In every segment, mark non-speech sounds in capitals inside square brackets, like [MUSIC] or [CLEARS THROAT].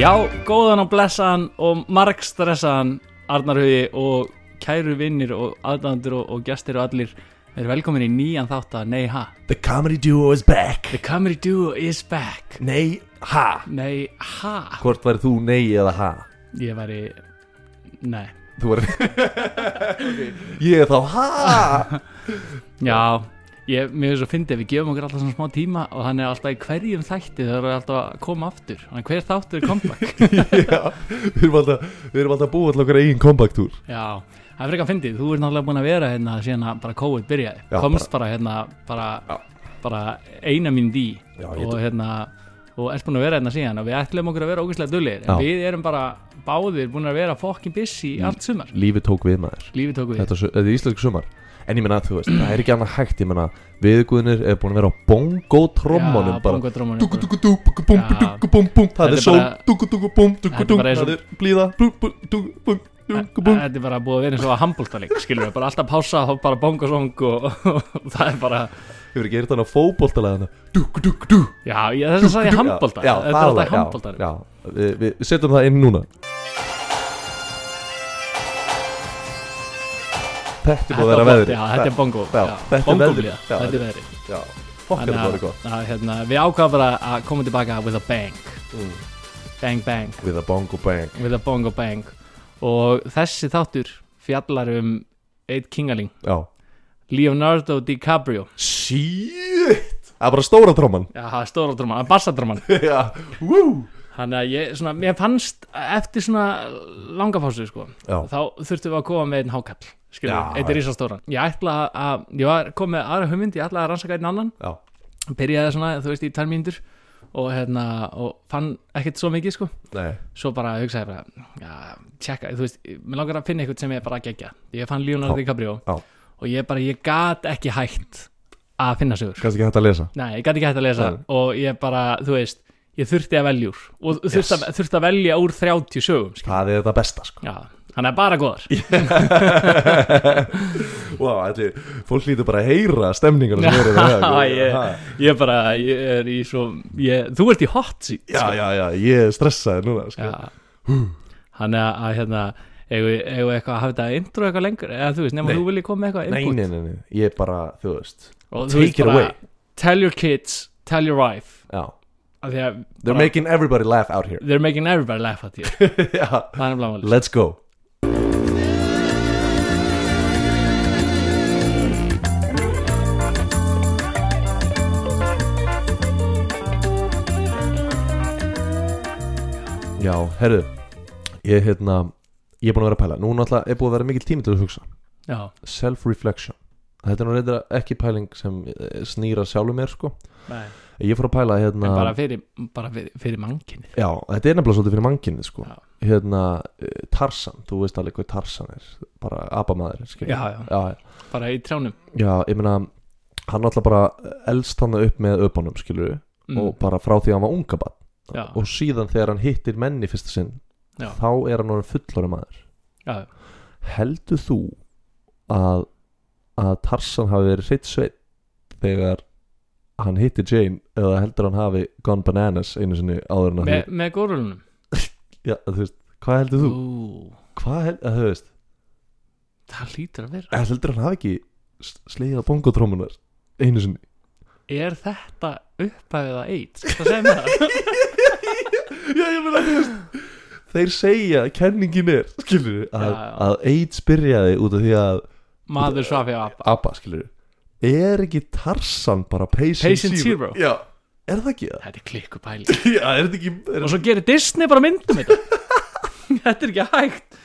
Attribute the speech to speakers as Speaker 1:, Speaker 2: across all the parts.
Speaker 1: Já, góðan og blessaðan og margstressaðan Arnar Hugi og kæru vinnir og aðdæðandur og, og gestir og allir. Við erum velkomin í nýjan þátt að Nei Ha?
Speaker 2: The comedy duo is back.
Speaker 1: The comedy duo is back.
Speaker 2: Nei, ha?
Speaker 1: Nei Ha?
Speaker 2: Hvort væri þú nei eða ha?
Speaker 1: Ég væri Nei.
Speaker 2: Þú væri [LAUGHS] Ég er þá ha. [LAUGHS]
Speaker 1: Já Ég, mér finnst svo fyndið, við gefum okkur alltaf svona smá tíma og hann er alltaf í hverjum þætti það er alltaf að koma aftur. Þannig hver þáttur er comeback? [LAUGHS]
Speaker 2: Já, við erum alltaf Við erum alltaf að búa til okkar eigin comeback-túr
Speaker 1: Já, það er frekar fyndið, þú ert náttúrulega búin að vera hérna síðan að bara COVID byrjaði.
Speaker 2: Já,
Speaker 1: komst bara, hérna bara,
Speaker 2: Já.
Speaker 1: bara eina mín dí
Speaker 2: Já, ég
Speaker 1: og hérna og ert búin að vera hérna síðan og við ætlum okkur að vera ógeðslega dullir en
Speaker 2: Já.
Speaker 1: við erum bara báðir búin að vera fucking busy allt sumar.
Speaker 2: Lífið tók við maður.
Speaker 1: Lífið tók við.
Speaker 2: Þetta er íslensku sumar En ég menna að þú veist, það er ekki annað hægt Ég menna, viðguðinir er búin að vera á bongo-trommunum
Speaker 1: Já,
Speaker 2: búm Það er
Speaker 1: er
Speaker 2: sól,
Speaker 1: er
Speaker 2: Það er blíða,
Speaker 1: Þetta er bara búið að vera eins og að handbóltaleg skilur við, bara alltaf pása og bara bongosong og, það er bara
Speaker 2: Hefur ekki gert hann á dúku
Speaker 1: já, ég, þess að sagði handbólta
Speaker 2: Já,
Speaker 1: þetta er
Speaker 2: það
Speaker 1: alltaf
Speaker 2: já,
Speaker 1: handbóltar
Speaker 2: Já, við setjum það inn núna Þetta er búið að vera veðri
Speaker 1: já, þetta er bongo
Speaker 2: er
Speaker 1: bongoblíða, þetta er veðri
Speaker 2: Já, fokkar þetta var gott.
Speaker 1: hérna, við ákvaðum bara að koma tilbaka with a bang.
Speaker 2: Mm.
Speaker 1: bang bang,
Speaker 2: With a bongo bang.
Speaker 1: With a bongo bang. Og þessi þáttur fjallar um eitt kingaling.
Speaker 2: Já.
Speaker 1: Leonardo DiCaprio.
Speaker 2: Shit! Það er bara stóra tróman
Speaker 1: já, það er stóra dröman, bassadröman [LAUGHS]
Speaker 2: Já, woo!
Speaker 1: Þannig að ég, svona, mér fannst eftir svona langa pásu sko, þá þurftum við að koma með einn hákall skilur, eitt er ísastóran ég ætla að, ég var komið með aðra hugmynd ég ætla að rannsaka einn annan.
Speaker 2: Já,
Speaker 1: byrjaði svona, þú veist, í tvær mínútur og hérna, og fann ekkert svo mikið sko.
Speaker 2: Nei.
Speaker 1: Svo bara hugsaði ég bara, já, tjekka þú veist, mér langar að finna eitthvað sem er bara gegja. Ég fann Leonardo DiCaprio og ég bara, ég gat ekki hægt að finna sögur.
Speaker 2: Kannski ekki hægt að lesa?
Speaker 1: Nei, ég gat ekki hægt að lesa
Speaker 2: Nei.
Speaker 1: og ég bara, þú veist ég þurfti að velja úr og þurfti, að, þurfti að velja úr 30 sögum skilur.
Speaker 2: Það er þetta besta sko.
Speaker 1: Já, hann er bara [LAUGHS]
Speaker 2: Vá, þetta er Fólk lítur bara að heyra stemningarna sem [LAUGHS]
Speaker 1: Já,
Speaker 2: það.
Speaker 1: Ég- ég bara, ég er í svo ég, þú ert í hot seat
Speaker 2: Já,
Speaker 1: sko.
Speaker 2: já, já, ég er stressaði núna sko.
Speaker 1: Hann er að hérna við eitthvað að hafa þetta intro eitthvað lengur? Eða þú veist, nema þú viljið koma með eitthvað input?
Speaker 2: nei, nei, nei, ég er bara, þú veist
Speaker 1: og
Speaker 2: Take
Speaker 1: þú veist
Speaker 2: it
Speaker 1: bara,
Speaker 2: away.
Speaker 1: tell your kids tell your wife.
Speaker 2: Já. They're
Speaker 1: bara-
Speaker 2: making everybody laugh out here.
Speaker 1: They're making everybody laugh [LAUGHS] nefnilega máli
Speaker 2: let's go Já, herru Ég, hérna Ég er búin að vera að pæla. Nú náttúrulega er búin að vera mikil tími til að hugsa.
Speaker 1: Já,
Speaker 2: Self-reflection. Þetta er nú reyndar ekki pæling sem eh, snýra sjálfum mér sko.
Speaker 1: Nei,
Speaker 2: Ég fór að pæla hérna
Speaker 1: en bara fyrir bara fyrir, fyrir mankinni
Speaker 2: Já, þetta er nefnilega svolítið fyrir mannkynni sko.
Speaker 1: Já.
Speaker 2: Hérna, eh, Tarsan, þú veist alveg hvað Tarsan er. Bara abamaður.
Speaker 1: Já, já.
Speaker 2: já, já.
Speaker 1: bara í trjánum.
Speaker 2: Já, ég meina Hann alltaf bara elst hann upp með öpunum skilur
Speaker 1: mm,
Speaker 2: Og bara frá því að hann var unga barn
Speaker 1: já,
Speaker 2: Og síðan þegar hann hittir menni fyrsta sinn
Speaker 1: já,
Speaker 2: Þá er hann orðin fullorinn maður.
Speaker 1: Já,
Speaker 2: Heldur þú að Að Tarsan hafi verið hreitt sveit Þegar hann hitti Jane Eða heldur hann hafi gone bananas Einu sinni áður en að
Speaker 1: með, með górulunum? [LAUGHS]
Speaker 2: Hvað heldur þú?
Speaker 1: Ú,
Speaker 2: Hvað heldur, þú veist?
Speaker 1: Það lítur að vera.
Speaker 2: Eða heldur hann hafi ekki slegið á bongotrómunar einu sinni?
Speaker 1: Er þetta upphæfið að AIDS það segir það [LAUGHS]
Speaker 2: Já, ég meina þú veist Þeir segja, kenningin er skilur að,
Speaker 1: Já, já.
Speaker 2: að AIDS byrjaði út af því að
Speaker 1: maður svafi á apa
Speaker 2: ABBA, skilur er ekki Tarsan bara Patient,
Speaker 1: Patient Zero.
Speaker 2: Já, er það ekki? Það?
Speaker 1: þetta er klikku pæli [LAUGHS]
Speaker 2: Já, er þetta ekki er,
Speaker 1: og svo gerir Disney bara myndum þetta. [LAUGHS] Þetta er ekki hægt.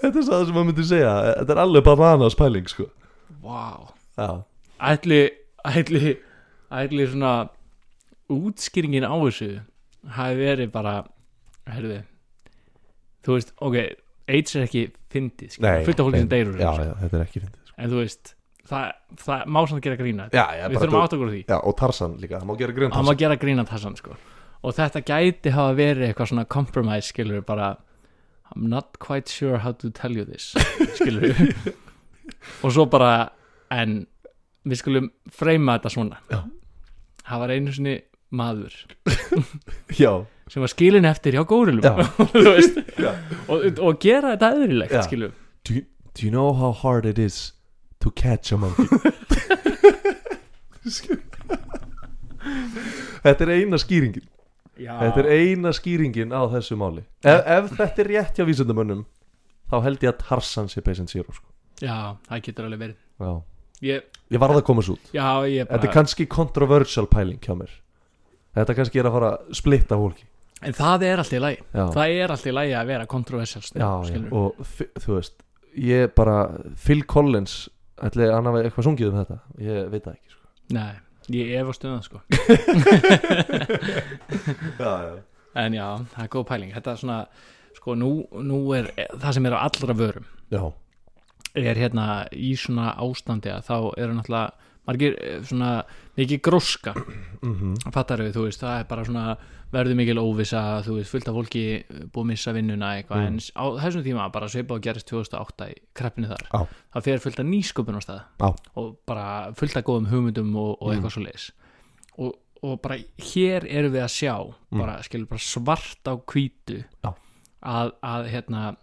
Speaker 2: Þetta er það sem maður myndi segja Þetta er alveg bananas pæling, sko.
Speaker 1: Wow.
Speaker 2: Já,
Speaker 1: ætli ætli, ætli svona útskýringin á þessu hafi verið bara herðu þú veist, ok, AIDS er ekki fyndið, fullt af fólki sem deyru
Speaker 2: Já, já, þetta er ekki fyndið sko.
Speaker 1: en þú veist, það, það má samt gera grína
Speaker 2: Já, já,
Speaker 1: við þurfum
Speaker 2: þú-
Speaker 1: átt okkur á því.
Speaker 2: Já, og Tarsan líka, það má gera grunn
Speaker 1: hann má gera grína tassan sko. Og þetta gæti hafa verið eitthvað svona compromise skilur bara I'm not quite sure how to tell you this [LAUGHS] skilur og svo bara en við skulum freyma þetta svona.
Speaker 2: Já.
Speaker 1: það var einu sinni maður.
Speaker 2: Já,
Speaker 1: sem var skilin eftir hjá górilum [LAUGHS] og, og gera þetta eðrilegt
Speaker 2: Já.
Speaker 1: skilur
Speaker 2: do you, do you know how hard it is to catch a monkey? [LAUGHS] Þetta er eina skýringin.
Speaker 1: Já,
Speaker 2: Þetta er eina skýringin á þessu máli. Ef, ef þetta er rétt hjá vísindamönnum þá held ég að Tarzan sé patient zero sko.
Speaker 1: já, það getur alveg verið.
Speaker 2: Já.
Speaker 1: ég,
Speaker 2: Ég varð að koma svo út.
Speaker 1: Já, ég
Speaker 2: Þetta er
Speaker 1: bara
Speaker 2: kannski controversial pæling hjá mér Þetta kannski er að fara að splitta fólki.
Speaker 1: En það er alltaf í lagi.
Speaker 2: Já,
Speaker 1: Það er alltaf í lagi að vera kontroversial
Speaker 2: já, já.
Speaker 1: skilur
Speaker 2: og þú veist ég bara, Phil Collins ætli hann hafi eitthvað sungið um þetta? Ég veit það ekki sko.
Speaker 1: Nei, ég efast um það sko. [LAUGHS]
Speaker 2: Já, já.
Speaker 1: En já, það er góð pæling. Þetta er svona, sko, nú, nú er það sem er á allra vörum
Speaker 2: já,
Speaker 1: er hérna í svona ástandi að þá eru náttúrulega margir eh, svona mikið gróska [CLEARS THROAT]
Speaker 2: mm
Speaker 1: fattar við, þú veist, það er bara svona verður mikil óvissa, þú veist, fullt af fólki búið að missa vinnuna eitthvað
Speaker 2: Mm.
Speaker 1: en á þessum tíma bara sveipa og gerist 2008 í kreppinu þar,
Speaker 2: Já.
Speaker 1: það fer fullt af nýsköpun á stað
Speaker 2: Já.
Speaker 1: og bara fullt af góðum hugmyndum og, og eitthvað svo leis og, og bara hér erum við að sjá bara, skilur bara svart á
Speaker 2: Mm. Já.
Speaker 1: að, að hérna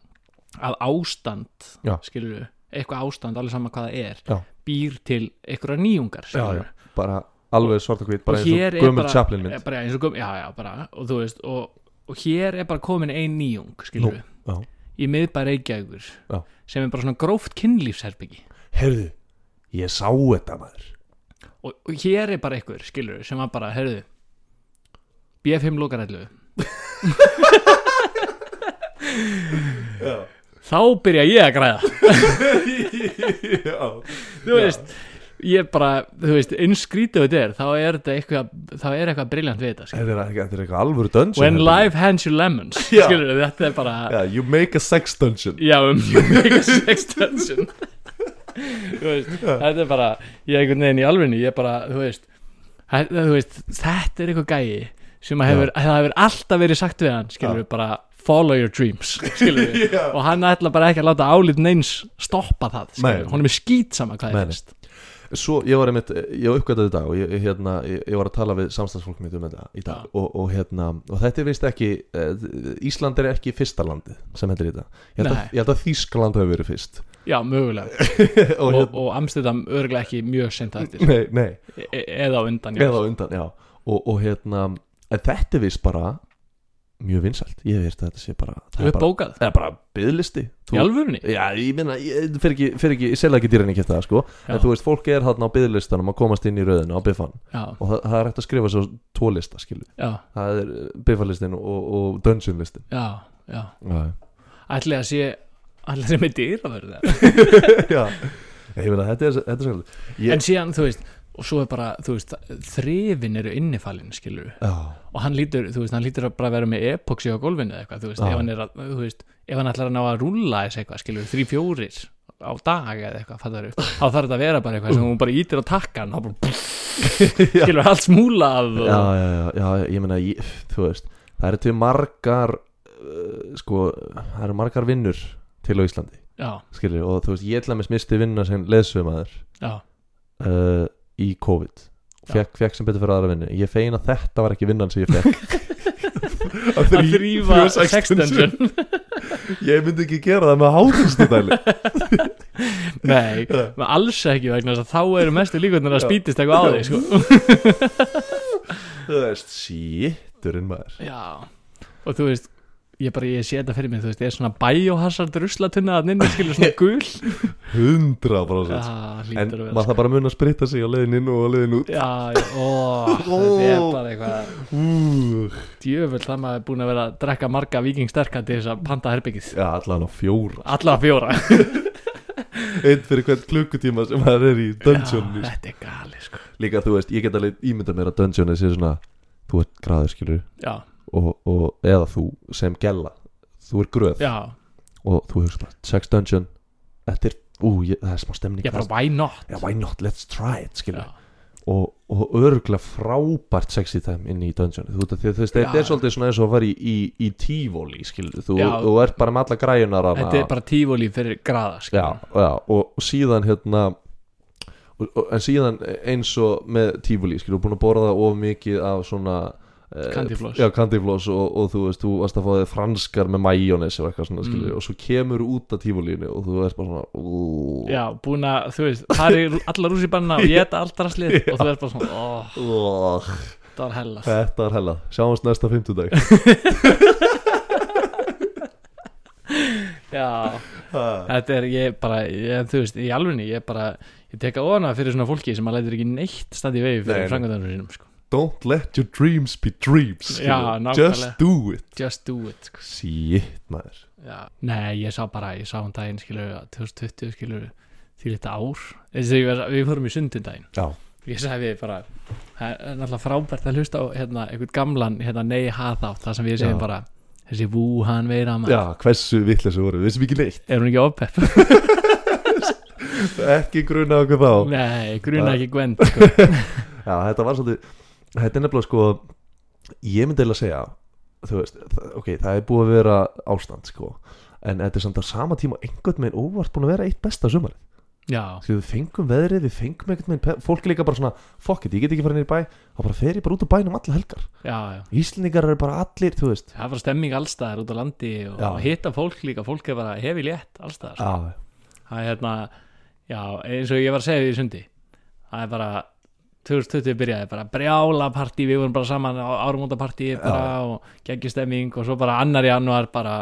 Speaker 1: að ástand
Speaker 2: Já.
Speaker 1: skilur við, eitthvað ástand alveg sama hvað það er
Speaker 2: Já.
Speaker 1: Býr til einhverja nýjungar
Speaker 2: já, já, bara alveg svart og hvít bara
Speaker 1: Og
Speaker 2: eins og Chaplin
Speaker 1: er
Speaker 2: mynd.
Speaker 1: bara eins og göm, já, já, bara, og þú veist og, og hér er bara komin ein nýjung skilur við,
Speaker 2: já.
Speaker 1: í miðbæri Reykjavíkur sem er bara svona gróft kynlífsherbyggi
Speaker 2: heyrðu, ég sá þetta maður.
Speaker 1: Og, og hér er bara einhver, skilur við, sem var bara, heyrðu BF5 lokarætlu. [LAUGHS]
Speaker 2: Já,
Speaker 1: þá byrja ég að græða. [LAUGHS]
Speaker 2: Já.
Speaker 1: þú veist, ég bara þú veist, eins skrítið þetta er þá er þetta eitthvað, þá er eitthvað briljant við þetta.
Speaker 2: Þetta er, eitthvað alvöru dungeon
Speaker 1: when life hands you lemons [LAUGHS]
Speaker 2: Já.
Speaker 1: skilur við, þetta er bara
Speaker 2: Já, you make a sex dungeon.
Speaker 1: Já, um [LAUGHS] you make a sex dungeon. Þú veist, þetta er bara ég er einhvern veginn í alvegni, ég er bara þú veist, þetta, þú veist þetta er eitthvað gæi sem að hefur, það hefur alltaf verið sagt við hann skilur við bara follow your dreams [LAUGHS]
Speaker 2: Já.
Speaker 1: og hann ætla bara ekki að láta álit neins stoppa það, hún er með skýt sama hvað það finnst
Speaker 2: Svo ég var einmitt, ég uppgötaði í dag og ég, hérna, ég, ég var að tala við samstagsfólk mitt um þetta í dag.
Speaker 1: Já.
Speaker 2: og, og, hérna, og þetta er vist ekki eh, Ísland er ekki fyrsta landið sem hendur í þetta. Ég held, að, að Þískaland hefur verið fyrst.
Speaker 1: Já, mögulega, [LAUGHS]
Speaker 2: og,
Speaker 1: og,
Speaker 2: hérna,
Speaker 1: og Amsterdam örglega ekki mjög sent eftir.
Speaker 2: Nei, nei,
Speaker 1: e eða á undan já.
Speaker 2: eða á undan, já. Og, og hérna, þetta er vist bara mjög vinsælt, ég veist að þetta sé bara það er
Speaker 1: er
Speaker 2: bara, það er bara byðlisti
Speaker 1: í alvörunni?
Speaker 2: Já, ég meina, ég fer ekki, fer ekki, ég selja ekki dýrinni ekki það, sko.
Speaker 1: Já.
Speaker 2: En þú veist, fólk er þarna á byðlistanum að komast inn í röðinu á biffan. Og það, það er hægt að skrifa svo tvo lista, skilu
Speaker 1: já,
Speaker 2: Það er biffalistin og, og dungeon listin
Speaker 1: já, já.
Speaker 2: Já,
Speaker 1: ætli að sé ætli að sé með dýra verður [LAUGHS]
Speaker 2: já. Ég meina, þetta er, þetta er svolítið ég,
Speaker 1: en síðan, þú veist, og svo er bara þú veist, þrifin eru innifalin skilur
Speaker 2: Já,
Speaker 1: og hann lítur, þú veist, hann lítur að bara vera með epoxy á gólfinu eða eitthvað, þú veist,
Speaker 2: Já.
Speaker 1: ef hann er að þú veist, ef hann ætlar að ná að rúlla þess eitthvað skilur, þrý fjórir á dag eða eitthvað, fattar þá þarf þetta að vera bara eitthvað sem hún bara ítir á takkan og bara, [LAUGHS] skilur, allt smúlað og,
Speaker 2: já, já, já, já, ég meina, ég, þú veist Það eru til margar, uh, sko, það eru margar vinnur til á Íslandi Skilur, og þú veist, ég ætla með misti vinna sem leðsumæður
Speaker 1: já,
Speaker 2: uh, í COVID. Fekk, fekk sem betur fyrir aðra vinnu. Ég fein að þetta var ekki vinnan sem ég fekk [LAUGHS]
Speaker 1: að þrýfa sextension
Speaker 2: ég myndi ekki gera það með háðustu dæli [LAUGHS]
Speaker 1: nei, með alls ekki vegna þess að þá eru mestu líkvöndin að
Speaker 2: Já.
Speaker 1: spýtist eitthvað á því, sko. [LAUGHS]
Speaker 2: Þú veist, síturinn maður.
Speaker 1: Já, og þú veist ég bara, ég sé þetta fyrir mig, þú veist, ég er svona biohazard ruslatunna að nynni skilur svona gul. [LAUGHS]
Speaker 2: Hundra
Speaker 1: Já,
Speaker 2: prósent en
Speaker 1: hlýtur að vera
Speaker 2: maður það bara mun að spritta sig á leiðin inn og á leiðin út.
Speaker 1: Já, ó, þetta er bara eitthvað djöfull það maður er búin að vera að drekka marga vikingsterka til þess að panta herbyggið
Speaker 2: já, allan á fjóra.
Speaker 1: Alla fjóra. [LAUGHS]
Speaker 2: Einn fyrir hvern klukkutíma sem maður er í dungeon
Speaker 1: Já, þetta er gali, sko.
Speaker 2: Líka þú veist, ég get alveg ímyndað mér að dungeon sé svona, þú ert graður skilur
Speaker 1: Já,
Speaker 2: og, og eða þú sem gella þú er gröð
Speaker 1: já,
Speaker 2: og þú hugsa bara, sex dungeon þetta er, ú, ég, það er smá stemning
Speaker 1: ég bara, why not?
Speaker 2: Já, why not, let's try it
Speaker 1: Já,
Speaker 2: og, og örgulega frábært sexy time inn í dungeon. Þú veist, þetta
Speaker 1: Já.
Speaker 2: er svolítið svona eins og að fara í, í, í tífóli, skilur, þú,
Speaker 1: Já.
Speaker 2: þú ert bara með alla græjunar hana.
Speaker 1: þetta er bara tífóli fyrir graða,
Speaker 2: já, já, og, og síðan hérna en síðan eins og með tífóli, skilur, þú er búin að borða of mikið af svona
Speaker 1: Candyfloss.
Speaker 2: já, candyfloss og, og þú veist, þú varst að fá þig franskar með majónes og eitthvað svona, skilur
Speaker 1: Mm.
Speaker 2: og svo kemur út af tífólínu og þú ert bara svona ú,
Speaker 1: já, búin að, þú veist, fari allar úr sér banna og ég þetta allt rastlið [LAUGHS] og þú ert bara svona, ó,
Speaker 2: Ugh,
Speaker 1: það var hellast
Speaker 2: þetta er hella. Sjáumst næsta fimmtudag. [LAUGHS]
Speaker 1: Já, þetta er, ég bara ég, þú veist, í alvegni, ég bara ég teka ofana fyrir svona fólki sem að lætur ekki neitt standi í vegi fyrir
Speaker 2: nei.
Speaker 1: frangaðanum sínum, sko
Speaker 2: don't let your dreams be dreams
Speaker 1: Já,
Speaker 2: just do it.
Speaker 1: Just do it, sko.
Speaker 2: Shit maður.
Speaker 1: Já. Nei, ég sá bara, ég sá um daginn skilur, 2020 skilur því þetta ár, þess að við, fórum í sundundaginn
Speaker 2: já,
Speaker 1: ég sagði bara það er náttúrulega frábært að hlusta á hérna, einhvern gamlan, hérna, nei haðátt það sem við segjum bara, þessi Wuhan veira maður,
Speaker 2: já hversu vitleysu voru, sem ekki neitt.
Speaker 1: Er hún ekki ofpepp? [LAUGHS]
Speaker 2: Ekki gruna okkur þá.
Speaker 1: Nei, gruna ekki gwend sko. [LAUGHS]
Speaker 2: Já, þetta var svolítið Þetta er nefnilega sko Ég myndi eiginlega segja Þú veist, það, ok, það er búið að vera ástand sko En þetta er samt að sama tíma einhvern veginn óvart búin að vera eitt besta sumar
Speaker 1: já,
Speaker 2: Því við fengum veðrið, við fengum einhvern veginn Fólk er líka bara svona, fuck it, ég get ekki fara niður í bæ Þá bara fer ég bara út á bænum alla helgar.
Speaker 1: Já, já.
Speaker 2: Íslendingar eru bara allir, þú veist.
Speaker 1: Það er bara stemming allstaðar út á landi og
Speaker 2: Já.
Speaker 1: hitta fólk líka, fólk er bara hefi létt allstaðar, sko. Það er hérna já, eins og ég var að segja því sundi það er bara 2020 byrjaði bara brjála partí við vorum bara saman á árumótapartí bara og geggjustemming og svo bara annar januar bara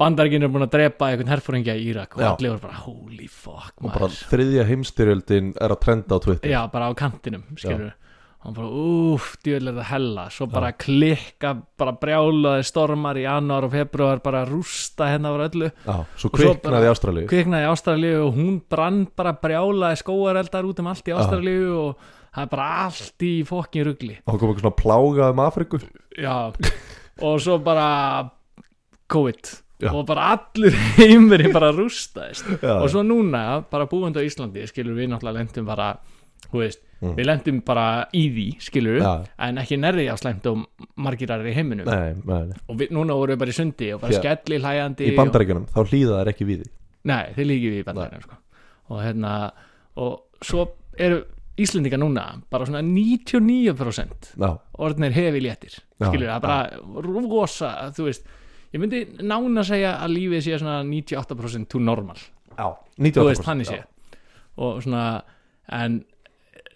Speaker 1: bandaríkinn er búin að drepa einhvern herfóringja í Írak og
Speaker 2: Já.
Speaker 1: allir voru bara holy fuck
Speaker 2: og bara þriðja heimstyrjöldin er að trenda á Twitter.
Speaker 1: Já bara á kantinum skilur og hann bara er það hella. Svo bara klikka, bara brjálaði stormar í januar og februar bara rústa hennar var öllu.
Speaker 2: Já, svo kviknaði í Ástralíu.
Speaker 1: kviknaði í Ástralíu og hún brann bara brjálaði skóareldar út um allt í Ástralíu og það er bara allt í fokkin rugli
Speaker 2: og kom eitthvað svona plága um Afriku
Speaker 1: já, og svo bara COVID
Speaker 2: Já.
Speaker 1: og bara allur heimurinn bara rústaðist
Speaker 2: Já.
Speaker 1: og svo núna, bara búandi á Íslandi skilur við náttúrulega lendum bara veist,
Speaker 2: Mm.
Speaker 1: við lendum bara í því skilur en ekki nærri á slæmt og margir aðrir í heiminum
Speaker 2: Nei, nei, nei.
Speaker 1: og við, núna vorum við bara í sundi og bara skelli hlæjandi
Speaker 2: Í bandaríkjunum, þá hlýða þær ekki við því
Speaker 1: Nei, þeir líkið við í bandaríkjunum sko. og hérna og svo eru Íslendinga núna bara svona 99%
Speaker 2: Já,
Speaker 1: orðnir hefi léttir skilur það bara rosa þú veist, ég myndi nána segja að lífið sé svona 98% to normal.
Speaker 2: Já
Speaker 1: þú
Speaker 2: 98%
Speaker 1: veist, þannig sé. og svona, en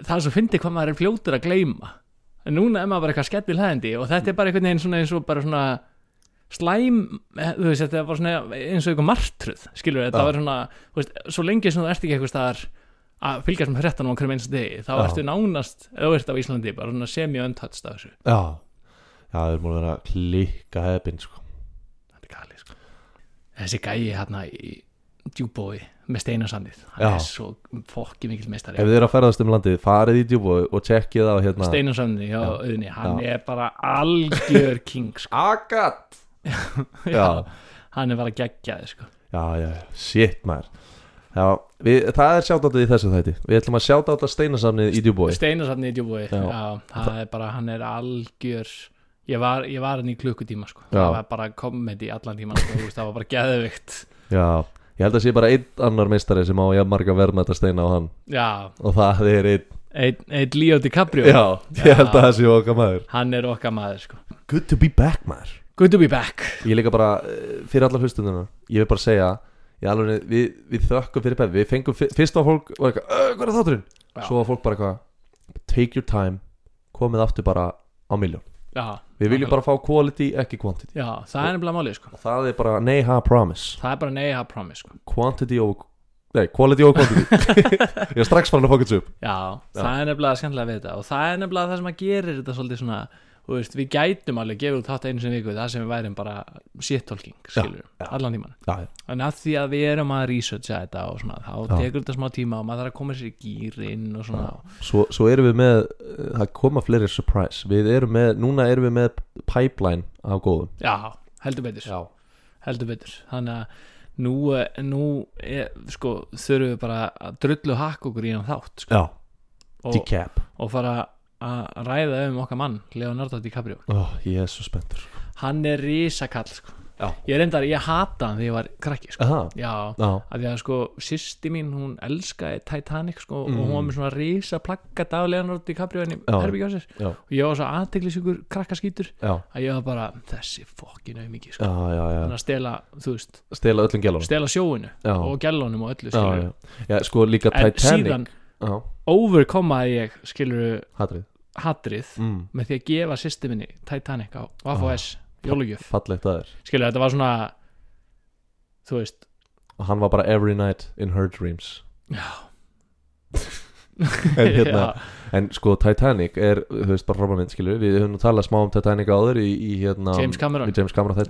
Speaker 1: það er svo fyndi hvað maður er fljótur að gleyma. En núna er maður bara eitthvað skellil hæðandi og þetta er bara einhvern veginn svona eins og bara svona slæm, eh, þú veist, þetta er bara svona eins og eitthvað martruð, skilur þetta
Speaker 2: Já.
Speaker 1: var svona, þú veist, svo lengi sem þú ert ekki eitthvað staðar að fylgjast með hrettanum á hverjum eins degi, þá
Speaker 2: Já.
Speaker 1: ertu nánast ef þú ert á Íslandi, bara semi-untouched af þessu,
Speaker 2: Já, já, það er múin að vera að klikka hefðin sko.
Speaker 1: þetta er gali sko. þessi gæi hérna í djúbói með steinasandið hann
Speaker 2: Já.
Speaker 1: er svo fokki mikil meistari
Speaker 2: Ef þið eru að ferðast um landið, farið í djúb og, tjekkið á hérna
Speaker 1: Steinarsamni hjá
Speaker 2: Já.
Speaker 1: auðni hann
Speaker 2: Já.
Speaker 1: er bara algjör [LAUGHS] king sko.
Speaker 2: Agat [LAUGHS]
Speaker 1: já.
Speaker 2: Já.
Speaker 1: hann er bara geggjaði sko.
Speaker 2: Já, já, shit maður Já, við, það er sjátátið í þessu þætti Við ætlum að sjátáta steinasafnið í djúbói
Speaker 1: Steinarsamni í djúbúi
Speaker 2: Já.
Speaker 1: það er bara, hann er algjör ég var, ég var hann í klukkutíma sko.
Speaker 2: Já.
Speaker 1: það var bara komedi allan tíman sko. þú veist, það var bara geðvikt
Speaker 2: Já, ég held að sé bara einn annar meistari sem á jafn marga verðmæta steina á hann
Speaker 1: já,
Speaker 2: Og það er einn
Speaker 1: einn ein Leo DiCaprio
Speaker 2: Já, ég held að það sé okkar maður
Speaker 1: hann er okkar maður sko.
Speaker 2: Good to be back maður
Speaker 1: good to be back
Speaker 2: Ég líka bara, eh, fyrir allar hlustunduna Ég vil bara segja ég alveg, við, við þökkum fyrir peppi Við fengum fyr- fyrst á fólk var eitthvað, "Ö, Hvað er þátturinn?
Speaker 1: Já.
Speaker 2: Svo var fólk bara eitthvað Take your time, komið aftur bara á miljón
Speaker 1: já,
Speaker 2: Við viljum bara fá quality, ekki quantity.
Speaker 1: Já, það er nefnilega málið sko.
Speaker 2: Og það er bara nei ha promise.
Speaker 1: Það er bara nei, I promise sko.
Speaker 2: Quantity over Nei, quality over quantity. [LAUGHS] Ég er strax farin að fókast upp
Speaker 1: Já, það er nefnilega skemmtilega við þetta. Og það er nefnilega það sem að gerir þetta svolítið svona veist, við gætum alveg gefið út þátt einu sem viku það sem við værum bara shit-talking allan tíman
Speaker 2: Já, já,
Speaker 1: en að því að við erum að researcha þetta og svona, þá tekur þetta smá tíma og maður þarf að koma sér í gýrin og svona.
Speaker 2: Svo, svo erum við með eh, Það koma fleiri surprise. Við erum með, núna erum við með pipeline af góðum.
Speaker 1: Já, heldur betur.
Speaker 2: Já,
Speaker 1: heldur betur, þannig að nú, eh, nú er, sko, þurfum við bara að drullu hakk okkur í hann þátt sko,
Speaker 2: já,
Speaker 1: og, og fara að ræða um okkar mann Leonardo DiCaprio.
Speaker 2: Oh, Ég er svo spenntur.
Speaker 1: Hann er risakall sko. Ég reyndar, ég hata hann þegar ég var krakki sko. Já,
Speaker 2: já,
Speaker 1: af því að sko sýsti mín, hún elskaði Titanic sko,
Speaker 2: Mm.
Speaker 1: og hún var með svona risa plagga af Leonardo DiCaprio henni
Speaker 2: Já.
Speaker 1: herbyggja á sér.
Speaker 2: Já,
Speaker 1: og ég var svo aðteglisíkur krakkaskítur
Speaker 2: já,
Speaker 1: að ég var bara, þessi fokkin auðmikið sko.
Speaker 2: já, já, já.
Speaker 1: þannig að stela, þú veist,
Speaker 2: Stela öllum gælunum
Speaker 1: stela sjóinu og gælunum og öllu
Speaker 2: já,
Speaker 1: skilur
Speaker 2: já. já, sko líka
Speaker 1: en
Speaker 2: Titanic.
Speaker 1: síðan
Speaker 2: Já,
Speaker 1: overkomaði ég skilur
Speaker 2: hatrið
Speaker 1: hatrið
Speaker 2: mm.
Speaker 1: með því að gefa sýsti minni Titanic á Waffle
Speaker 2: Ah.
Speaker 1: Jólugjöf skilur þetta var svona þú veist
Speaker 2: Og hann var bara every night in her dreams
Speaker 1: já, [LAUGHS]
Speaker 2: En hérna, en sko Titanic er, þú veist, bara frábæmynd, skilur Við höfum nú talað smá um Titanic áður í, í hérna
Speaker 1: James Cameron.
Speaker 2: í James Cameron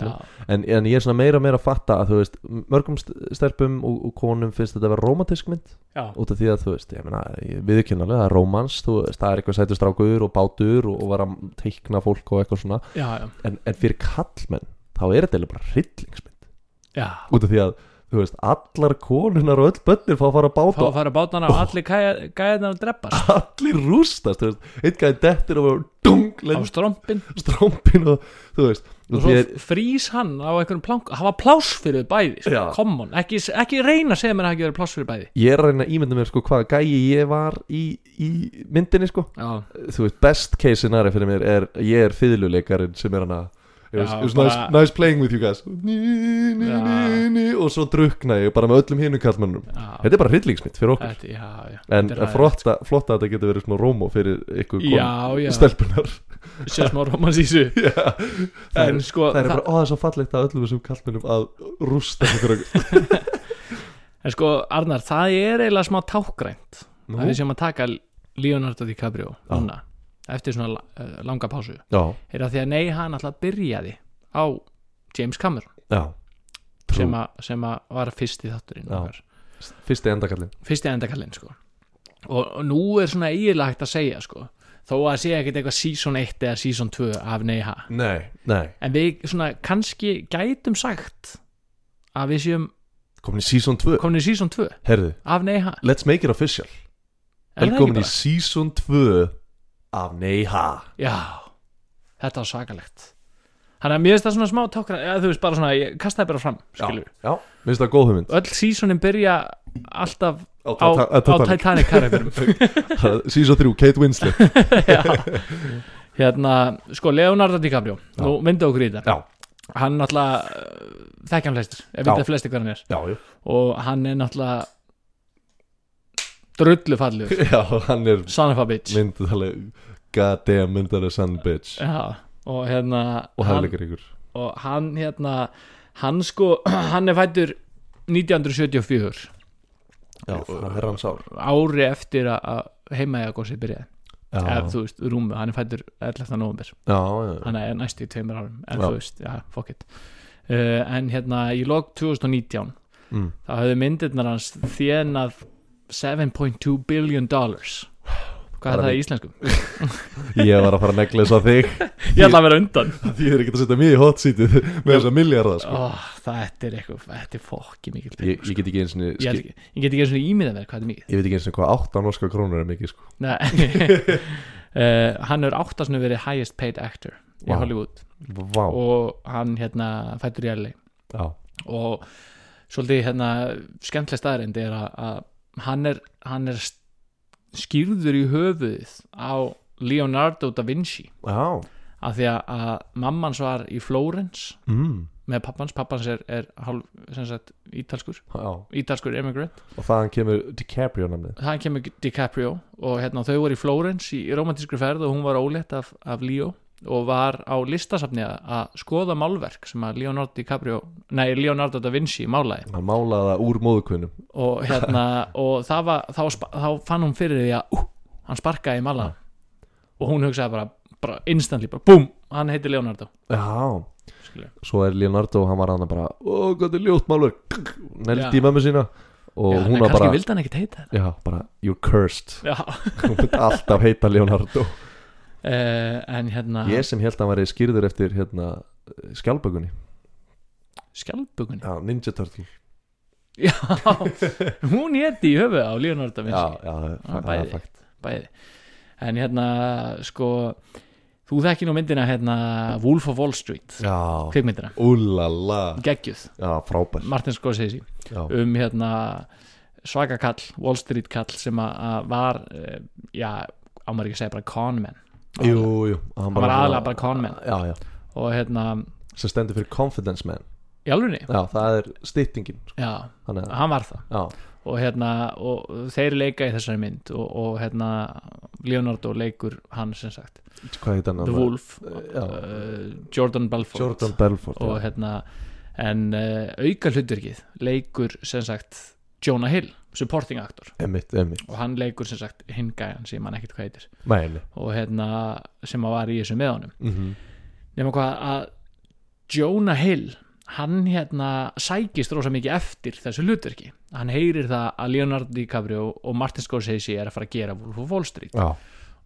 Speaker 2: en, en ég er svona meira og meira að fatta að þú veist, mörgum st- stelpum og, og konum finnst þetta að vera romantisk mynd.
Speaker 1: Já,
Speaker 2: út af því að þú veist, ég meina viðkynnalega, það er romans, þú veist, það er eitthvað sætustrákur og bátur og, og vera að teikna fólk og eitthvað svona,
Speaker 1: já, já,
Speaker 2: en, en fyrir kallmenn þá er þetta bara hryllingsmynd.
Speaker 1: Já.
Speaker 2: út af því að, þú veist, allar konunar og öll bönnir fá að fara að
Speaker 1: fá
Speaker 2: báta
Speaker 1: að fara bátana og allir gæðnar að dreppast
Speaker 2: allir rústast, þú veist, einn gæði dettir og dung,
Speaker 1: á
Speaker 2: lend
Speaker 1: strompin
Speaker 2: strómpin og þú veist,
Speaker 1: og
Speaker 2: og
Speaker 1: svo
Speaker 2: að,
Speaker 1: frýs hann á einhverjum plank hafa pláss fyrir bæði sko.
Speaker 2: Já.
Speaker 1: come on, ekki, ekki reyna að segja mér að ekki verið pláss fyrir bæði.
Speaker 2: Ég er að reyna að ímynda mér sko hvaða gæi ég var í, í myndinni sko.
Speaker 1: Já,
Speaker 2: þú veist, best case scenario fyrir mér er ég er fiðluleikarinn sem er hann að it was,
Speaker 1: Já,
Speaker 2: it was
Speaker 1: bara-
Speaker 2: nice, nice playing with you guys. Ní, ní, ní, og svo drukna ég bara með öllum hinu kallmennum þetta er bara hryllingsmitt fyrir okkur.
Speaker 1: Þetta, já, já.
Speaker 2: En flotta, flotta að þetta getur verið svona rómó fyrir ykkur kon, stelpunar
Speaker 1: sér smá romans í þessu [LAUGHS]
Speaker 2: Já. það,
Speaker 1: en sko
Speaker 2: það er bara, ó það er svo fallegt að öllum þessum kallmennum að rústa [LAUGHS]
Speaker 1: En sko, Arnar, það er eiginlega smá tákgrænt að við séum að taka Leonardo DiCaprio núna, eftir svona uh, langa pásu er að því að nei, hann alltaf byrjaði á James Cameron
Speaker 2: já.
Speaker 1: Sem, a, sem að var fyrst í þátturinn okkar.
Speaker 2: fyrsti endakallin
Speaker 1: fyrst í endakallinn sko. og, og nú er svona hægt að segja sko. þó að sé ekkert eitthvað season 1 eða season 2 af Neiha
Speaker 2: nei, nei,
Speaker 1: en við svona kannski gætum sagt að við séum
Speaker 2: komin í season 2
Speaker 1: komin í season 2
Speaker 2: herðu,
Speaker 1: af Neiha
Speaker 2: let's make it official.
Speaker 1: Er það ekki
Speaker 2: velkomin í
Speaker 1: bara?
Speaker 2: season 2 af Neiha.
Speaker 1: Já, þetta var svakalegt. Þannig að mér finnst það svona smá tákra eða þú veist bara svona, ég kastaði bara fram skilur.
Speaker 2: já, minnst það góð hugmynd.
Speaker 1: Öll sísonin byrja alltaf
Speaker 2: á,
Speaker 1: á, á Titanic. Karakterum. [LAUGHS]
Speaker 2: Season 3, Kate Winslet. [LAUGHS]
Speaker 1: Já. Hérna, sko, Leonardo DiCaprio
Speaker 2: Já.
Speaker 1: Nú myndi okkur í þetta. Hann náttúrulega þekkja hann flestir Ef við flestir hvað hann er.
Speaker 2: Já,
Speaker 1: Og hann er náttúrulega drullu fallegur. [LAUGHS]
Speaker 2: Já hann er
Speaker 1: Son of a bitch.
Speaker 2: myndið alveg goddamn myndið son bitch.
Speaker 1: Já, og hérna
Speaker 2: og
Speaker 1: hann-
Speaker 2: hæfileikar ykkur.
Speaker 1: og hann hérna hann sko, [CLEARS THROAT] hann er fættur 1974
Speaker 2: já, það er hans ár.
Speaker 1: Ári eftir að- að heimaðagósi byrjaði.
Speaker 2: Já,
Speaker 1: eða þú veist, rúmu, hann er fættur 11. november,
Speaker 2: já, já,
Speaker 1: hann er næstu í tveimur árum en
Speaker 2: Já.
Speaker 1: þú veist, já, fuck it. Uh, en hérna í log 2019
Speaker 2: mm.
Speaker 1: þá höfðu myndirnar hans þjenað 7.2 billion dollars hvað er það í íslenskum? [LAUGHS]
Speaker 2: ég var að fara að negla þess að þig
Speaker 1: ég ætla að vera undan [LAUGHS]
Speaker 2: því þið er ekki að setja mig í hot seatið [LAUGHS] með þessa miljardar sko.
Speaker 1: oh, þetta er eitthvað, þetta er fokki mikil
Speaker 2: ég,
Speaker 1: peningur,
Speaker 2: ég get ekki eins og
Speaker 1: sko. ég, ég get ekki eins og ímyndað mér hvað þetta er mikið
Speaker 2: ég veit ekki eins og hvað 8 norska krónur er mikið sko.
Speaker 1: Uh, Hann er áttasnu verið highest paid actor í
Speaker 2: Vá.
Speaker 1: Hollywood
Speaker 2: vá,
Speaker 1: og hann hérna fættur í
Speaker 2: já,
Speaker 1: og svolítið hérna skemmtileg staðarind er að, að hann er, hann er skýrður í höfuðið á Leonardo da Vinci.
Speaker 2: Já
Speaker 1: af því að, að mammans var í Flórens.
Speaker 2: Mm.
Speaker 1: með pappans, pappans er, er hálf, sagt, ítalskur.
Speaker 2: Já,
Speaker 1: ítalskur immigrant,
Speaker 2: og þaðan kemur DiCaprio namnið
Speaker 1: það kemur DiCaprio og hérna þau voru í Flórens í romantískri ferð og hún var ólétt af, af Leo og var á listasafni að- skoða málverk sem að Leonardo DiCaprio nei, Leonardo da Vinci málaði.
Speaker 2: Hann málaði það úr móðukvinnum
Speaker 1: og hérna og það var, þá, þá fann hún fyrir því að uh, hann sparkaði í mala og hún hugsaði bara, bara instantly, bara búm, hann heitir Leonardo.
Speaker 2: Já,
Speaker 1: skilur.
Speaker 2: svo er Leonardo hann var hann bara, ó, hvað er ljótt málverk. Neldi í mömmu sína. Og
Speaker 1: Já,
Speaker 2: hún var
Speaker 1: kannski
Speaker 2: bara,
Speaker 1: vildi hann ekkert heita þetta.
Speaker 2: Já, bara you're cursed.
Speaker 1: Já,
Speaker 2: hún myndi alltaf heita Leonardo [LAUGHS]
Speaker 1: en hérna
Speaker 2: ég sem held að hann væri skýrður eftir hérna, skjálpökunni
Speaker 1: skjálpugunni
Speaker 2: já, Ninja Turtle.
Speaker 1: Já, hún héti í höfuð á Leonardo da Vinci.
Speaker 2: Já, já, er
Speaker 1: bæði.
Speaker 2: fakt.
Speaker 1: bæði. En hérna sko þú þekki nú myndina hérna Wolf of Wall Street
Speaker 2: Já,
Speaker 1: kvikmyndina,
Speaker 2: úlala.
Speaker 1: Geggjuð.
Speaker 2: Já, frábær.
Speaker 1: Martin Scorsese.
Speaker 2: Já,
Speaker 1: um hérna svaka kall, Wall Street kall sem að- að var eh, já, ámar ekki að segja bara conman
Speaker 2: jú, jú
Speaker 1: hann var aðalega bara conman
Speaker 2: Já, já,
Speaker 1: og hérna,
Speaker 2: sem stendur fyrir confidence man.
Speaker 1: Í alvegni
Speaker 2: Já, það er styttingin sko.
Speaker 1: já,
Speaker 2: Þannig að,
Speaker 1: hann var það.
Speaker 2: Já,
Speaker 1: og hérna, og þeir leika í þessari mynd og, og hérna Leonardo leikur hann sem sagt.
Speaker 2: Hvað heit hann?
Speaker 1: The Wolf,
Speaker 2: Já.
Speaker 1: uh, Jordan Belfort.
Speaker 2: Jordan Belfort
Speaker 1: og
Speaker 2: já.
Speaker 1: hérna en uh, auka hlutverkið leikur sem sagt Jonah Hill supporting actor.
Speaker 2: Emmitt, emmitt
Speaker 1: og hann leikur sem sagt hinn gæjan sem hann ekkert hvað heitir.
Speaker 2: Mæli.
Speaker 1: Og hérna sem að var í þessu með honum.
Speaker 2: Mm -hmm.
Speaker 1: nema hvað að Jonah Hill hann hérna sækist rosa mikið eftir þessu hlutverki. Hann heyrir það að Leonardo DiCaprio og Martin Scorsese er að fara að gera Wolf of Wall Street.
Speaker 2: Já.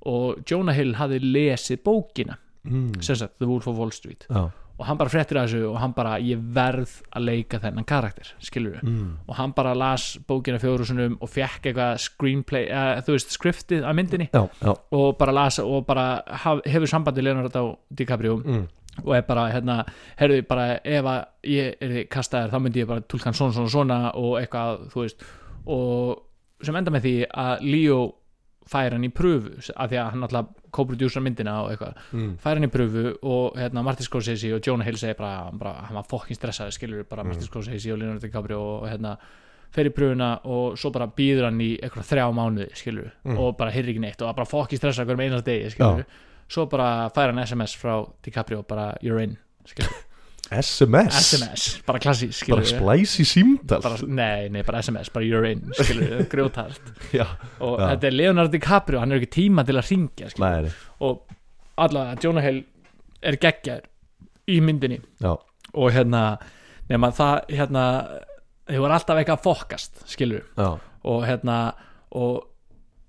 Speaker 1: Og Jonah Hill hafði lesið bókina
Speaker 2: mm.
Speaker 1: sem sagt The Wolf of Wall Street.
Speaker 2: Já
Speaker 1: og hann bara fréttir að þessu og hann bara ég verð að leika þennan karakter skilur við
Speaker 2: mm.
Speaker 1: og hann bara las bókina fjórusunum og fekk eitthvað screenplay, uh, þú veist skriftið af myndinni.
Speaker 2: Já, já.
Speaker 1: Og bara las og bara haf, hefur sambandi Leonardo DiCaprio.
Speaker 2: Mm.
Speaker 1: og er bara hérna, herðu bara ef að ég er kastaður þá myndi ég bara tólka hann svona svona svona og eitthvað þú veist. Og sem enda með því að Leo fær hann í pröfu af því að hann alltaf co-producer myndina og eitthvað
Speaker 2: Mm.
Speaker 1: fær hann í pröfu og hérna Martin Scorsese og Jonah Hill segir bara, bara hann var fokkin stressaði skilur bara Martin Scorsese og Leonardo DiCaprio og hérna fer í pröfuna og svo bara býður hann í eitthvað þrjá mánuði skilur
Speaker 2: Mm.
Speaker 1: og bara heyrir ekki neitt og bara fokkin stressaði hverjum einast degi skilur svo bara fær hann SMS frá DiCaprio bara you're in skilur
Speaker 2: SMS
Speaker 1: SMS, bara klassís skilur
Speaker 2: Bara splæs í símdal
Speaker 1: nei, nei, bara SMS, bara you're in skilur [LAUGHS] grjótart
Speaker 2: Já
Speaker 1: og
Speaker 2: Já.
Speaker 1: þetta er Leonardo DiCaprio, hann er ekki tíma til að ringja skilur
Speaker 2: Nei,
Speaker 1: og allavega Jonah Hill er geggjar í myndinni.
Speaker 2: Já.
Speaker 1: Og hérna nema það hérna þau voru alltaf eitthvað að fokast skilur
Speaker 2: Já.
Speaker 1: Og hérna og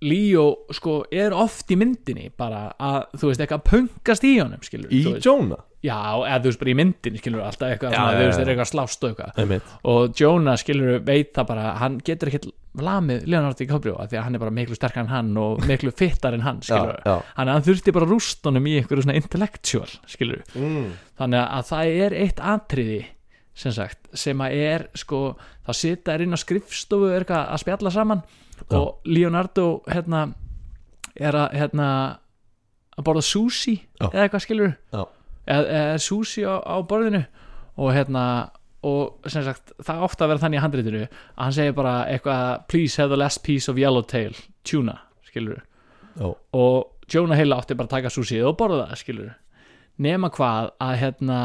Speaker 1: Leo sko er oft í myndinni bara að þú veist eitthvað pöngast í honum skilur
Speaker 2: Í Jonah
Speaker 1: já eða þú veist bara í myndinni skilur alltaf eitthvað
Speaker 2: Já,
Speaker 1: svona,
Speaker 2: já,
Speaker 1: þú veist
Speaker 2: já.
Speaker 1: er eitthvað slást og eitthvað.
Speaker 2: Emmitt
Speaker 1: og Jonah skilur veit það bara hann getur ekkert lamið Leonardo DiCaprio af því að hann er bara miklu sterkar en hann og miklu fittar en hann skilur
Speaker 2: Já,
Speaker 1: hann, hann þurfti bara að rústa honum í einhverju svona intellectual skilur
Speaker 2: mm.
Speaker 1: þannig að það er eitt atriði sem sagt, sem að er sko, þá sita er inn á skrifstofu eitthvað að spjalla saman og Leonardo hérna er að hérna að borða sushi eða eitthvað skilur
Speaker 2: Já.
Speaker 1: Eða, eða sushi á, á borðinu. Og hérna og sem sagt, það átti að vera þannig í handritinu að hann segir bara eitthvað please have the last piece of yellowtail tuna, skilur
Speaker 2: Já
Speaker 1: og Jonah Hill átti bara að taka sushi og borða það, skilur nema hvað að hérna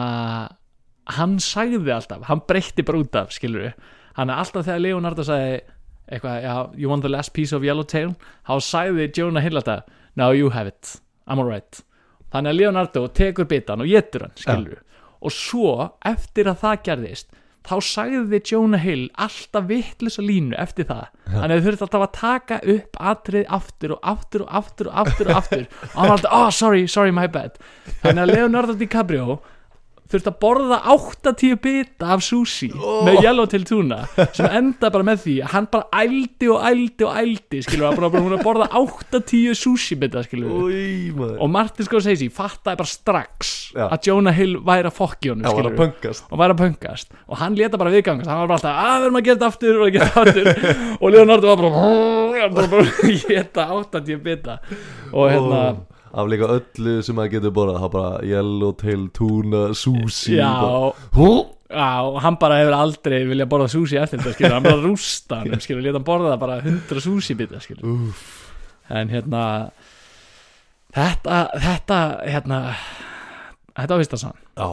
Speaker 1: hann sagði alltaf, hann breytti bara út af skilur hann er alltaf þegar Leonardo sagði eitthvað, já, you want the last piece of yellowtail þá sagði Jonah Hill alltaf now you have it, I'm alright þannig að Leonardo tekur bitan og getur hann, skilur og svo, eftir að það gerðist þá sagði Jonah Hill alltaf vitlis og línu eftir það. Þannig að þau þurfti alltaf að taka upp atrið aftur og aftur og aftur og aftur og aftur. Og hann var alltaf, oh sorry, sorry, my bad. Þannig að Leonardo DiCaprio þurfti að borða 80 bita af sushi með yellowtail tuna sem enda bara með því hann bara ældi og ældi og ældi skilur að bara, bara hún að borða 80 sushi bita skilur
Speaker 2: Új,
Speaker 1: og Martin Scorsese fattaði bara strax
Speaker 2: Já.
Speaker 1: að Jonah Hill væri að fokki honum
Speaker 2: Já, að
Speaker 1: skilurðu.
Speaker 2: pöngast
Speaker 1: og væri að pöngast og hann leta bara viðgangast. Hann var bara alltaf að við erum að gera þetta aftur og að gera þetta aftur. Og Leonardo var bara [LAUGHS] hann bara bara að geta 80 bita. Og hérna
Speaker 2: Ó, Af líka öllu sem maður getur borðað. Það bara yellowtail, tuna, sushi
Speaker 1: já, og hann bara hefur aldrei viljað borða sushi eftir þetta skilur, hann bara rústa hann skilur, leta hann borða bara 100 sushi bita skilur
Speaker 2: Úff.
Speaker 1: en hérna þetta, þetta hérna þetta var fyrsta sann
Speaker 2: Já,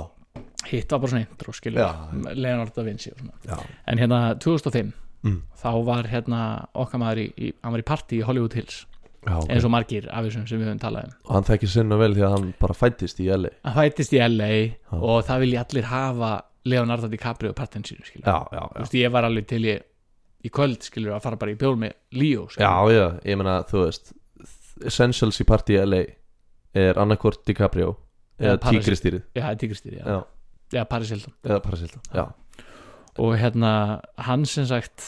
Speaker 1: hitt var bara svona intro skilur,
Speaker 2: Já.
Speaker 1: Leonardo da Vinci og svona.
Speaker 2: Já.
Speaker 1: En hérna 2005
Speaker 2: Mm.
Speaker 1: þá var hérna okkar maður í, í hann var í partí í Hollywood Hills
Speaker 2: Já, ok.
Speaker 1: eins og margir af þessum sem við höfum talað um.
Speaker 2: Og hann þekkir sinna vel því að hann bara fættist í LA
Speaker 1: hann fættist í LA
Speaker 2: Já.
Speaker 1: og það vilja allir hafa Leonardo DiCaprio partin sínu skilur
Speaker 2: Já, já,
Speaker 1: Þú veist, ég var alveg til í, í kvöld skilur að fara bara í bjól með Leo skilur.
Speaker 2: Já, já, ég meina, þú veist Essentials í partí í LA Er annarkvort DiCaprio
Speaker 1: Eða
Speaker 2: Eða tígristýrið
Speaker 1: já, það tígristýri, já,
Speaker 2: já.
Speaker 1: Paris Hilton.
Speaker 2: Eða Parasilta Já,
Speaker 1: og hérna, hann sem sagt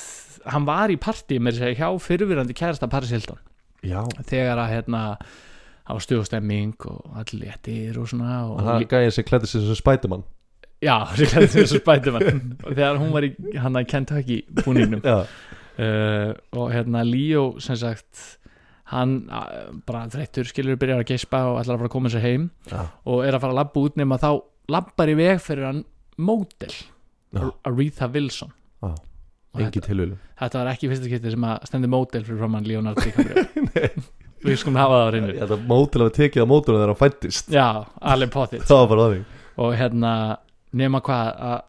Speaker 1: hann var í partí með þess að segja hjá fyrirvirandi kærasta Paris Hilton
Speaker 2: já,
Speaker 1: þegar að hérna var stjóðstemming og allir léttir og svona og,
Speaker 2: það gæði sig klætti sig sem spætumann
Speaker 1: já, þessi klæði þessu spætumann og þegar hún var í hann að Kentucky búningnum. Uh, og hérna Líó sem sagt hann bara þreyttur skilur byrjar að geispa og ætlar að fara að koma sér heim
Speaker 2: já,
Speaker 1: og er að fara að labba út nema þá labbar í veg fyrir hann módel
Speaker 2: já,
Speaker 1: Aretha Wilson.
Speaker 2: Já. Engi
Speaker 1: þetta,
Speaker 2: tilvílu
Speaker 1: þetta var ekki fyrsta getið sem að stendi módel fyrir framann Leonardo DiCaprio. [LAUGHS] Við skulum hafa það á reynu
Speaker 2: Þetta mótil að við tekið á mótunum þegar hann fættist.
Speaker 1: Já, alveg potið
Speaker 2: Það var bara þannig.
Speaker 1: Og hérna nema hvað að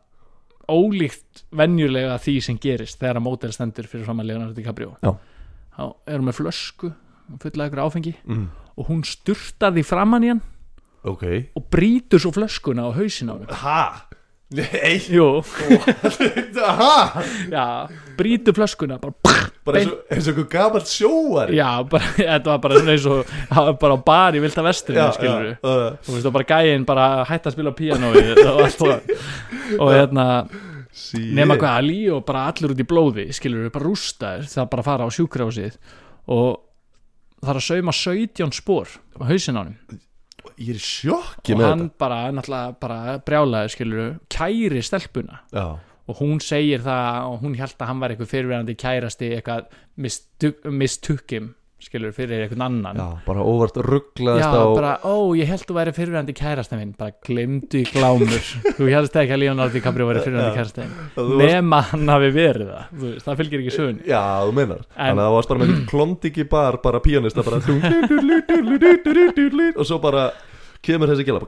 Speaker 1: ólíkt venjulega því sem gerist þegar að módel stendur fyrir framann Leonardo DiCaprio.
Speaker 2: Já.
Speaker 1: þá erum við flösku fulla ykkur áfengi
Speaker 2: mm.
Speaker 1: og hún sturtar því framann í hann
Speaker 2: Ok.
Speaker 1: og brýtur svo flöskuna á hausin á hann
Speaker 2: Ha? Nei.
Speaker 1: Jú, [LAUGHS] já, brýtur flöskuna bara,
Speaker 2: Bara eins og, eins og einhver gamalt sjóari.
Speaker 1: Já, bara, [LAUGHS] þetta var bara svona eins og það var bara á bar í vilda vestrinu skilur við,
Speaker 2: uh,
Speaker 1: þú veist, og bara gæinn bara hætti að spila á píanói og allt það. Og hérna,
Speaker 2: sí,
Speaker 1: nema hvað að lí og bara allir út í blóði, skilur bara rústaðir það bara fara á sjúkrásið og það er að sauma 17 spór á hausin á hann
Speaker 2: Ég er sjokki
Speaker 1: og
Speaker 2: með
Speaker 1: hann bara, náttúrulega, bara brjálaði, skilur við, kæri stelpuna.
Speaker 2: Þetta Já,
Speaker 1: og hún segir það og hún held að hann var eitthvað fyrirverandi kærasti eitthvað mistukkim skilur fyrir eitthvað annan
Speaker 2: já, bara óvart rugglaðist
Speaker 1: Já,
Speaker 2: á
Speaker 1: bara, ó, ég held þú væri fyrirverandi kærasta minn bara glemdu í glámur þú helst ekki að Leonardo DiCaprio væri fyrirverandi
Speaker 2: Já.
Speaker 1: kærasta minn
Speaker 2: Þú varst-
Speaker 1: nema hann hafi verið það þú veist, það fylgir ekki sögun
Speaker 2: Já, þú meinar
Speaker 1: En-
Speaker 2: Þannig að það varst bara með klondiki bar bara píanista bara og svo bara kemur þessi gæla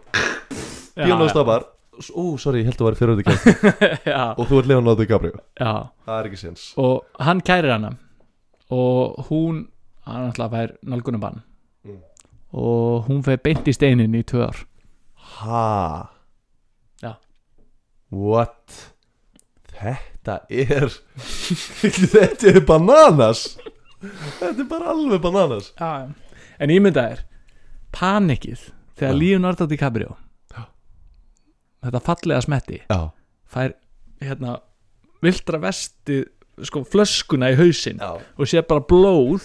Speaker 2: píanista bar Ó, sorry, ég held að það var fyrir auðvitað
Speaker 1: já,
Speaker 2: og þú ert Leonardo DiCaprio Það er ekki séns
Speaker 1: og hann kærir hana og hún hann að fær nálgunum
Speaker 2: Mm.
Speaker 1: og hún fer beint í steinin í tvö ár
Speaker 2: Ha?
Speaker 1: Já.
Speaker 2: What? Þetta er [LAUGHS] Þetta er bananas Þetta er bara alveg bananas
Speaker 1: já. en ímynda er panikið þegar
Speaker 2: Já.
Speaker 1: Leonardo DiCaprio þetta fallega smetti fær hérna vildra vesti sko flöskuna í hausinn
Speaker 2: já
Speaker 1: og sé bara blóð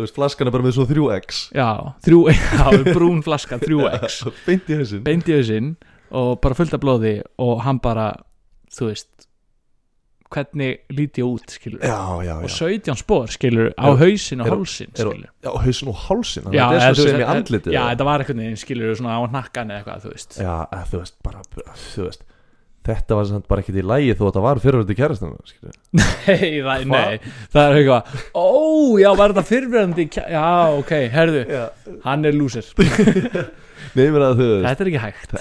Speaker 2: Þú veist, flaskan er bara með svo 3x
Speaker 1: já, þrjú, [LAUGHS] já, brún flaska 3x
Speaker 2: Beint í hausinn.
Speaker 1: Beint í hausinn og bara fullt af blóði og hann bara, þú veist hvernig líti ég út skilur
Speaker 2: Já, já,
Speaker 1: og
Speaker 2: já.
Speaker 1: 17 spór skilur á hausinn og hálsinn
Speaker 2: er-
Speaker 1: skilur
Speaker 2: Já, hausinn og hálsinn.
Speaker 1: Já,
Speaker 2: Þetta
Speaker 1: eða
Speaker 2: er
Speaker 1: þú
Speaker 2: svo
Speaker 1: veist,
Speaker 2: sem í
Speaker 1: eða-
Speaker 2: andlitið
Speaker 1: Já,
Speaker 2: eða?
Speaker 1: þetta var veginn skilur svona á hnakkan eða eitthvað, þú veist.
Speaker 2: Já, eða þú veist, bara Þú veist Þetta var samt bara ekkert í lægi þó að þetta var fyrirvændi kærastan [LAUGHS]
Speaker 1: Nei, það, nei, það er eitthvað Ó, já, var þetta fyrrverandi kæ- Já, ok, herðu, hann er lúsir. [LAUGHS]
Speaker 2: Nei, mér að veist.
Speaker 1: Þetta er ekki hægt.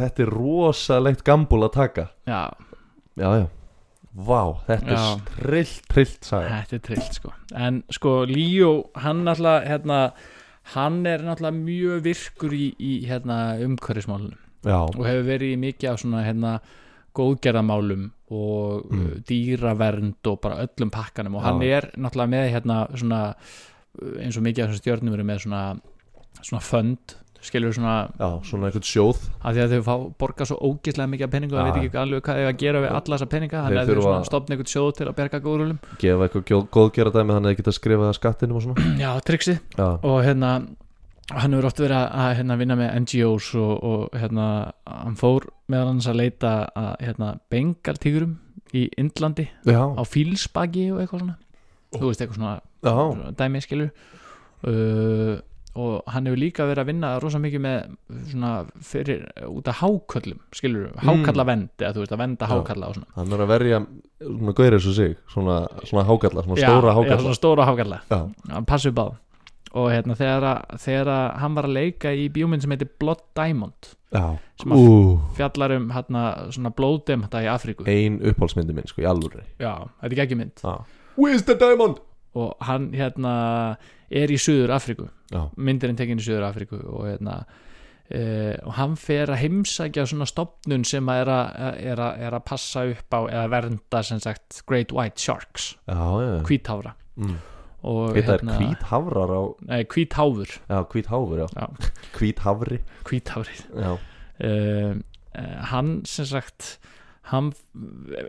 Speaker 2: Þetta er rosalegt gambúl að taka.
Speaker 1: Já,
Speaker 2: Já, já. Vá, þetta
Speaker 1: Já.
Speaker 2: er trillt, trillt saga.
Speaker 1: Þetta er trillt sko. En sko, Líó, hann náttúrulega hérna, hann er náttúrulega mjög virkur í, í hérna, umhverfismálunum
Speaker 2: Já,
Speaker 1: og hefur verið mikið af svona hérna, góðgerðamálum og
Speaker 2: Mm.
Speaker 1: mm. dýravernd og bara öllum pakkanum og
Speaker 2: Já.
Speaker 1: hann er náttúrulega með hérna svona eins og mikið af þessum stjörnum eru með svona svona fönd skilur svona
Speaker 2: já, svona einhvern sjóð
Speaker 1: að því að þau fá borga svo ógeðslega mikið
Speaker 2: Já.
Speaker 1: það veit ekki alveg hvað þau að gera við alla þessa peninga
Speaker 2: Þeir
Speaker 1: þannig að þau stopna einhvern sjóð til að berga góðrúlum
Speaker 2: Gefa eitthvað góðgera dæmi Þannig að þið geta skrifað skattinum og svona
Speaker 1: já, triksi og hérna hann hefur oft verið að- að hérna, vinna með NGOs og, og hérna hann fór meðal hans að leita að hérna, bengaltígurum í Indlandi
Speaker 2: já,
Speaker 1: á fílsbaki og eitthvað svona. Þú veist eitthvað svona, svona dæmi skilur. Uh, og hann hefur líka verið að vinna rosa mikið með svona fyrir út af háköllum skilur, hákallavend eða þú veist að venda
Speaker 2: Mm.
Speaker 1: Hákalla og svona.
Speaker 2: Hann er að verja Svona gauðir þessu sig Svona, svona hákalla Svona
Speaker 1: Já,
Speaker 2: stóra
Speaker 1: já,
Speaker 2: hákalla.
Speaker 1: svona stóra hákalla. Hann á það. Og hérna þegar, að, þegar að hann var að leika í bjóminn sem heitir Blood Diamond
Speaker 2: já.
Speaker 1: Sem að-
Speaker 2: Ú,
Speaker 1: fjallar um hérna svona blóðdem þetta í Afríku.
Speaker 2: Ein uppálsmyndi minn sko í alvöru.
Speaker 1: Já, þetta er ekki mynd
Speaker 2: Já Where's the diamond?
Speaker 1: og hann hérna er í Suður Afríku
Speaker 2: Já,
Speaker 1: myndirinn tekin í Suður Afríku og hérna Uh, og hann fer að heimsækja svona stopnun sem að er, að, er, að, er að passa upp á eða vernda sem sagt Great White Sharks.
Speaker 2: Já, já.
Speaker 1: Hvítháfra.
Speaker 2: Mm.
Speaker 1: Og
Speaker 2: Þetta er hvít hafrar á
Speaker 1: nei, hvítháfur
Speaker 2: Já, hvít háfur, já,
Speaker 1: Já. Hvítháfri
Speaker 2: Já,
Speaker 1: uh, uh, hann sem sagt hann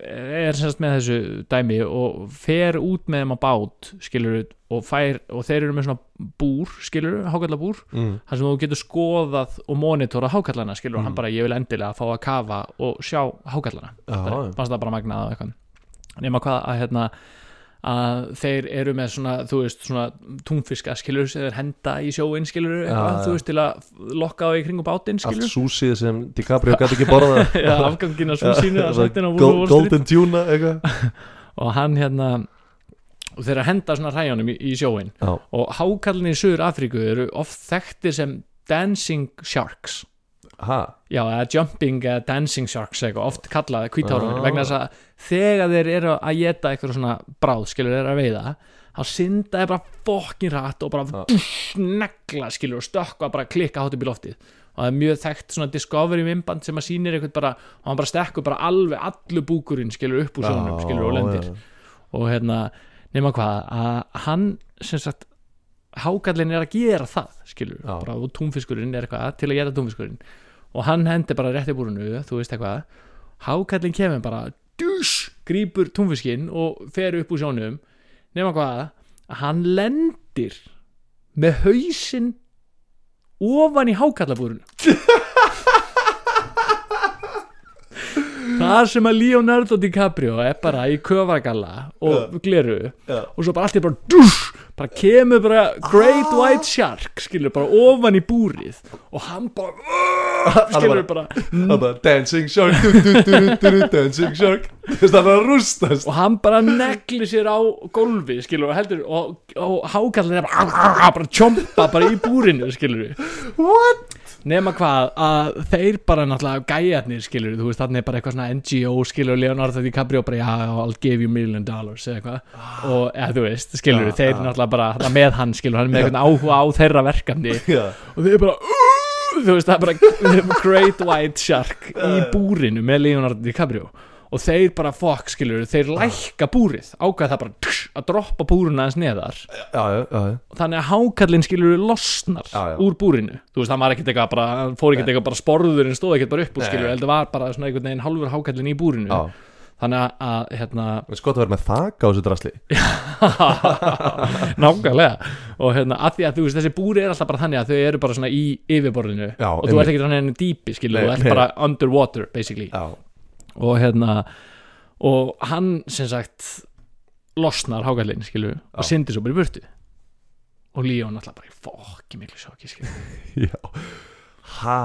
Speaker 1: er semst með þessu dæmi og fer út með þeim á bát skilur og fær og þeir eru með svona búr skilur, hákallabúr
Speaker 2: mm.
Speaker 1: þar sem þú getur skoðað og monitora hákallana skilur og
Speaker 2: Mm.
Speaker 1: hann bara ég vil endilega fá að kafa og sjá hákallana fannst það bara magnað og eitthvað nema hvað að hérna að þeir eru með svona, þú veist, svona túnfiska skilur sem þeir henda í sjóin skilur eitthvað, þú veist, til að lokka á í kringum bátinn
Speaker 2: allt
Speaker 1: skilur
Speaker 2: súsið sem DiCaprio gæti ekki borða [LAUGHS]
Speaker 1: Já, afgangina svo sínu að sættina á
Speaker 2: Gol-
Speaker 1: Wolf Street.
Speaker 2: Golden Tuna eitthvað. [LAUGHS]
Speaker 1: Og hann hérna þeir að henda svona hræjónum í, í sjóin
Speaker 2: Já,
Speaker 1: og hákallinni í Suður Afríku eru oft þekktir sem dancing sharks
Speaker 2: ha,
Speaker 1: já, eða jumping eða dancing sharks eitthvað, oft kallað hvítárunni
Speaker 2: Ah.
Speaker 1: vegna þess að þegar þeir eru að geta eitthvað svona bráð, skilur þeir að veiða þá synda þeir bara fokkin rætt og bara
Speaker 2: Ah.
Speaker 1: negla, skilur og stökkva bara klikka hátt upp í loftið og það er mjög þekkt svona discovery mymband sem að sýnir eitthvað bara, og hann bara stekkur bara alveg allur búkurinn, skilur upp úr sjónum skilur og lendir
Speaker 2: já.
Speaker 1: og hérna, nema hvað að hann sem sagt hákallin er að gera það skilur,
Speaker 2: Já.
Speaker 1: bara og túnfiskurinn er eitthvað til að gera túnfiskurinn og hann hendir bara rétt í búrinu, þú veist eitthvað. Hákallin kemur bara dusch, grípur túnfiskinn og fer upp úr sjónum. Nema hvað, að hann lendir með hausinn ofan í hákallabúrinu [LAUGHS] það sem að Leonardo DiCaprio er bara í köfargalla og gleru og svo bara allt er bara dusch, bara kemur bara Great White Shark skilur bara ofan í búrið. Og hann bara skilur bara
Speaker 2: er bara Dancing Shark Dancing Shark. Þú veist það er að rústast.
Speaker 1: Og hann bara negli sér á gólfi skilur og heldur og, er bara bara tjompa bara í búrinu skilur
Speaker 2: What?
Speaker 1: Nema hvað að þeir bara náttúrulega gæjarnir skilur þú veist þannig bara eitthvað svona NGO skilur Leonardo DiCaprio bara já I'll give you a million dollars eða eitthvað. Og eða þú veist skilur
Speaker 2: Já,
Speaker 1: þeir
Speaker 2: já.
Speaker 1: náttúrulega bara með hann skilur hann er með eitthvað áhuga á þeirra verkefni.
Speaker 2: Já,
Speaker 1: og þeir bara "Uh", þú veist það er bara Great White Shark í búrinu með Leonardo DiCaprio og þeir bara fokk skilur þeir lækka búrið ákveð það bara tss, að droppa búruna aðeins neðar. Og þannig að hákallinn skilur losnar
Speaker 2: Já, já.
Speaker 1: úr búrinu. Þú veist það var ekkert eitthvað bara fór ekkert eitthvað bara sporðurinn stóð ekkert bara upp úr skilur heldur var bara svona einhvern veginn hálfur hákallinn í búrinu.
Speaker 2: Já.
Speaker 1: þannig að, hérna
Speaker 2: skott að vera með þak á þessu drasli. [LAUGHS]
Speaker 1: Nákvæmlega. Og hérna að því að þú veist þessi búri er alltaf bara þannig að þau eru bara svona í yfirborðinu.
Speaker 2: Já,
Speaker 1: og þú ert ekki þannig enn dýpi skilur þú ert bara underwater basically.
Speaker 2: Já,
Speaker 1: og hérna og hann sem sagt losnar hákallinn skilur og syndir svo bara í burtu. Og Leon alltaf bara fokki miklu sjokki skilur [LAUGHS]
Speaker 2: já. Ha,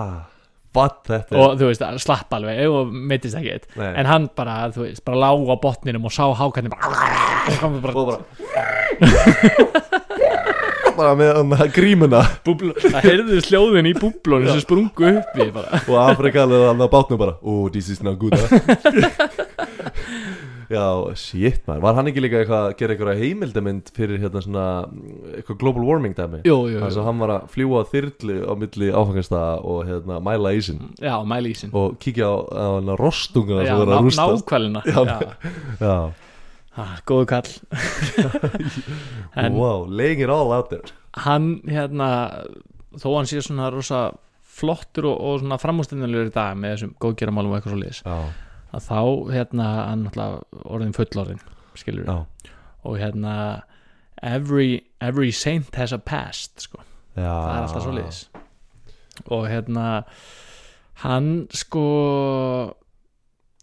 Speaker 2: er
Speaker 1: og þú veist, að slapp alveg og meittist ekkert.
Speaker 2: Nei.
Speaker 1: en hann bara, þú veist, bara lá á botninum og sá hákallinn bara, og bara, [LAUGHS]
Speaker 2: bara með hann grímuna
Speaker 1: búbl, það heyrðu sljóðin í búblónu sem sprungu uppi bara.
Speaker 2: Og Afrikalir hann á bátnum bara Oh, this is not good huh? [LAUGHS] Já, shit maður Var hann ekki líka eitthvað að gera eitthvað heimildamind fyrir hérna svona mm, eitthvað global warming dæmi
Speaker 1: jú, jú,
Speaker 2: Þannig
Speaker 1: jú.
Speaker 2: að hann var að fljúa þyrlu á milli áfangastæða og hérna mæla ísinn
Speaker 1: já, mæli ísinn
Speaker 2: og kíkja á, á hana rostunguna
Speaker 1: já,
Speaker 2: sem verður
Speaker 1: ná,
Speaker 2: að rústast
Speaker 1: nákvæmina
Speaker 2: Já.
Speaker 1: já.
Speaker 2: Já,
Speaker 1: Ah, góðu kall. [LAUGHS] En
Speaker 2: wow, laying it all out there.
Speaker 1: hann hérna þó hann sé svona rosa flottur og, og svona framústendinlegur í dag með þessum góðgeramálum og eitthvað svo liðis
Speaker 2: Já,
Speaker 1: að þá hérna hann náttúrulega orðin fullorðin skilur
Speaker 2: já,
Speaker 1: og hérna every, every saint has a past sko.
Speaker 2: já.
Speaker 1: Það er alltaf svo liðis og hérna hann sko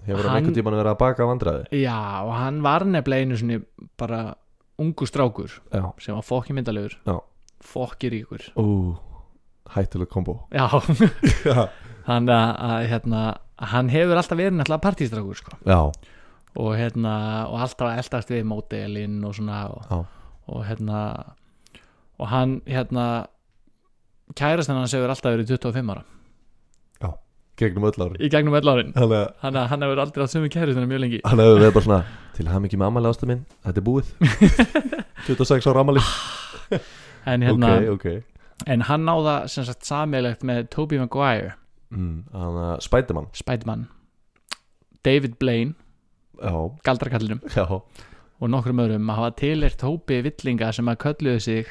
Speaker 2: Hefur hann einhvern tímann verið að baka vandræði?
Speaker 1: Já og hann var nefnilega einu sinni bara ungu strákur
Speaker 2: Já,
Speaker 1: sem var fokki myndalegur.
Speaker 2: Já.
Speaker 1: fokki ríkur.
Speaker 2: Ú, hættuleg kombo. [LAUGHS]
Speaker 1: Já. Hann að, að hérna hann hefur alltaf verið náttúrulega partístrákur sko.
Speaker 2: já,
Speaker 1: og hérna og alltaf eldast við mótelinn og svona og,
Speaker 2: Já.
Speaker 1: og hérna og hann hérna kærastan hans hefur alltaf verið 25 ára
Speaker 2: gegnum öll ári
Speaker 1: í gegnum öll árin.
Speaker 2: Þannig að
Speaker 1: hann, hefur aldrei átt sömu kærastan mjög lengi.
Speaker 2: Hann hefur verið bara svona Til hann ekki með ammali ástu minn, þetta er búið. [LAUGHS] 26 ára ammali
Speaker 1: en, hérna,
Speaker 2: Ok, ok.
Speaker 1: En hann náða sem sagt sammeilegt með Tobey Maguire.
Speaker 2: Mm, að Spiderman.
Speaker 1: Spiderman. David Blaine, galdrakallinum og nokkrum öðrum að hafa tilert hópi villinga sem að kölluðu sig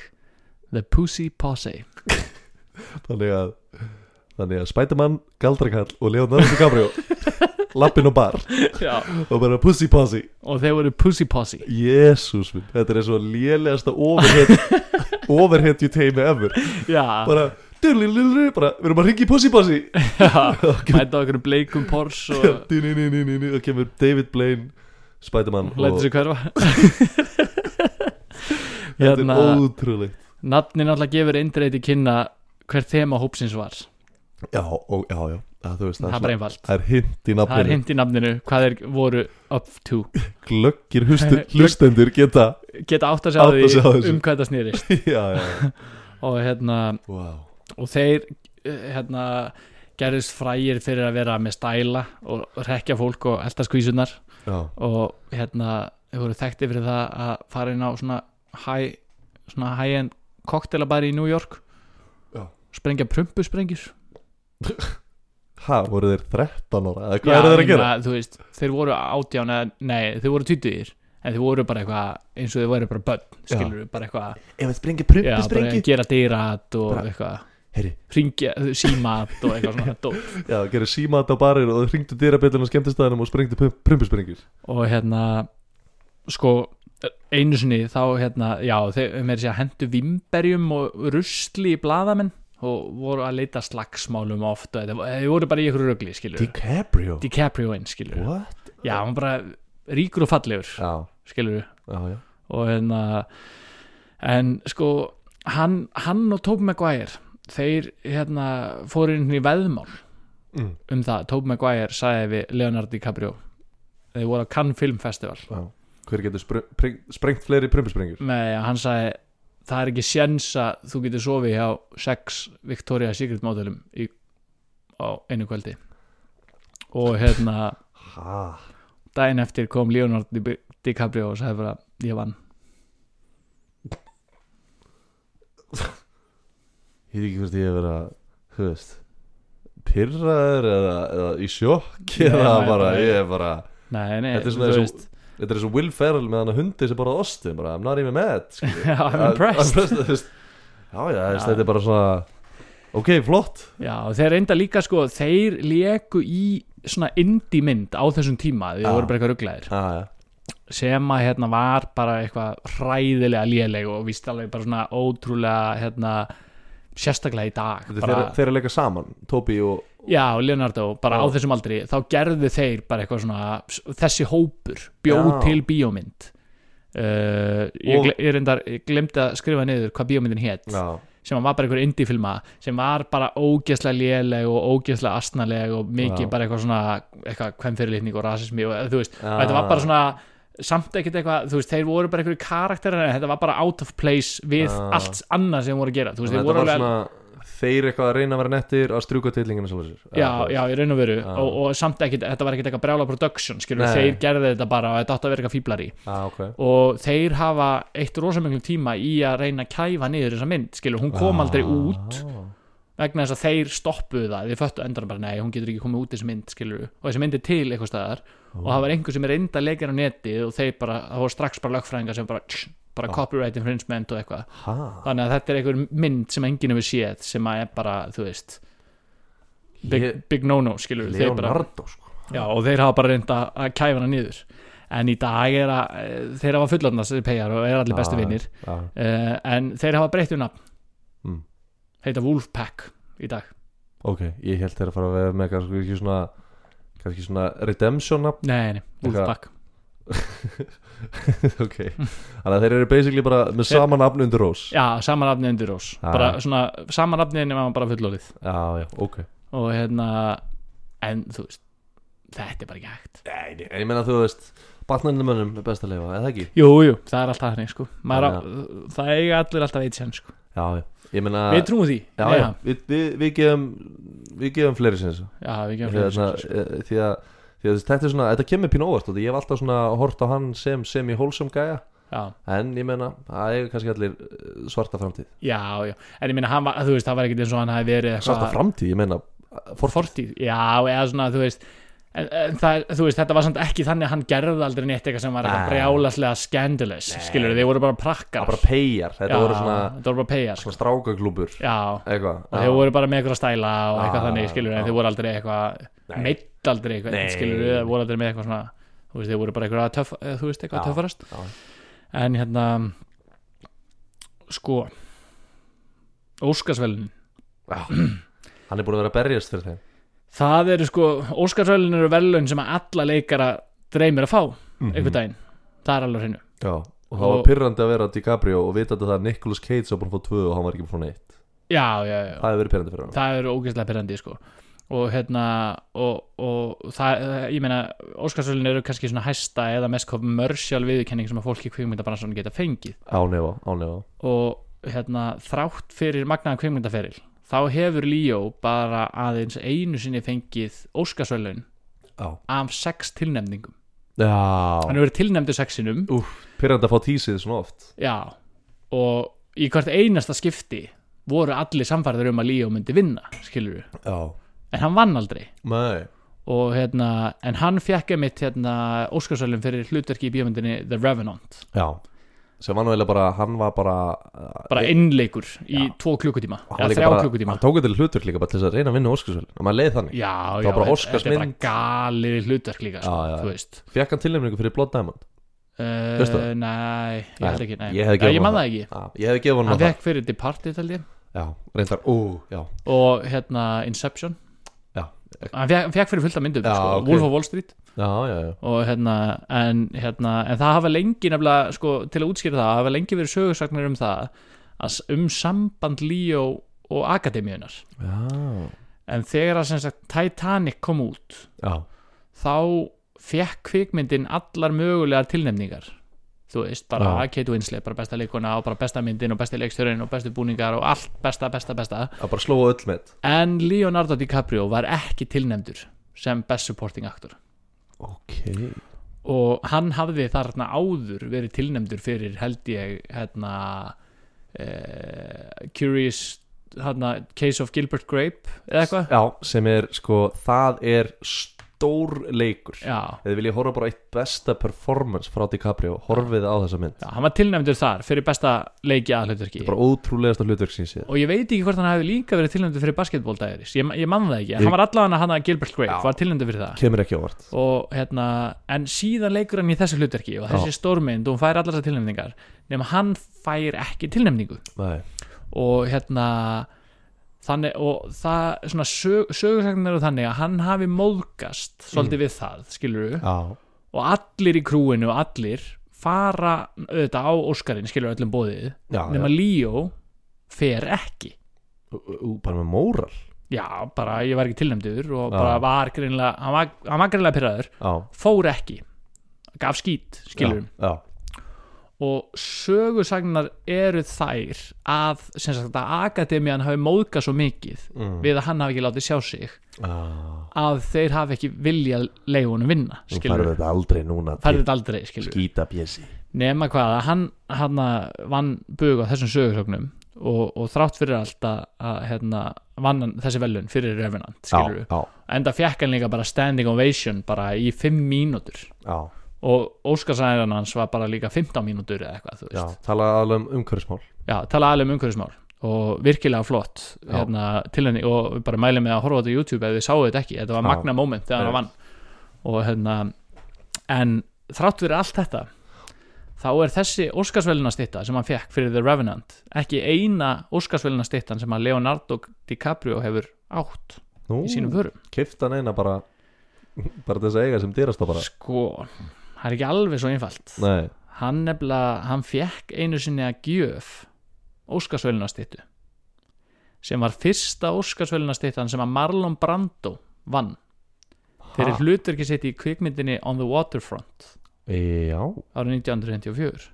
Speaker 1: The Pussy Posse. [LAUGHS]
Speaker 2: Þannig að Þannig að Spiderman, Galdrakall og Leonardo DiCaprio [LAUGHS] lappin og bar.
Speaker 1: Já,
Speaker 2: og bara pussy possy
Speaker 1: og þeir voru Pussy Posse.
Speaker 2: Jésús minn, þetta er svo lélegasta overhead [LAUGHS] overhead you teimi ever.
Speaker 1: Já,
Speaker 2: bara, dulililili, bara, við erum að ringa í pussy possy
Speaker 1: já. [LAUGHS] Mæta okkur bleikum pors og
Speaker 2: og kemur David Blaine Spiderman
Speaker 1: lætur
Speaker 2: og
Speaker 1: sig hverfa.
Speaker 2: Þetta
Speaker 1: hérna,
Speaker 2: er ótrúlegt.
Speaker 1: nafnin alltaf gefur eindreiti kynna hver þema hópsins var
Speaker 2: já, og, já, já, það, veist
Speaker 1: það er bara einfalt.
Speaker 2: það er hint í
Speaker 1: það er
Speaker 2: nafninu
Speaker 1: hint í nafninu. Hvað þeir voru up to? [LAUGHS]
Speaker 2: Glöggir [LAUGHS] hlustendur geta
Speaker 1: geta átt að segja
Speaker 2: Átta sig á
Speaker 1: því um hvað það snýrist [LAUGHS]
Speaker 2: já, já, já.
Speaker 1: og hérna
Speaker 2: Wow.
Speaker 1: og þeir eh, hérna gerðist frægir fyrir að vera með stæla og rekja fólk og elda skvísunar og hérna þeir voru þekkti fyrir það að fara inn á svona high, svona high-end koktelabæri í New York. Sprengja prumpusprengjur
Speaker 2: ha, voru þeir 13 ára eða hvað eru þeir að gera?
Speaker 1: þú veist, þeir voru átján eða, nei, þeir voru tutugir en þeir voru bara eitthvað eins og þeir voru bara börn skilur bara eitthvað,
Speaker 2: ef við sprengja
Speaker 1: já,
Speaker 2: prumpi
Speaker 1: bara
Speaker 2: sprengi
Speaker 1: gera dyrat og
Speaker 2: Bara-
Speaker 1: eitthvað.
Speaker 2: Heyri,
Speaker 1: ringja, símat og eitthvað svona [LAUGHS] dót.
Speaker 2: já, gerir símat á barir og hringdu dyrabillin á skemmtistæðinum og sprengdu prumpi sprengjur
Speaker 1: og hérna sko einu sinni þá hérna já þeir með þess að hendu vimberjum og rusli í blaðamenn og voru að leita slagsmálum oft og þetta- þeir voru bara í ykkur rugli skilur
Speaker 2: DiCaprio
Speaker 1: DiCaprio einn skilur
Speaker 2: what?
Speaker 1: já hann bara ríkur og fallegur
Speaker 2: já,
Speaker 1: skilur
Speaker 2: já, já
Speaker 1: og hérna en sko hann, hann og Tobey Maguire þeir hérna fóru inn í veðmál
Speaker 2: mm.
Speaker 1: um það, Tobey Maguire sagði við Leonardo DiCaprio þeir voru á Cannes Film Festival
Speaker 2: já. hver getur spre pre- sprengt fleiri prumpi sprengjur?
Speaker 1: með að hann sagði það er ekki sjens að þú getur sofið hjá sex Victoria's Secret módelum í, á einu kvöldi. Og hérna daginn eftir kom Leonardo Di- DiCaprio og sagði bara ég vann.
Speaker 2: Ég veit ekki hvort ég hef verið að veist pyrraður eða, eða í sjokk eða bara, ég er bara
Speaker 1: nei, nei,
Speaker 2: Þetta er svona
Speaker 1: veist
Speaker 2: Þetta er svo Will Ferrell með hann að hundi sem borðað ostu bara, I'm not even mad
Speaker 1: I'm impressed.
Speaker 2: Já, já, þetta er bara svona Ok, flott.
Speaker 1: Já, og þeir reynda líka sko þeir leku í svona indie mynd á þessum tíma, þeir
Speaker 2: Já.
Speaker 1: voru bara eitthvað
Speaker 2: já,
Speaker 1: sem að hérna var bara eitthvað hræðilega léleg og víst alveg bara svona ótrúlega hérna sérstaklega í dag
Speaker 2: er
Speaker 1: bara,
Speaker 2: þeir, þeir eru að leika saman Tobi og
Speaker 1: Já, Leonardo, bara
Speaker 2: Já.
Speaker 1: á þessum aldri þá gerðu þeir bara eitthvað svona þessi hópur, bjóð
Speaker 2: Já.
Speaker 1: til bíómynd uh, ég, ég, reyndar, ég glemdi að skrifa niður hvað bíómyndin hétt sem var bara einhver indie filma sem var bara ógeðslega léleg og ógeðslega astnaleg og mikið
Speaker 2: Já.
Speaker 1: bara eitthvað svona eitthvað kvennfyrirlitning og rasismi og þú veist, þetta var bara svona samt ekkert eitthvað, þú veist, þeir voru bara einhverju karakterar en þetta var bara out of place við allt annað sem voru að gera þú veist, þeir voru alveg
Speaker 2: svona Þeir eitthvað að reyna að vera nettir að strjúka tillingina sér
Speaker 1: Já, já, í raun og veru. Og, og samt ekkert, þetta var ekkert eitthvað brjála production skilur,
Speaker 2: Nei.
Speaker 1: þeir gerðu þetta bara og þetta átti að vera eitthvað fíblari
Speaker 2: Já, ok.
Speaker 1: Og þeir hafa eitt rosamöngum tíma í að reyna að kæfa niður þessa mynd skilur, hún kom aldrei út
Speaker 2: Ah.
Speaker 1: vegna þess að þeir stoppuðu það. Þið föttu endur bara, nei, hún getur ekki komið út þessi mynd skilur, og þessi mynd er til eitthvað staðar. Og það var einhver sem er reynda að leika á netið og þeir bara, það voru strax bara lögfræðingar sem bara, tss, bara
Speaker 2: Já.
Speaker 1: copyright infringement og eitthvað.
Speaker 2: Ha,
Speaker 1: þannig að þetta er einhver mynd sem enginn hefur séð sem að er bara, þú veist big,
Speaker 2: Le-
Speaker 1: big no-no, skilur þeir bara,
Speaker 2: Leonardo sko.
Speaker 1: Já, og þeir hafa bara reynda að kæfa hana niður. En í dag er að eh, þeir hafa fullorðnast þessi peyjar og er allir bestu vinnir
Speaker 2: Já,
Speaker 1: uh, en þeir hafa breytt um nafn.
Speaker 2: Mm.
Speaker 1: heita Wolfpack í dag.
Speaker 2: Ok, ég held þeir að fara að vera með kannski svona kannski svona redemption nafn?
Speaker 1: Nei, nei, Wolfpack [LAUGHS]
Speaker 2: ok, þannig að þeir eru basically bara með sama nafn undir rós.
Speaker 1: Já, sama nafni undir rós.
Speaker 2: Já.
Speaker 1: bara svona, sama nafni nema bara fullorðið.
Speaker 2: Já, já, ok.
Speaker 1: Og hérna, en þú veist þetta er bara ekki hægt.
Speaker 2: Nei, en ég meina þú veist Batnarnir mönnum er best að lifa, eða ekki?
Speaker 1: jú, jú, það er alltaf þannig sko. Maður á, það eiga allir alltaf eitt sen sko.
Speaker 2: Já, já, ég meina
Speaker 1: við trúum því.
Speaker 2: Já, já, við, við, við gefum við gefum fleiri sinns
Speaker 1: já, við gefum fleiri séns.
Speaker 2: eh, því að að þetta er svona, þetta kemur pínu óvart ég hef alltaf svona hort á hann sem sem í hólsum gæja
Speaker 1: já,
Speaker 2: en ég meina, það er kannski allir eh, svarta framtíð.
Speaker 1: Já, já, en ég meina hann var, þú veist, það var ekkert eins og hann hafi verið
Speaker 2: svarta framtíð, ég meina
Speaker 1: for fortíð, já, eða svona, þú veist en, en það, þú veist, þetta var samt ekki þannig að hann gerði aldrei neitt eitthvað sem var eitthvað brjálaslega scandalous,
Speaker 2: Nei.
Speaker 1: skilur þeir voru bara prakkar.
Speaker 2: Bara peyjar, þetta voru svona,
Speaker 1: þetta voru bara peyjar
Speaker 2: svona strákaklúbur
Speaker 1: já,
Speaker 2: eitthvað
Speaker 1: og þeir voru bara með eitthvað stæla og eitthvað þannig, skilur, en þeir voru aldrei eitthvað
Speaker 2: Nei.
Speaker 1: Aldrei eitthvað skilur við, voru aldrei með eitthvað svona þú veist, þeir voru bara eitthvað töff, þú veist, eitthvað töffarast. en hérna sko Óskarsvelin
Speaker 2: Já. hann er búin að vera að berjast fyrir þeim.
Speaker 1: Það eru sko, Óskarsvelin eru velun sem að alla leikara dreymir að fá
Speaker 2: Mhm.
Speaker 1: einhvern daginn, það er alveg á hreinu.
Speaker 2: Já, og það var
Speaker 1: Og-
Speaker 2: pyrrandi að vera DiCaprio og vita að það er Nicolas Cage var búin að fá tvö og hann var ekki búin að fá neitt.
Speaker 1: Já, já, já,
Speaker 2: það hefur verið pyrrandi fyrir hann
Speaker 1: það eru ógeðslega pyrrandi sko og hérna og, og það, ég meina Óskarsvelin eru kannski svona hæsta eða mest commercial viðurkenning sem að fólki kvikmyndabransan geta fengið.
Speaker 2: Ánefa, ánefa
Speaker 1: og hérna þrátt fyrir magnaðan kvikmyndaferil þá hefur Líó bara aðeins einu sinni fengið Óskarsvelun
Speaker 2: Já,
Speaker 1: af sex tilnefningum.
Speaker 2: Já.
Speaker 1: hann hefur verið tilnefndur sexinum.
Speaker 2: Pyrrandi að fá tísið svona oft.
Speaker 1: Já. Og í hvert einasta skipti voru allir samfærður um að Líó myndi vinna skilur við,
Speaker 2: Já,
Speaker 1: en hann vann aldrei.
Speaker 2: Nei.
Speaker 1: Og hérna, en hann fekk emitt hérna Óskarsvelun fyrir hlutverki í bíómyndinni The Revenant,
Speaker 2: Já, sem var nú eiginlega bara, hann var bara
Speaker 1: bara innleikur í
Speaker 2: Já.
Speaker 1: tvo klukkutíma, eða þrjá
Speaker 2: bara,
Speaker 1: klukkutíma.
Speaker 2: hann tók þetta hlutverk líka bara til þess að reyna að vinna Óskarsvöld og maður leið þannig,
Speaker 1: já,
Speaker 2: Það
Speaker 1: já,
Speaker 2: var bara
Speaker 1: þetta-
Speaker 2: Óskarsmynd.
Speaker 1: er bara galið hlutverk líka sko,
Speaker 2: fekk hann tilnefningu fyrir Blood Diamond?
Speaker 1: Uh, nei, ég held ekki nei.
Speaker 2: Ég
Speaker 1: ég man
Speaker 2: honum
Speaker 1: það ekki.
Speaker 2: Já, ég
Speaker 1: hann fekk fyrir Departed held ég.
Speaker 2: Já, reyndar, ú, já.
Speaker 1: Og hérna Inception hann fekk, fyrir fullt af myndum
Speaker 2: Já,
Speaker 1: sko,
Speaker 2: ok.
Speaker 1: Wolf of Wall Street
Speaker 2: já,
Speaker 1: og hérna en, hérna, en það hafa lengi nefnilega sko, til að útskýra það, hafa lengi verið sögursagnir um það að, um samband Líó og Akademíunar
Speaker 2: já.
Speaker 1: en þegar að sagt Titanic kom út
Speaker 2: já.
Speaker 1: þá fekk kvikmyndin allar mögulegar tilnefningar þú veist, bara
Speaker 2: Já.
Speaker 1: Kate Winslet bara besta leikona og bara besta myndin og besti leikstjórin og bestu búningar og allt besta, besta, besta.
Speaker 2: Það bara slóa öll með
Speaker 1: en Leonardo DiCaprio var ekki tilnefndur sem best supporting actor.
Speaker 2: Ok.
Speaker 1: Og hann hafði þarna áður verið tilnefndur fyrir held ég hérna uh, Curious hérna, Case of Gilbert Grape eða eitthvað?
Speaker 2: Sem er sko, það er stór leikur.
Speaker 1: Já,
Speaker 2: Eða vil ég horfa bara eitt besta performance frá DiCaprio Horfið á þessa mynd.
Speaker 1: Já, hann var tilnefndur þar fyrir besta leiki aðhlutverki.
Speaker 2: Bara ótrúlegasta hlutverk sín síðan
Speaker 1: og ég veit ekki hvort hann hefði líka verið tilnefndur fyrir basketball-dæris, ég, ég man það ekki.
Speaker 2: Ég-
Speaker 1: hann var allavega hann að Gilbert Grape,
Speaker 2: Já.
Speaker 1: var tilnefndur fyrir það.
Speaker 2: Kemur ekki á vart
Speaker 1: og hérna, en síðan leikur hann í þessu hlutverki og þessi stórmynd og hún fær allar þessar tilnefningar nema hann fær ekki tilnefningu.
Speaker 2: Nei.
Speaker 1: Og hérna þannig og það svona sög, sögursagnir eru þannig að hann hafi móðgast svolítið við það, skilur við
Speaker 2: Já.
Speaker 1: Og allir í krúinu og allir fara auðvitað á Óskarinn, skilur öllum bóðið
Speaker 2: Já,
Speaker 1: nema
Speaker 2: já.
Speaker 1: Líó fer ekki.
Speaker 2: Ú, Bara með móral?
Speaker 1: Já, bara ég var ekki tilnæmdur og
Speaker 2: Já.
Speaker 1: bara var greinlega, hann var, hann var greinlega pyrraður
Speaker 2: Já.
Speaker 1: fór ekki. Gaf skít, skilur
Speaker 2: Já,
Speaker 1: og sögursagnar eru þær að, sagt, að Akademian hafi móðgað svo mikið
Speaker 2: mm.
Speaker 1: við að hann hafi ekki látið sjá sig
Speaker 2: Já
Speaker 1: að þeir hafi ekki viljað leifunum vinna,
Speaker 2: Þú færðu þetta aldrei núna
Speaker 1: aldrei,
Speaker 2: Skýta bjössi
Speaker 1: nema hvað, að hann, hann vann bug á þessum sögursögnum og, og þrátt fyrir allt að, hérna, vann þessi velun fyrir
Speaker 2: Já,
Speaker 1: enda fekk hann líka bara standing ovation bara í 5 mínútur.
Speaker 2: Já,
Speaker 1: og Óskarsæðan hans var bara líka 15 mínútur eða eitthvað, þú
Speaker 2: já
Speaker 1: veist.
Speaker 2: Tala alveg um umhverfismál.
Speaker 1: Já, tala alveg um umhverfismál. Og virkilega flott hérna, tilhenni, og bara mæli með að horfa þetta á YouTube ef þið sáu þetta ekki, þetta var
Speaker 2: Já.
Speaker 1: magna moment þegar hann vann. Og hérna en þrátt fyrir allt þetta þá er þessi Óskarsvelina stitta sem hann fekk fyrir The Revenant ekki eina Óskarsvelina stittan sem að Leonardo DiCaprio hefur átt
Speaker 2: Nú,
Speaker 1: í sínum förum
Speaker 2: Kifta hann eina bara [LAUGHS] Bara þess að eiga sem dyrast bara.
Speaker 1: Sko, það er ekki alveg svo einfalt.
Speaker 2: Nei,
Speaker 1: hann nefnilega, hann fekk einu sinni að gjöf Óskarsvelunastittu sem var fyrsta Óskarsvelunastittan sem að Marlon Brando vann fyrir
Speaker 2: Ha?
Speaker 1: hlutverki sitt í kvikmyndinni On the Waterfront.
Speaker 2: Já.
Speaker 1: Árið 1994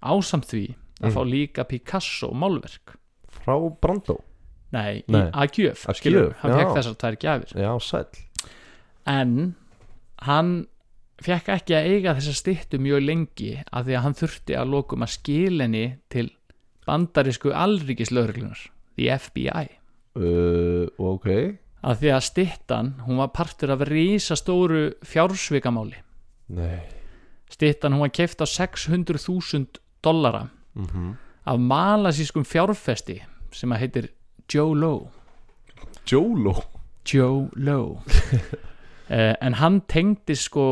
Speaker 1: ásamt því að
Speaker 2: Mm.
Speaker 1: fá líka Picasso málverk.
Speaker 2: Frá Brando?
Speaker 1: Nei,
Speaker 2: Nei.
Speaker 1: að gjöf,
Speaker 2: Að
Speaker 1: skilur,
Speaker 2: gjöf,
Speaker 1: hann fekk þessar tvær gjafir.
Speaker 2: Já, sæll.
Speaker 1: En hann fekk ekki að eiga þessa styttu mjög lengi af því að hann þurfti að lokum að skila henni til bandarísku alríkislauruglunar the FBI
Speaker 2: uh, Ok.
Speaker 1: Af því að styttan, hún var partur af risastóru fjársvikamáli.
Speaker 2: Nei.
Speaker 1: Styttan hún var keift á 600.000 dollara
Speaker 2: mm
Speaker 1: af malasískum fjárfesti sem að heitir Joe Lowe.
Speaker 2: Jolo
Speaker 1: Joe Lowe. Uh, [LAUGHS] en hann tengdi sko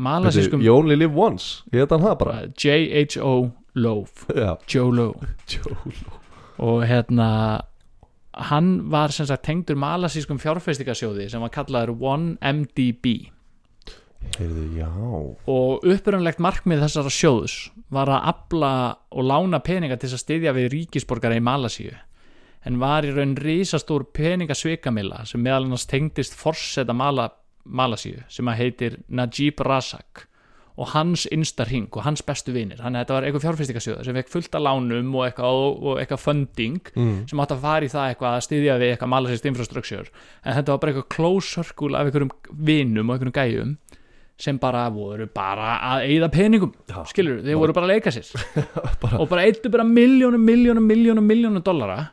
Speaker 1: malasískum
Speaker 2: You only live once, ég heit hann það bara.
Speaker 1: J.H.O. Loaf.
Speaker 2: Já,
Speaker 1: Joe Lowe
Speaker 2: Jolo
Speaker 1: og hérna hann var sem sagt tengdur malasískum fjárfestingasjóði sem var kallaður 1MDB
Speaker 2: Heyrðu, já.
Speaker 1: Og upprunlegt markmið þessara sjóðs var að afla og lána peninga til að styðja við ríkisborgara í Malasíu. En var í raun risastór peningasvikamilla sem meðal annars tengdist forseta Mala, Malasíu sem að heitir Najib Razak og hans innsta hring og hans bestu vinir þannig að þetta var eitthvað fjárfestingasjóð sem fekk fullt af lánum og eitthvað, og eitthvað funding
Speaker 2: mm.
Speaker 1: sem átt að fara í það eitthvað að styðja við eitthvað malasist infrastructure en þetta var bara eitthvað close circle af einhverjum vinum og einhverjum gæjum sem bara voru bara að eyða peningum
Speaker 2: Já.
Speaker 1: skilur, þeir voru bara að leika sér [LAUGHS]
Speaker 2: Bara-
Speaker 1: og bara eittu bara miljónum, miljónum, miljónum, miljónum dollara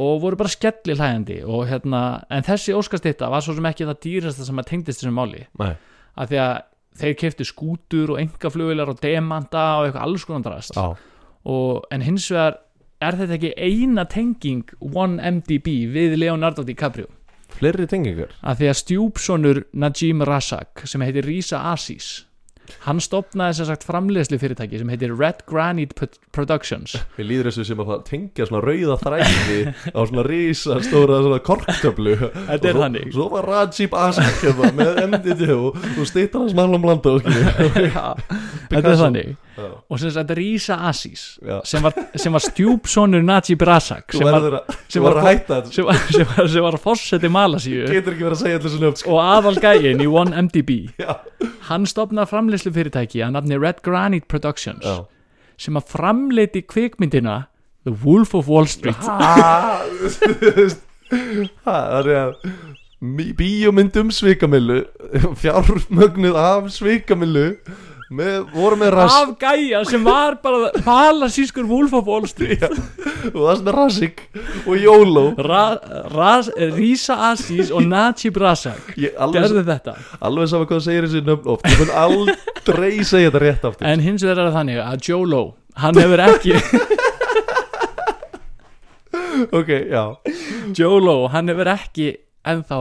Speaker 1: og voru bara skelli hlægandi og hérna, en þessi óskastitta var svo sem ekki það dýrasta sem að tengdist þessum máli.
Speaker 2: Nei,
Speaker 1: af því að þeir keftu skútur og engaflugilar og demanta og eitthvað alls konar drast. En hins vegar er þetta ekki eina tenging 1MDB við Leonardo DiCaprio?
Speaker 2: Fleiri tengingar.
Speaker 1: Af því að stjúpsonur Najim Razak sem heitir Risa Aziz hann stopnaði sem sagt framleiðslu fyrirtæki sem heitir Red Granite Pro- Productions. [LAUGHS]
Speaker 2: Við líður þessu sem að tengja svona rauða þræði á svona rísa stóra svona korktöflu.
Speaker 1: Þetta er þannig.
Speaker 2: Svo var Rajib Asak hérna með MDT og, stýttar hans Marlon Blando [LAUGHS]
Speaker 1: þetta er þannig og sem sagt Risa
Speaker 2: já.
Speaker 1: sem var, sem var stjúpsonur Najib Razak sem var, sem var- sem var, fórseti Malasíu.
Speaker 2: Að sko.
Speaker 1: og aðalgæin í 1MDB
Speaker 2: Já,
Speaker 1: hann stopnaði framleiðslu fyrirtæki að nafni Red Granite Productions
Speaker 2: já.
Speaker 1: sem að framleiti kvikmyndina The Wolf of Wall Street.
Speaker 2: Það er að mí- Bíómynd um svikamillu Fjármögnuð af svikamillu með, voru með ras
Speaker 1: af gæja sem var bara palasískur Wolf of Wall Street.
Speaker 2: Og það sem er Rasik og
Speaker 1: ras, Risa Aziz og Najib Razak. Gerðu þetta.
Speaker 2: alveg saman hvað þú segir þessi nöfn oft. Ég mun aldrei [LAUGHS] segja þetta rétt aftur.
Speaker 1: En hins vegar er það þannig að Lowe hann hefur ekki [LAUGHS]
Speaker 2: Ok, já.
Speaker 1: Lowe hann hefur ekki ennþá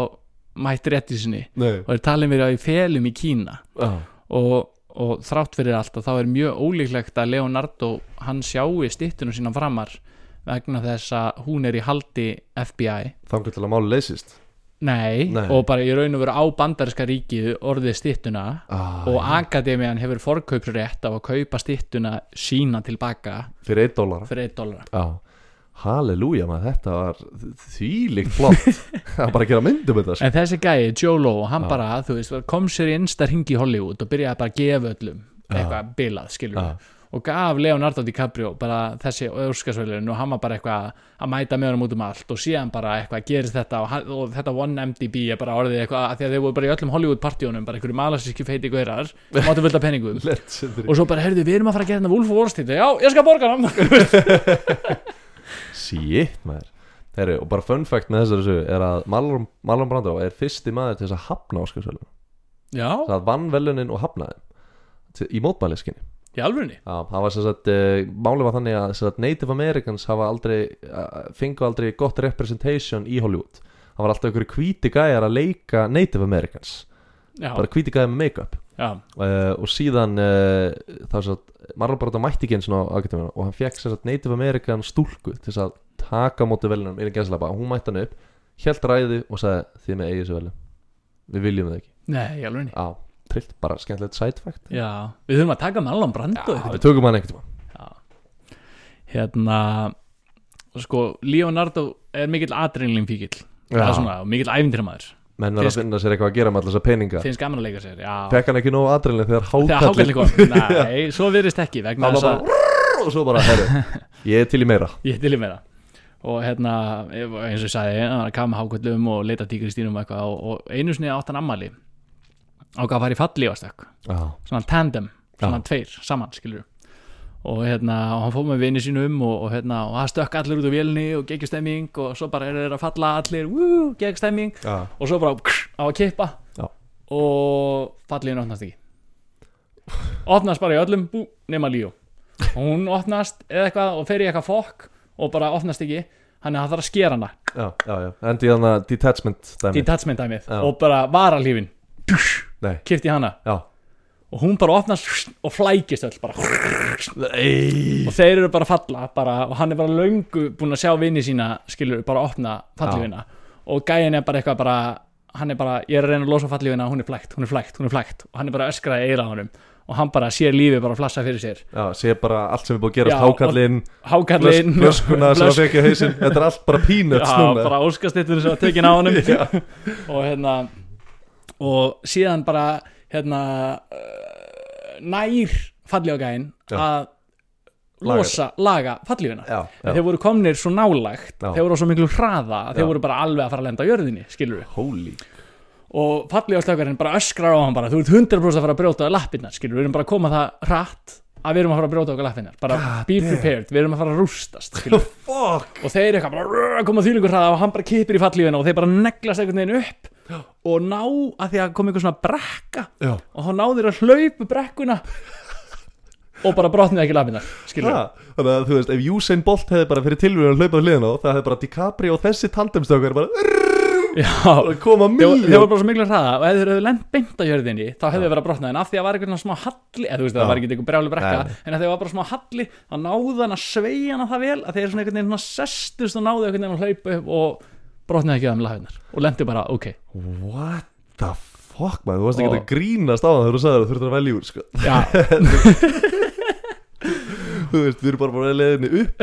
Speaker 1: mætt rétti sinni.
Speaker 2: Nei.
Speaker 1: Og er talin verið á í felum í Kína.
Speaker 2: Já,
Speaker 1: og, og þrátt fyrir allt og þá er mjög ólíklegt að Leonardo hann sjáu stittunum sína framar vegna þess að hún er í haldi FBI
Speaker 2: þangur til að máli leysist?
Speaker 1: Nei,
Speaker 2: Nei.
Speaker 1: og bara í raun og veru á bandarinska ríkið orðið stittuna
Speaker 2: ah,
Speaker 1: og akademian hefur forkaupsrétt á að kaupa stittuna sína tilbaka
Speaker 2: Fyrir 1 dólar halleluja maður, þetta var þvílíkt flott. [LAUGHS] Var bara að gera myndum þetta sko.
Speaker 1: En þessi gæi, Joe Lowe, hann bara, þú veist, kom sér í einsta hringi í Hollywood og byrjaði bara að gefa öllum eitthvað bilað, skilur
Speaker 2: Já.
Speaker 1: og gaf Leonardo DiCaprio bara þessi örskarsvölun og hann var bara eitthvað að mæta með honum út um allt og síðan bara eitthvað gerist þetta og, hann- og þetta 1MDB er bara orðið eitthvað að því að þeir voru bara í öllum Hollywood partíunum bara einhverju malasíski feiti gaurar [LAUGHS] máttu af penningum og svo bara, heyrðu, við erum að fara að gera þetta Wolf of Wall Street. Já, ég skal borga hann [LAUGHS]
Speaker 2: Shit maður. Heri, og bara fun fact með þessari sögu er að Marlon, Marlon Brando er fyrsti maður til þess að hafna Óskarsvölun
Speaker 1: já,
Speaker 2: það vann velunin og hafnaði í mótmæliskinni.
Speaker 1: Í alvörunni?
Speaker 2: Já, það var sem sagt, uh, málið var þannig að sagt, Native Americans hafa aldrei uh, fengu aldrei gott representation í Hollywood. Það var alltaf einhverju hvíti gæjar að leika Native Americans.
Speaker 1: Já,
Speaker 2: bara hvíti gæjar með make-up uh, og síðan uh, það var svo Brando mætti ekki eins og akademíuna og hann fekk sagt Native American stúlku til að taka móti velunum innan gæslepa hún mætti hann upp, held ræði og sagði þið með eigið þessu velun við viljum það ekki.
Speaker 1: Nei, í alvörunni.
Speaker 2: Á, trillt, bara skemmtilegt side fact.
Speaker 1: Já, við þurfum að taka Marlon Brando
Speaker 2: Já,
Speaker 1: einhvern
Speaker 2: við tökum hann einhvern tímann.
Speaker 1: Já. hérna sko, Leonardo er mikill adrenalin fíkil og mikill ævindræmaður
Speaker 2: menn verða að finna sér eitthvað að gera með allar þessa peninga.
Speaker 1: Finnst gaman að leika sér, já.
Speaker 2: Fekk hann ekki nógu aðrænlega þegar
Speaker 1: þegar hákalli
Speaker 2: hákalli
Speaker 1: kom, [LAUGHS] nei, svo virðist ekki vegna þess að
Speaker 2: og svo bara, herru, [LAUGHS] ég er til í meira.
Speaker 1: Ég til í meira. Og hérna, eins og ég sagði hann var að kama hákallum og leita tíkristínum og eitthvað og, einu sinni átt hann ammali ákvað að fara í falli á stökk
Speaker 2: já,
Speaker 1: svona tandem, svona tveir saman skilur og hérna, og hann fór með vini sínum og, og hérna, og það stökk allir út á vélni og geggjustemming og svo bara er þeir að falla allir, wú, geggjustemming
Speaker 2: já,
Speaker 1: og svo bara krr, á að kippa.
Speaker 2: Já.
Speaker 1: og fallin opnast ekki. Opnast bara í öllum bú, nema Líó. Hún opnast eða eitthvað og fer í eitthvað fokk og bara opnast ekki. Hann er að það þarf að skera hana.
Speaker 2: Já, já, já. endi hann að detachment dæmi
Speaker 1: detachment dæmið. Og bara varalífin kipti hana.
Speaker 2: Já
Speaker 1: og hún bara opnast og flækist öll bara. Og þeir eru bara að falla bara, og hann er bara löngu búinn að sjá vinni sína skilur bara að opna fallífina. Og gæin er bara eitthvað bara hann er bara, ég er að reyna að losa fallífina hún er flækt, hún er flækt, hún er flækt. Og hann er bara að öskra í eira á honum. Og hann bara sér lífið bara flassa fyrir sér.
Speaker 2: Já, sé bara allt sem er búið að gerast Hákallinn,
Speaker 1: hákallinn
Speaker 2: flöskuna sem að
Speaker 1: flösk-
Speaker 2: fekja hausinn. Þetta er allt bara peanuts
Speaker 1: já,
Speaker 2: núna.
Speaker 1: bara óskastittur sem að tekin á [LAUGHS]
Speaker 2: Já.
Speaker 1: og hérna og síðan bara hérna uh, nær fallífagæin
Speaker 2: Já.
Speaker 1: að losa, laga fallífina þeir voru komnir svo nálægt
Speaker 2: Já.
Speaker 1: þeir voru á svo miklu hraða að þeir voru bara alveg að fara að lenda á jörðinni skilur við
Speaker 2: Holy.
Speaker 1: Og fallífastökarinn bara öskrar á hann bara þú ert 100% að fara að brjóta á lappirnar skilur við erum bara að koma það hratt að við erum að fara að brjóta okkur lappirnar. Bara
Speaker 2: God
Speaker 1: be
Speaker 2: damn.
Speaker 1: prepared, við erum að fara að rústast [LAUGHS] og þeir eitthvað bara koma þýlingur hraða og hann bara kipir í fallífina og þeir bara neglast einhvern veginn upp og ná að því að kom einhver svona brekka
Speaker 2: Já.
Speaker 1: og þá náður þeir að hlaupa brekkuna og bara brotnið ekki
Speaker 2: Ha, Þannig að þú veist, ef Usain Bolt hefði bara fyrir tilvíðan hlaupað hliðan á það hefði bara DiCaprio og þessi tandemstökar bara
Speaker 1: já,
Speaker 2: að koma mjög
Speaker 1: voru bara svo miklu hraða og ef þeir hefðu lent beint á jörðinni þá hefðu þeir verið að brotna. En af því að var eitthvað smá halli eða þú veist það var ekki eitthvað brjálu brekka
Speaker 2: Nei,
Speaker 1: en að þeir var bara smá halli þá náðu hann að sveigja hana það vel að þeir svona einhvern veginn svona sestust og náðu einhvern veginn að hlaupa upp og brotnaði ekki á þeim lafinnar og lendi bara ok.
Speaker 2: What the fuck man, þú varst ekki
Speaker 1: Og-
Speaker 2: að grínast á það þú það, að úr sko. [LAUGHS] Þú veist, við erum bara bara leiðinni upp.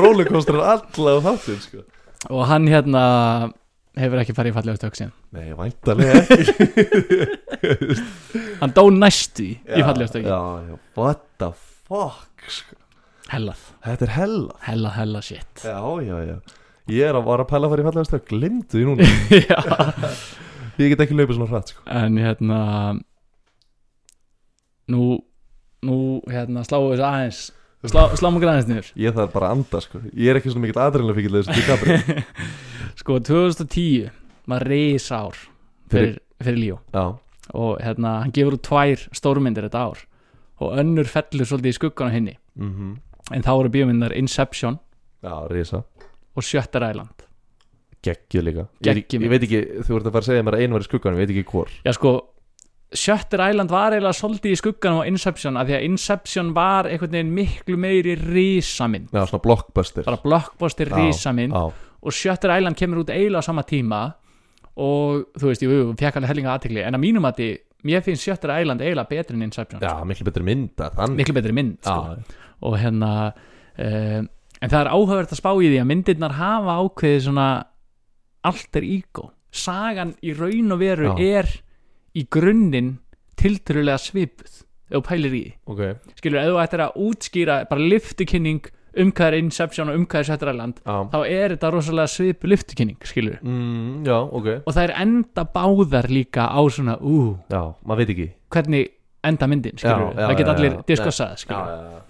Speaker 2: Rollercoasterin alla á þáttinn sko.
Speaker 1: og hann hérna hefur ekki farið í fallega stök síðan.
Speaker 2: Nei, væntalega ekki. [LAUGHS]
Speaker 1: Hann dó næstu í
Speaker 2: Já, já, what the fuck sko.
Speaker 1: hellað,
Speaker 2: Þetta er hella
Speaker 1: hellað, hellað shit.
Speaker 2: Já, já, já. Ég er að vara að pæla að fara í fallega stöð Glimtu því núna. [LAUGHS] Ég get ekki hlaupið svona hratt sko.
Speaker 1: en hérna nú nú hérna sláum við þessu aðeins. Slá, sláum okkur aðeins niður.
Speaker 2: Ég þarf bara að anda sko. Ég er ekki svona mikill aðrinlega fyrir þessu [LAUGHS]
Speaker 1: sko 2010 var reisár fyrir, fyrir Líó.
Speaker 2: Já,
Speaker 1: og hérna hann gefur út tvær stórmyndir þetta ár. Og önnur fellur svolítið í skuggan á henni
Speaker 2: mhm.
Speaker 1: En þá eru bíómyndar Inception
Speaker 2: Já, risa.
Speaker 1: og Shutter Island.
Speaker 2: Geggju líka. Ég,
Speaker 1: Geggjuð
Speaker 2: ég veit ekki, þú ert að fara að segja mér að einu var í skugganum Ég veit ekki hvor.
Speaker 1: Já sko Shutter Island var eiginlega svolítið í skuggan á Inception af því að Inception var einhvern veginn miklu meiri rísamind
Speaker 2: Já, svona blockbuster.
Speaker 1: Bara blockbuster
Speaker 2: Já,
Speaker 1: rísamind
Speaker 2: Já,
Speaker 1: og Shutter Island kemur út eiginlega á sama tíma og þú veist, jú, jú, fekk alveg hellinga aðtikli en að mínum að mér finnst Shutter Island eiginlega betri en Inception
Speaker 2: já, miklu betri Þannig.
Speaker 1: Miklu betri mynd sko. Og hérna um, en það er áhugavert að spá í því að myndirnar hafa ákveðið svona alter ego. Sagan í raun og veru
Speaker 2: Já.
Speaker 1: er í grunninn tiltörulega svipuð ef þú pælir í því.
Speaker 2: Ok.
Speaker 1: Skilur, ef þú ættir að útskýra bara liftukynning um hvað er Inception og um hvað er Shutter Island
Speaker 2: Já,
Speaker 1: þá er þetta rosalega svipu liftukynning skilur
Speaker 2: mm, já ok
Speaker 1: og það er enda báðar líka á svona ú,
Speaker 2: Já, maður veit ekki
Speaker 1: hvernig enda myndin skilur,
Speaker 2: Já, já,
Speaker 1: það geta
Speaker 2: já,
Speaker 1: allir
Speaker 2: já.
Speaker 1: diskussað skilur
Speaker 2: já, já.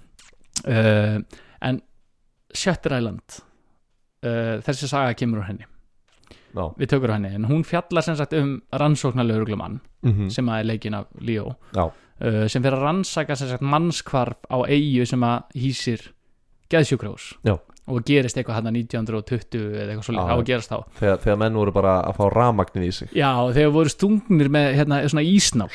Speaker 1: uh, en Shutter Island uh, þessi saga kemur úr henni
Speaker 2: Já.
Speaker 1: við tökur á henni, en hún fjallar sem sagt um rannsóknarlauruglumann
Speaker 2: Mhm.
Speaker 1: sem að er leikinn af Leo
Speaker 2: Já.
Speaker 1: uh, sem fyrir að rannsaka sem sagt mannskvarf á eigu sem að hýsir geðsjúkrós
Speaker 2: Já.
Speaker 1: og gerist eitthvað hann 1920 eða eitthvað svolítið
Speaker 2: Já.
Speaker 1: á að gerast þá.
Speaker 2: Þegar, þegar menn voru bara að fá ramagnir í sig.
Speaker 1: Já, þegar voru stungnir með hérna, svona ísnál.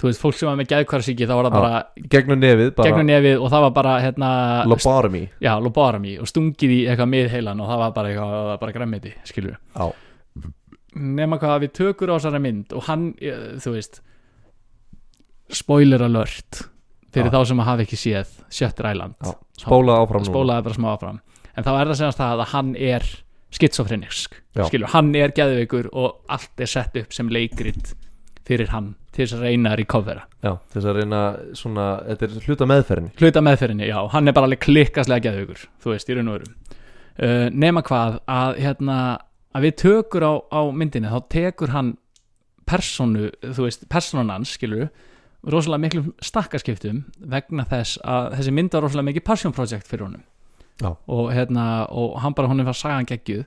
Speaker 1: Þú veist, fólk sem var með geðkvarsíki þá var það bara
Speaker 2: Gegnum nefið bara
Speaker 1: gegnum nefið og það var bara hérna,
Speaker 2: Lobotomy.
Speaker 1: Já, lobotomy og stungið í eitthvað miðheilan og það var bara eitthvað, það var bara græmiti, skilur
Speaker 2: Já.
Speaker 1: nema hvað við tökur á þessari mynd og hann, eh, þú veist spoiler alert fyrir þá sem að hafa ekki séð Shutter Island.
Speaker 2: Já, Spóla áfram
Speaker 1: spólaði bara smá áfram. En þá er það semast það að hann er skitsofrenisk,
Speaker 2: Já.
Speaker 1: skilur, hann er geðveikur og allt er sett upp sem leikrit fyrir hann, til þess að reyna að recovera.
Speaker 2: Já, þess að reyna svona Þetta er hluta meðferðinni.
Speaker 1: Hluta meðferðinni, já, hann er bara alveg klikkaslega geðveikur, þú veist, í raun og veru. Uh, nema hvað að hérna, að við tökur á, á myndinni þá tekur hann personu, þú veist, personan hans skilur, rosalega miklum stakkaskiptum vegna þess að þessi mynd var rosalega mikið passion project fyrir honum. Og hérna, og hann bara honum var sagan geggjuð.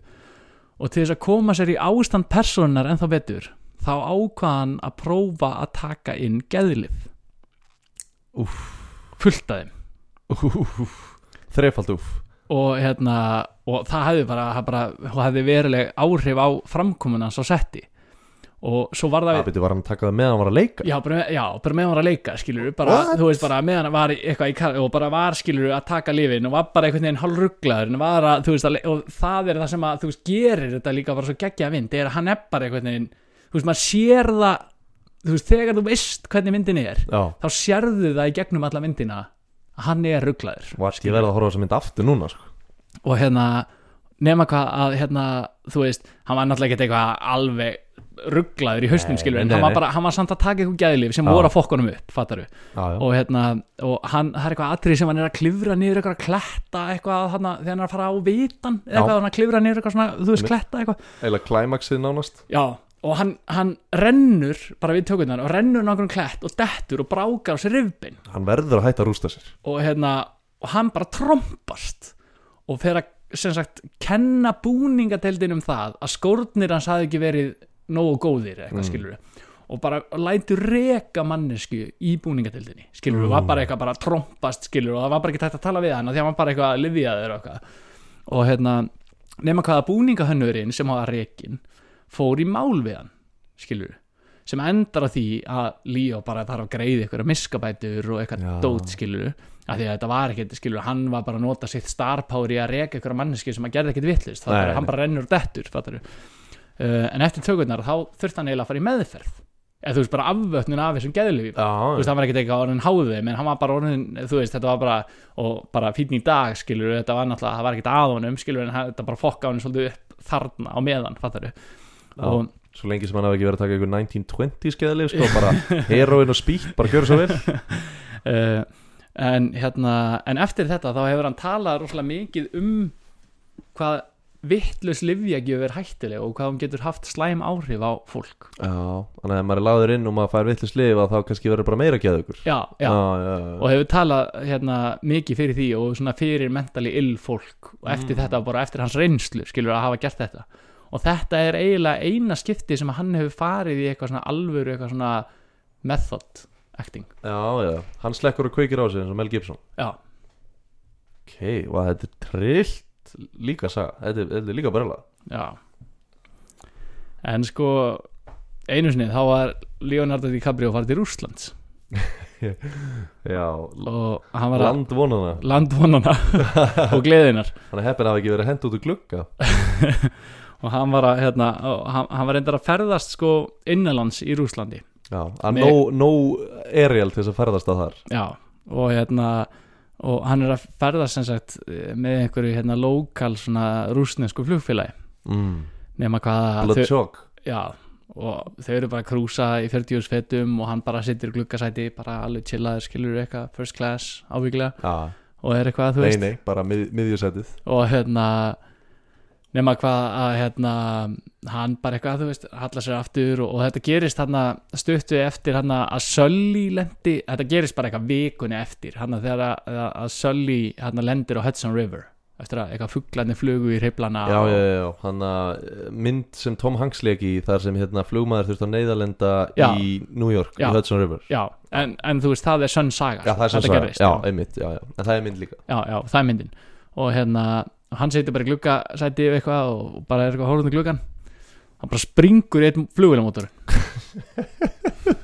Speaker 1: Og til þess að koma sér í ástand personar ennþá betur þá ákvaðan að prófa að taka inn geðlif fullt
Speaker 2: Úff. Þrefald úff.
Speaker 1: Og hérna og það hefði bara, bara hefði veruleg áhrif á framkomuna svo setti og svo var það
Speaker 2: Það byrju, var hann að taka það með hann var að leika?
Speaker 1: Já, bara, já, bara meðan hann var að leika, skilur bara, þú veist, bara meðan hann var eitthvað í kar og bara var, skilur að taka lifin og var bara einhvern veginn að, að, le- og það er það sem að, þú veist, gerir þetta líka bara svo geggja vind, er að hann er bara einhvern veginn, þú veist, maður sér það, þú veist, þegar þú veist hvernig myndin er,
Speaker 2: Já,
Speaker 1: þá sérðu það í gegnum alla myndina að hann er rugglaður
Speaker 2: What, ég verð að horfa á þessa mynd aftur núna sko.
Speaker 1: og hérna, nema hvað að, hérna, þú veist, hann var náttúrulega ekkert eitthvað alveg rugglaður í haustum, skilur, en
Speaker 2: nei,
Speaker 1: hann var bara, hann var samt að taka eitthvað gæðlif sem
Speaker 2: Já.
Speaker 1: voru að fokkunum upp, fattaru og hérna og hann, það er eitthvað atrið sem hann er að klifra niður eitthvað að kletta eitthvað hann, þegar hann er að fara á vitan eða eitthvað hann að klifra niður eitthvað svona, þú veist, kletta eitthvað.
Speaker 2: Eiginlega klæmaksið nánast.
Speaker 1: Já, og hann, hann rennur bara við tökurnar og rennur nákvæm klett og dettur og brákar á sér rifbein
Speaker 2: Hann verður að hætta að rústa sér.
Speaker 1: Og hérna, og hann bara trompast og fer að sem sagt, kenna búningadeildin um það að skórnir hans hafi ekki verið nógu góðir eitthvað
Speaker 2: Mm.
Speaker 1: skilur og bara lætur reka mannesku í búningadeildinni skilur, var bara eitthvað bara trompast skilur og það var bara ekki tægt að tala við hann því að hann var bara eitthvað liðjaður og eitthvað og hérna, nema hvaða búningahönnurinn sem hafa rekin fór í mál við hann skilur sem endar á því að Líó bara þarf að greiði eitthvað miskabætur og eitthvað
Speaker 2: Já.
Speaker 1: dót skilur af því að þetta var ekkert skilur hann var bara að nota sitt star power í að reka eitthvað manneski sem að gerði ekkert vittlist
Speaker 2: Nei, nei.
Speaker 1: hann bara rennur og dettur fattaru. uh, en eftir tökurnar þá þurfti hann eiginlega að fara í meðferð. Eða þú veist bara afvötnun af þessum geðlífi þú veist, hann var ekkert eitthvað orðin háði en hann var bara orðin, þú veist, þetta var bara og bara fínn í dag, skilur þetta var náttúrulega, það var ekkert að honum, skilur en hann- þetta bara fokka honum svolítið upp þarna á meðan, fattaru og
Speaker 2: svo lengi sem hann hafi ekki verið að taka einhver 1920 skeðalið sko, bara heroin og spýtt, bara gjör svo vel.
Speaker 1: Uh, [LAUGHS] en hérna en eftir þetta þá hefur hann talað rosalega mikið um hvað vittlus livjagjöf er hættileg og hvað hún getur haft slæm áhrif á fólk.
Speaker 2: Já, þannig að ef maður er lagður inn og maður fær lif að þá kannski verður bara meira geðugur.
Speaker 1: Já, já,
Speaker 2: já, já.
Speaker 1: og hefur talað hérna mikið fyrir því og svona fyrir mentali ill fólk og eftir
Speaker 2: Mm.
Speaker 1: þetta bara eftir hans reynslu skilur að hafa gert þetta. Og þetta er eiginlega eina skipti sem hann hefur farið í eitthvað svona alvöru eitthvað svona method acting.
Speaker 2: Já, já, hann slekkur og kveikir á sig eins og Mel Gibson.
Speaker 1: Já,
Speaker 2: Ok, og þetta er trillt líka saga, þetta er, þetta er líka brella.
Speaker 1: Já. En sko einu sinni þá var Leonardo DiCaprio farið til Rússlands. [LAUGHS]
Speaker 2: Já,
Speaker 1: og hann var
Speaker 2: landvonana.
Speaker 1: Landvonana og gleðinar [LAUGHS]
Speaker 2: Hann er heppin að hafa ekki verið hend út úr glugga. [LAUGHS]
Speaker 1: Og hann var að hérna, hann, hann var reyndar að ferðast sko innanlands í Rússlandi.
Speaker 2: Já, að nóg no aerial til þess að ferðast að þar.
Speaker 1: Já, og hérna og hann er að ferðast sem sagt með einhverju hérna lokal svona rúsnesku flugfélagi.
Speaker 2: Mm.
Speaker 1: nema hvað og þau eru bara að krúsa í 40 fetum og hann bara sittir í gluggasæti bara alveg chillaður skilur eitthvað first class ávíklega
Speaker 2: Já,
Speaker 1: og er eitthvað þú
Speaker 2: nei,
Speaker 1: veist.
Speaker 2: nei, bara mið, miðjusætið.
Speaker 1: Og hérna nema hvað að hérna hann bara eitthvað þú veist hallar sér aftur og, og þetta gerist hann stuttu eftir hann að Sully lendi, þetta gerist bara eitthvað vikunni eftir hann þegar að, að Sully hann lendir á Hudson River eftir að eitthvað fugglarnir flugu í hreiflana
Speaker 2: Já, já, já, hann að mynd sem Tom Hanks leki þar sem hérna flugmaður þurft að neyðalenda
Speaker 1: Já.
Speaker 2: í New York,
Speaker 1: Já.
Speaker 2: í Hudson River
Speaker 1: já, en, en þú veist það er sönn saga
Speaker 2: Já, það er
Speaker 1: Þetta
Speaker 2: sagði,
Speaker 1: gerist,
Speaker 2: já. einmitt, já, já En það er mynd líka
Speaker 1: já, já, það er myndin og hérna, hann setur bara í gluggasæti yfir eitthvað og bara er eitthvað hórundu gluggan hann bara springur í einn flugvélamótor [LAUGHS]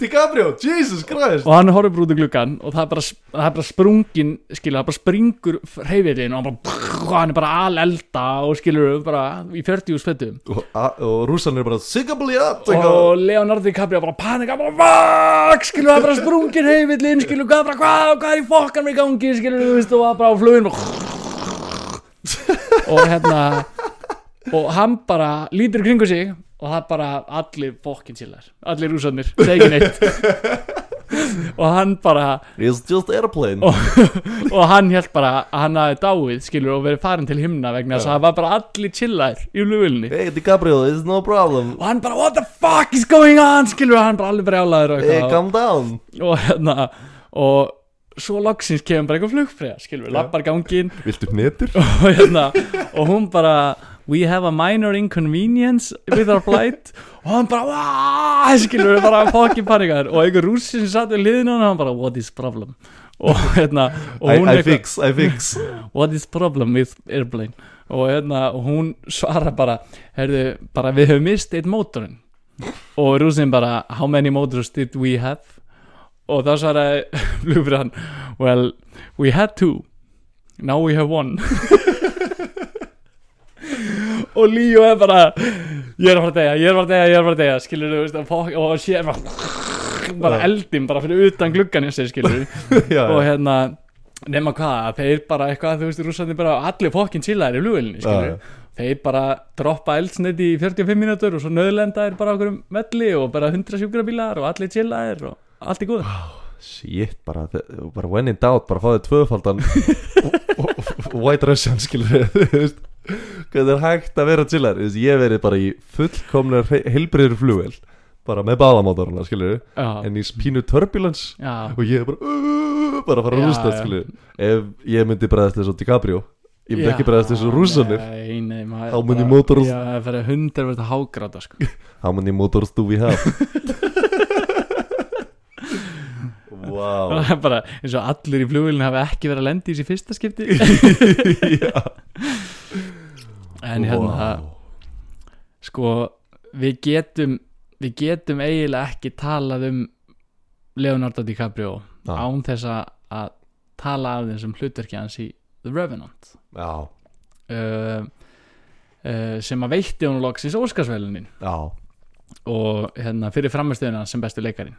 Speaker 2: DiCaprio, Jesus Christ.
Speaker 1: Og hann horfir bara út í gluggan og það er bara, það er bara sprungin skilur, það bara springur hreyfillin og hann bara, hann er bara alelda og skilur bara í 40 spettum
Speaker 2: Og, og rússan er bara Sigabli up
Speaker 1: og Leonardo DiCaprio bara panika bara fuck skilur, það er bara sprungin hreyfillin skilur, hvað, bara, hvað, hvað er í fokkan með gangi skilur, þú veist, og það bara á flugin og hérna og hann bara lítur í kringu sig og það bara allir fokkin chillar. Allir rúsarnir, segir neitt. [LAUGHS] Og hann bara
Speaker 2: It's just airplane.
Speaker 1: Og, [LAUGHS] og hann held bara að hann hafi dáið skilur og verið farin til himna vegna þess að það var bara allir chillar í flugvölni
Speaker 2: Hey DiCaprio, it's no problem.
Speaker 1: Og hann bara what the fuck is going on? skilur og hann bara alveg brjálaður
Speaker 2: Hey, calm down.
Speaker 1: Og hérna og svo loksins kemur bara eitthvað flugfræða skilur, lappar gangin
Speaker 2: Viltu netur?
Speaker 1: og hérna og hún bara we have a minor inconvenience with our flight. Og hann bara "Wah!" skilur bara fokkin panikar og einhver rússi sem satt við liðinu og hann bara what is problem? Og hérna og
Speaker 2: I, I fix, I fix.
Speaker 1: What is problem with airplane? Og hérna hún svara bara heyrðu, bara við höfum mist eitt mótorinn. Og rúsin bara how many motors did we have? Og þá svaraði [LAUGHS] flugfyrir well, we had two. Now we have one [LAUGHS] og Líó er bara ég er að fara að deyja, ég er að fara að deyja, ég er að fara að deyja skilur þú veist, og, sér bara bara
Speaker 2: Já.
Speaker 1: eldin bara fyrir utan gluggan ég segi skilur [LAUGHS]
Speaker 2: Já,
Speaker 1: og hérna nema hvað, þeir bara eitthvað þú veist, rússandi bara allir fokkin chillaðir í flugilni
Speaker 2: Já,
Speaker 1: þeir bara droppa eldsneiti í 45 mínútur og svo nöðlenda er bara okkur um velli og bara 100 sjúkrabílar og allir chillaðir og allt í góð
Speaker 2: Shit, bara, bara when in doubt bara fáið tvöfaldan [LAUGHS] White Russian skilur [LAUGHS] þú veist, hvað er hægt að vera chillar ég verið bara í fullkomlega heilbriður flugvel bara með báðamótoruna
Speaker 1: já,
Speaker 2: en í pínu turbulence.
Speaker 1: Já,
Speaker 2: og ég er bara uh, bara að fara að
Speaker 1: Já,
Speaker 2: rústa
Speaker 1: já.
Speaker 2: ef ég myndi bregðast þessu DiCaprio ég myndi ekki bregðast þessu many
Speaker 1: bara-
Speaker 2: motors-
Speaker 1: já, það fyrir hundar verið að hágráta sko. [LAUGHS]
Speaker 2: many motors do we have? [LAUGHS] Wow.
Speaker 1: Það er bara eins og allir í flugilni hafi ekki verið að lendi í þessi fyrsta skipti. [LAUGHS]
Speaker 2: Já.
Speaker 1: En hérna
Speaker 2: Wow.
Speaker 1: sko við getum við getum eiginlega ekki talað um Leonardo DiCaprio
Speaker 2: Já.
Speaker 1: án þess að- tala af þessum hlutverki hans í The Revenant. Uh, uh, sem að veitti hún loksins Óskarsvelunin
Speaker 2: já,
Speaker 1: og hérna fyrir framistöðuna sem bestu leikarin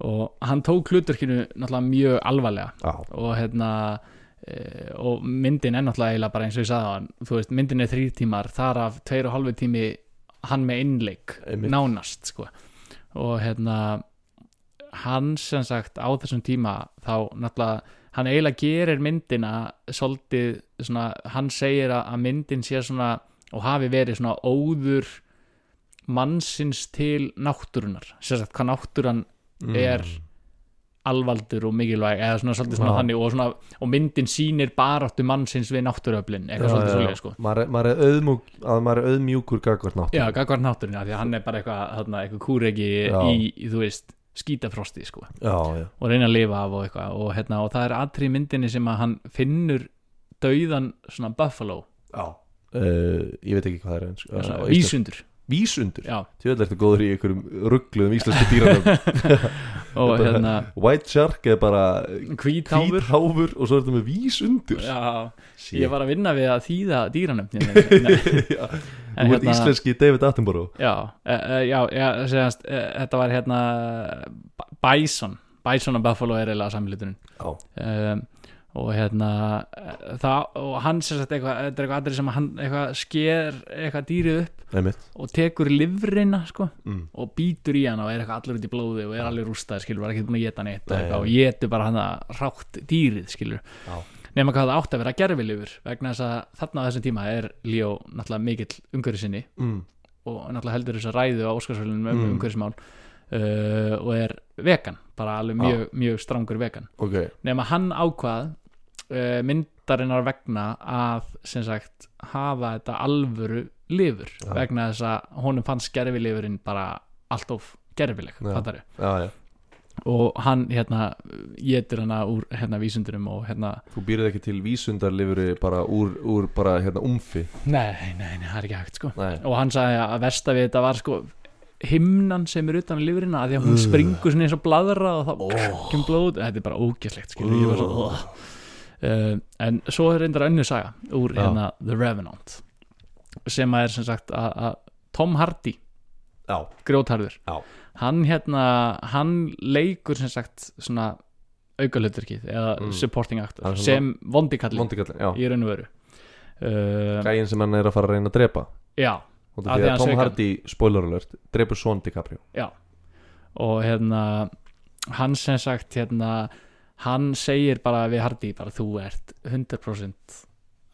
Speaker 1: og hann tók hlutverkinu náttúrulega mjög alvarlega.
Speaker 2: Já,
Speaker 1: og hérna og myndin er náttúrulega bara eins og ég sagði þú veist, myndin er þrýr tímar þar af tveir og halvu tími hann með innleik
Speaker 2: Einmitt.
Speaker 1: nánast sko og hérna hann sem sagt á þessum tíma þá náttúrulega hann eiginlega gerir myndina svolítið svona, hann segir að myndin sé svona og hafi verið svona óður mannsins til náttúrunar sem sagt hvað náttúran
Speaker 2: Mm.
Speaker 1: Alvaldur og mikilvæg eða svona svolítið svona
Speaker 2: Já.
Speaker 1: þannig og, svona, og myndin sýnir baráttu mannsins við náttúruöflin eitthvað
Speaker 2: Já,
Speaker 1: svolítið
Speaker 2: já,
Speaker 1: svolítið sko.
Speaker 2: Maður maður er auðmjúk að maður er auðmjúkur gagvart nátt
Speaker 1: já, gagvar náttúrin, því að hann er bara eitthvað þarna, eitthvað kúregi
Speaker 2: Já.
Speaker 1: í, í, þú veist skítafrosti sko.
Speaker 2: Já, já,
Speaker 1: og reyna að lifa af og eitthvað og, hérna, og það er aðri í myndinni sem að hann finnur dauðan svona buffalo.
Speaker 2: Já. Uh, ég veit ekki hvað það er uh,
Speaker 1: vísundur.
Speaker 2: Tjóðlega ertu góður í einhverjum ruggluðum íslensku dýranum [LAUGHS]
Speaker 1: og
Speaker 2: Þetta-
Speaker 1: hérna
Speaker 2: White Shark er bara
Speaker 1: hvítháfur
Speaker 2: og svo er þetta með vísundur.
Speaker 1: Já,
Speaker 2: Shit.
Speaker 1: ég var að vinna við að þýða dýranum. [LAUGHS]
Speaker 2: Þú ert
Speaker 1: hérna-
Speaker 2: íslenski David Attenborough.
Speaker 1: Já, uh, já, já segast, uh, þetta var hérna Bison, Bison og Buffalo er eiginlega samlítunin
Speaker 2: Já,
Speaker 1: um, og hérna það, og hann sem sagt eitthvað þetta er eitthvað aðrið sem hann eitthvað sker eitthvað dýrið upp
Speaker 2: einmitt
Speaker 1: og tekur livrina sko
Speaker 2: mm.
Speaker 1: og býtur í hann og er eitthvað allur út í blóði og er allir rústaði skilur, var ekki búin að geta eitthvað,
Speaker 2: já.
Speaker 1: og getur bara hann að rátt dýrið skilur nema hvað það átti að vera gerfilifur vegna þess að þarna á þessum tíma er Líó náttúrulega mikill umhverju sinni
Speaker 2: Mm.
Speaker 1: og náttúrulega heldur þess að ræðu á Óskarsvölunum um
Speaker 2: Mm.
Speaker 1: umhverfismál uh, og er vegan, bara alveg mjög, mjög strangur vegan
Speaker 2: Ok,
Speaker 1: nema hann ákvað myndarinnar vegna að sem sagt hafa þetta alvöru lifur
Speaker 2: Já.
Speaker 1: vegna þess að honum fannst gerfilifurinn bara allt of gerfileg
Speaker 2: Já.
Speaker 1: og hann hérna getur hana úr hérna vísundurum og hérna
Speaker 2: Þú býrð ekki til vísundarlifuri bara úr, úr bara hérna umfi
Speaker 1: nei, nei, nei, það er ekki hægt sko
Speaker 2: Nei,
Speaker 1: og hann sagði að versta við þetta var sko himnan sem er utan á lifurina að því að hún springur svona eins og bladra og þá
Speaker 2: Oh.
Speaker 1: kemur blóð þetta er bara ógeðslegt skilur ég var svo
Speaker 2: Ugh.
Speaker 1: Uh, en svo er reyndar önnur saga úr
Speaker 2: Já.
Speaker 1: hérna The Revenant sem að er sem sagt að, að Tom Hardy,
Speaker 2: já,
Speaker 1: grjótharður
Speaker 2: Já.
Speaker 1: hann hérna hann leikur sem sagt svona aukalutverkið eða
Speaker 2: Mm.
Speaker 1: supporting actor
Speaker 2: Hann er svona-
Speaker 1: sem vondikallin
Speaker 2: mondikallin, já
Speaker 1: í raun og veru uh,
Speaker 2: Gæin sem hann er að fara að reyna að drepa
Speaker 1: já,
Speaker 2: Og
Speaker 1: Af
Speaker 2: því
Speaker 1: því
Speaker 2: að
Speaker 1: hann
Speaker 2: Tom
Speaker 1: sveik hann.
Speaker 2: Hardy, spoiler alert, drepur Son DiCaprio
Speaker 1: Já og hérna hann sem sagt hérna hann segir bara við Hardy bara þú ert 100%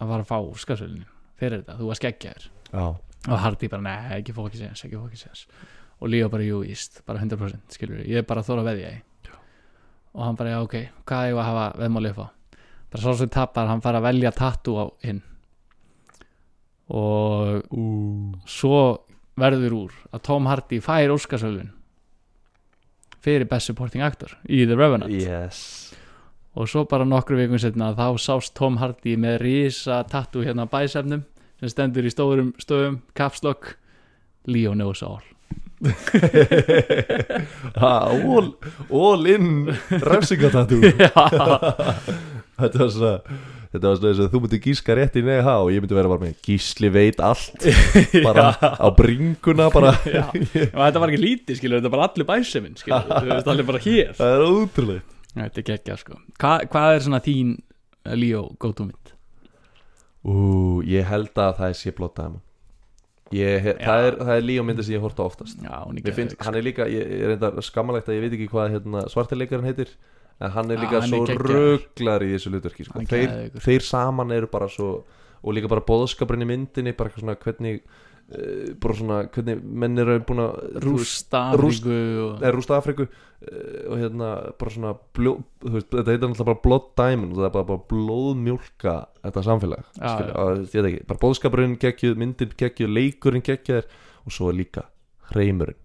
Speaker 1: að fara að fá úrskarsvölinu fyrir þetta, þú var skeggjaður
Speaker 2: Já,
Speaker 1: og Hardy bara nei, ekki fókið séðans, ekki fókið séðans og Leo bara jú íst, bara 100% skilur ég er bara að þóra að veðja í og hann bara já ok, hvað ég var að hafa veðmáli upp á? Bara svo sem tapar, hann fara að velja tattoo á hinn. Og
Speaker 2: Ú.
Speaker 1: svo verður úr að Tom Hardy fær Óskarsvölvin fyrir Best Supporting Actor í The Revenant.
Speaker 2: Yes
Speaker 1: og svo bara nokkru vikum setna þá sást Tom Hardy með risa tattu hérna á bæsefnum sem stendur í stórum stöðum kapslokk Leo knows [LAUGHS] all
Speaker 2: Ha, all, all in refsingatatú [LAUGHS]
Speaker 1: Já,
Speaker 2: Þetta var svona Þetta var svona þess að þú myndir gíska rétt í neha og ég myndi vera bara með gísli veit allt. [LAUGHS] Bara á bringuna bara.
Speaker 1: Þetta var ekki lítið skilur, þetta var allir bæsefin skilur, þú veist allir bara hér.
Speaker 2: Það er ótrúlega
Speaker 1: Þetta er geggja sko Hva, Hvað er svona þín eh, Leo go-to mynd?
Speaker 2: Ú, ég held að það er sé blótt dæma ég, he-
Speaker 1: Já.
Speaker 2: það, er, það er líka myndi sem ég horta oftast
Speaker 1: Já, hún er
Speaker 2: finnst,
Speaker 1: geðveik,
Speaker 2: hann er líka, ég er enda skammalegt að ég veit ekki hvað hérna, svartileikarinn heitir en hann er
Speaker 1: Já,
Speaker 2: líka
Speaker 1: hann er
Speaker 2: svo röglar í þessu hlutverki sko.
Speaker 1: Hann
Speaker 2: þeir, þeir saman eru bara svo og líka bara bóðskapurinn í myndinni bara svona hvernig bara svona hvernig menn eru búin að
Speaker 1: Rústa
Speaker 2: Rúst-
Speaker 1: Afríku og...
Speaker 2: rústa Afriku uh, og hérna bara svona bljó, veist, þetta heitir náttúrulega bara blood diamond og það er bara, bara blóðmjólka þetta samfélag
Speaker 1: Já,
Speaker 2: að, ég veit ekki, bara bóðskapurinn geggjuð, myndin geggjuð, leikurinn geggjuð og svo er líka hreimurinn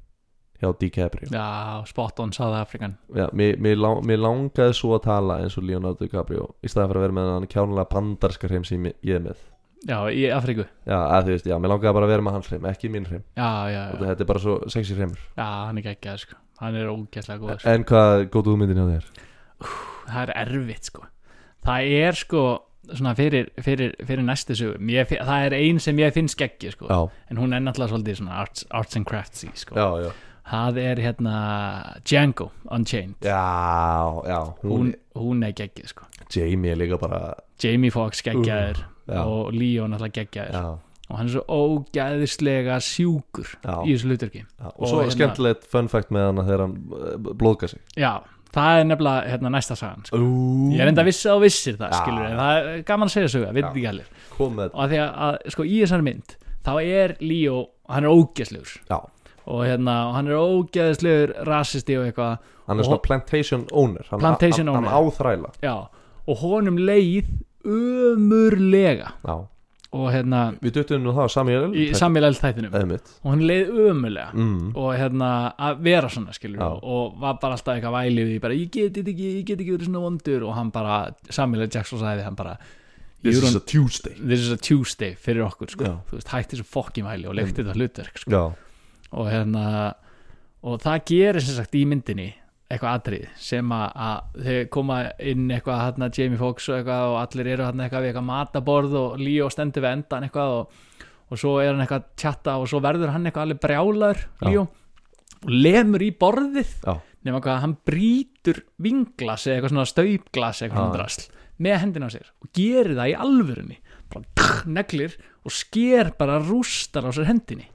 Speaker 2: hjá DiCaprio.
Speaker 1: Já, spot on South African.
Speaker 2: Já, mér, mér, lang, mér langaði svo að tala eins og Leonardo DiCaprio í staðan fyrir að vera með hann kjánulega bandarska hreim sem ég er með
Speaker 1: Já, í Afríku.
Speaker 2: Já, að þú veist, já, mér langaði bara að vera með hans hreim, ekki mín hreim.
Speaker 1: Já, já, já,
Speaker 2: þetta er bara svo sexy hreimur.
Speaker 1: Já hann er geggjað sko. Hann er ógæslega góður
Speaker 2: En hvað góð hugmyndin hjá þér?
Speaker 1: Það er erfitt sko. Það er sko svona fyrir, fyrir, fyrir næstu sögum Það er ein sem ég finnst geggi sko.
Speaker 2: Já,
Speaker 1: En hún er náttúrulega svolítið svona arts, arts and craftsy sko.
Speaker 2: Já, já.
Speaker 1: Það er hérna Django Unchained.
Speaker 2: Já, já, hún,
Speaker 1: hún, hún er geggið sko.
Speaker 2: Jamie er líka bara
Speaker 1: Jamie Foxx geggjaður
Speaker 2: já.
Speaker 1: og Leo náttúrulega geggjaður
Speaker 2: Já,
Speaker 1: og hann er svo ógæðislega sjúkur
Speaker 2: Já.
Speaker 1: í þessu hlutverki.
Speaker 2: Og,
Speaker 1: Og
Speaker 2: svo
Speaker 1: hérna-
Speaker 2: skemmtilegt fun fact með hann þegar hann uh, blóðga sig
Speaker 1: já, það er nefnilega hérna, næsta sagan sko. Ég er enda vissi á vissir það skilur en það er gaman að segja sögu, veit
Speaker 2: Já.
Speaker 1: ekki allir og að því að, að sko, í þessari mynd þá er Leo, hann er ógeðslegur
Speaker 2: Já,
Speaker 1: og hérna, hann er ógeðslegur rasisti og eitthvað
Speaker 2: hann er svona plantation owner hann,
Speaker 1: Plantation
Speaker 2: hann,
Speaker 1: owner.
Speaker 2: Hann áþræla
Speaker 1: já, og honum leið ömurlega.
Speaker 2: Já,
Speaker 1: og hérna,
Speaker 2: við duttum nú það Samuel
Speaker 1: í samílælt þættinum
Speaker 2: Eða mitt
Speaker 1: og hann leið ömurlega.
Speaker 2: Mm.
Speaker 1: og hérna að vera svona skilur
Speaker 2: Já.
Speaker 1: og var bara alltaf eitthvað vælið í bara ég get ekki, ég get ekki verið svona vondur. Og hann bara, Samuel L. Jackson sagði hann bara
Speaker 2: This
Speaker 1: "You
Speaker 2: is a Tuesday.
Speaker 1: this is a Tuesday fyrir okkur sko. Veist, hætti þessu fokkin væli og leikti þetta hlutverk sko. Og hérna og það gerir sem sagt í myndinni eitthvað atrið sem að, að þeir koma inn eitthvað hérna Jamie Foxx og eitthvað og allir eru hérna eitthvað við eitthvað mataborð og Leo stendur við endan eitthvað og, og svo er hann eitthvað að tjatta og svo verður hann eitthvað alveg brjálaður
Speaker 2: Já.
Speaker 1: Leo og lemur í borðið
Speaker 2: já,
Speaker 1: nema hvað hann brýtur vinglas eða eitthvað svona staupglas eitthvað drasl með hendina á sér og gerir það í alvörunni. Bara neglir og sker bara rústar á sér hendinni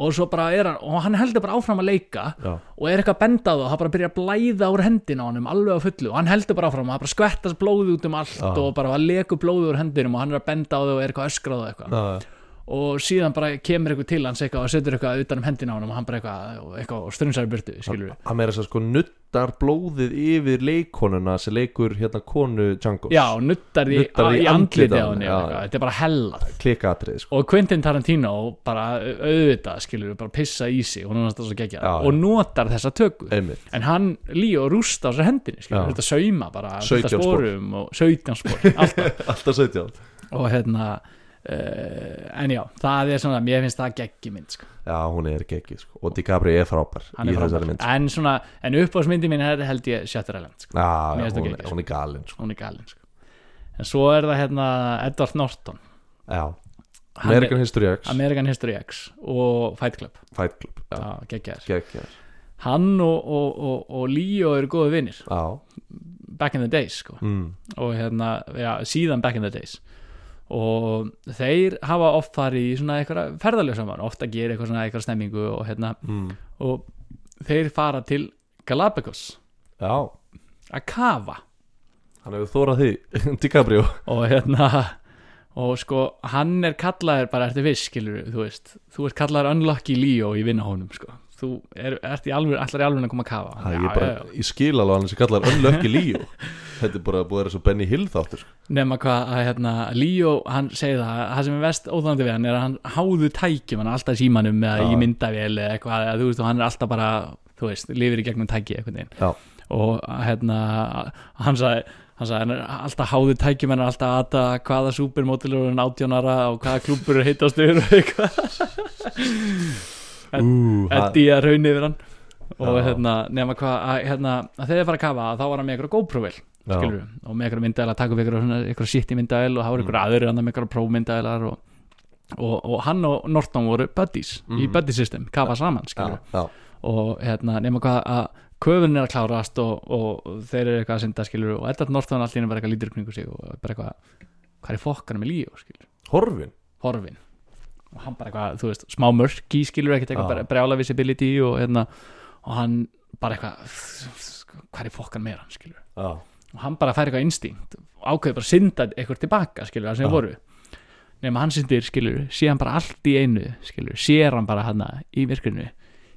Speaker 1: og svo bara er hann og hann heldur bara áfram að leika
Speaker 2: já,
Speaker 1: og er eitthvað að benda á það og það bara byrja að blæða úr hendina á honum alveg á fullu. Og hann heldur bara áfram og það bara skvettast blóði út um allt
Speaker 2: Já.
Speaker 1: og bara leku blóði úr hendinum og hann er að benda á það og er eitthvað að öskra á það eitthvað og síðan bara kemur eitthvað til hans eitthvað og setur eitthvað utan um hendina á honum og hann bara eitthvað, eitthvað og strunsar í skilur
Speaker 2: Hann meira þess að sko nuttar blóðið yfir leikonuna sem leikur hérna konu Django
Speaker 1: já, nuttar því í, andliti
Speaker 2: á já.
Speaker 1: þetta er bara hellað.
Speaker 2: Klikatrið sko.
Speaker 1: Og Quentin Tarantino bara auðvitað skilur bara pissa í sig. Og.
Speaker 2: Já,
Speaker 1: og notar þessa tökku
Speaker 2: Einmitt.
Speaker 1: En hann líka og rústa á sér hendinni skilur, þetta sauma bara
Speaker 2: 17
Speaker 1: fullt af
Speaker 2: spor.
Speaker 1: sporum og 17 spór alltaf. [LAUGHS]
Speaker 2: Alltaf 17
Speaker 1: og hérna en já, það er svona mér finnst það geggi mynd sko.
Speaker 2: Já, hún er geggið sko. Og DiCaprio er frábær í þessari mynd sko.
Speaker 1: en svona, en uppáðsmyndi mín er held ég Shutter Island sko.
Speaker 2: Já, hún, hún er galin sko.
Speaker 1: Hún er galinn sko. en svo er það hérna Edward Norton.
Speaker 2: Já, American
Speaker 1: er,
Speaker 2: History X.
Speaker 1: American History X og Fight Club.
Speaker 2: Fight Club Já, geggjar
Speaker 1: hann og, og, og, og Leo eru góði vinnir back in the days sko.
Speaker 2: mm.
Speaker 1: og hérna, já, síðan back in the days og þeir hafa oft farið í svona eitthvað ferðalög saman, ofta gera eitthvað svona eitthvað stemmingu og hérna,
Speaker 2: Mm.
Speaker 1: og þeir fara til Galapagos.
Speaker 2: Já,
Speaker 1: að kafa.
Speaker 2: Hann hefur þórað því [LAUGHS] DiCaprio.
Speaker 1: Og hérna og sko, hann er kallaður bara eftir viss, skilur þú veist. Þú ert kallaður unlucky Leo í vinnahónum sko, þú er, ert í alveg allar í alveg að koma að kafa.
Speaker 2: Er ég bara, ég skil alveg hann sem kallar Unlucky Leo. [LAUGHS] Þetta er bara búið að vera svo Benny Hill þáttur sko.
Speaker 1: nema hvað að hérna, Leo, hann segir það það sem er vest óþándi við hann er að hann háðu tækjum, hann alltaf símanum eða í myndavél eða eitthvað, þú veist, og hann er alltaf bara þú veist, lifir í gegnum tæki eitthvað og hérna, hann sagði hann sagði hann er alltaf háðu tækjum hann er alltaf að aða hvaða supermótilur er átjónara og hvaða klúbur er hittastur og eitthvað.
Speaker 2: ha- [LAUGHS]
Speaker 1: Eddi að raun yfir hann. Og hérna, nema hvað að, hérna, að þegar þið fara að kafa þá var hann með eitthvað GoPro-vel og með eitthvað myndaðil að taka upp eitthvað, eitthvað shit í myndaðil og það voru eitthvað aðrir annar með eitthvað prófmyndaðilar og, og, og hann og Norton voru buddies í
Speaker 2: Mhm.
Speaker 1: buddy system, kafa saman
Speaker 2: já, já,
Speaker 1: og hérna, nema hvað að köfun er að klárast og, og, þeir eru eitthvað að synda skilur og Edvard Norton allir bara eitthvað lítur kringu sig og bara eitthvað, hvað er fokkanum með líu skilur,
Speaker 2: horfin?
Speaker 1: Horfin og hann bara eitthvað, þú veist, smá mörki skilur ekkert eitthvað, bara brjála visibility og hérna, og hann bara eitthvað hvað er fokkan með hann skilur
Speaker 2: já,
Speaker 1: og hann bara fær eitthvað instinkt og ákveður bara að synda eitthvað tilbaka skilur, það sem voru. Nema hann syndir, skilur, sé hann bara allt í einu skilur, sér hann bara hann í virkrinu,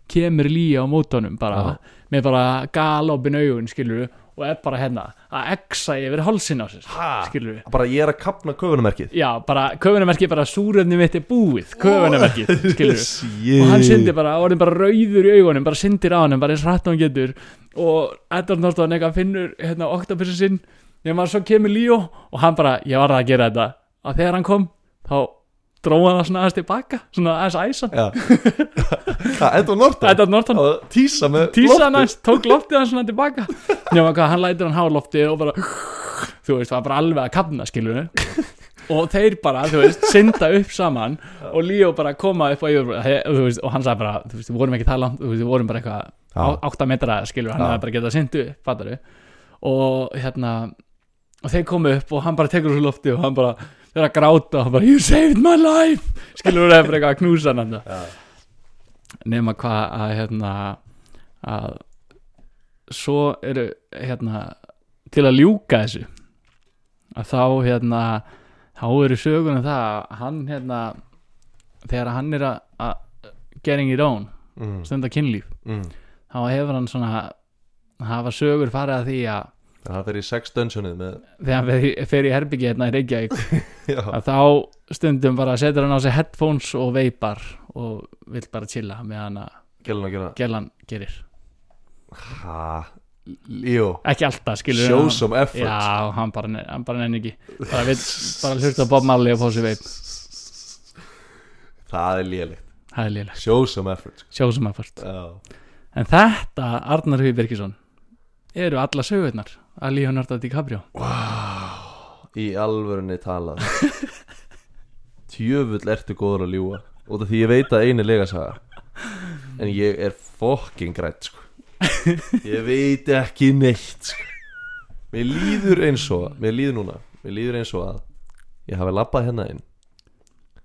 Speaker 1: kemur lýja á mótónum bara,
Speaker 2: Já.
Speaker 1: með bara galopin augun, skilur, og er bara hérna að exa yfir hálsin á sér skilur,
Speaker 2: bara ég er að kapna köfunumerkið
Speaker 1: já, bara köfunumerki bara súröfni mitt er búið, köfunumerki skilur,
Speaker 2: Shit.
Speaker 1: og hann syndir bara, orðin bara rauður í augunum, bara syndir á hann bara eins rætt og hann getur. Og Edvard Norton eitthvað finnur hérna oktopusin sinn nema svo kemur Líó og hann bara, ég var að gera þetta. Og þegar hann kom, þá dróð hann það svona aðeins tilbaka, svona aðeins æsan
Speaker 2: Edvard Norton?
Speaker 1: Edvard Norton.
Speaker 2: Tísa með
Speaker 1: tísa aðeins, tók loftið hann svona tilbaka. Nema hvað, hann lætur hann há loftið og bara þú veist, var bara alveg að kapna skilur og þeir bara, þú veist, synda upp saman og Líó bara koma upp á yfir þú veist, og hann sagði bara, þú veist, við vorum ekki það langt þú veist, við vorum bara eitthvað
Speaker 2: Já.
Speaker 1: á- átta metra skilur, hann hefði bara getað syndu upp, fattaru og hérna og þeir komu upp og hann bara tekur úr lofti og hann bara, þeir að gráta og bara, you saved my life skilur, er bara eitthvað að knúsa hann
Speaker 2: Já.
Speaker 1: nema hvað að hérna að svo eru hérna til að ljúka þessu að þá hérna þá eru sögunum það að hann hérna þegar hann er að, að getting it on,
Speaker 2: mm.
Speaker 1: stunda kynlíf
Speaker 2: mm.
Speaker 1: þá hefur hann svona hafa sögur farið að því að
Speaker 2: Það fer í sex dungeonið með
Speaker 1: þegar hann fer í- herbyggi hérna í Reykjavík. [LAUGHS] Að þá stundum bara setur hann á sig headphones og veipar og vill bara chilla að
Speaker 2: gælun að
Speaker 1: gellan gerir.
Speaker 2: Ha, Líó
Speaker 1: ekki alltaf skilur
Speaker 2: Show
Speaker 1: hann-
Speaker 2: some effort.
Speaker 1: Já, hann bara, hann bara nenni ekki. Bara, vill, bara hlusta Bob Marley og sér veip
Speaker 2: Það er lélegt.
Speaker 1: Það er liðlega,
Speaker 2: Show some effort.
Speaker 1: Sjóðsum að fyrst
Speaker 2: Já.
Speaker 1: En þetta, Arnar Hugi Birkisson eru alla sögurnar að Leonardo DiCaprio
Speaker 2: Í alvörunni talað [LAUGHS] Tjöfull ertu góður að ljúga Út af því ég veit að einu lega saga En ég er fucking grætt sko. Ég veit ekki neitt sko. Mér líður eins og Mér líður núna Mér líður eins og að Ég hafi labbað hérna inn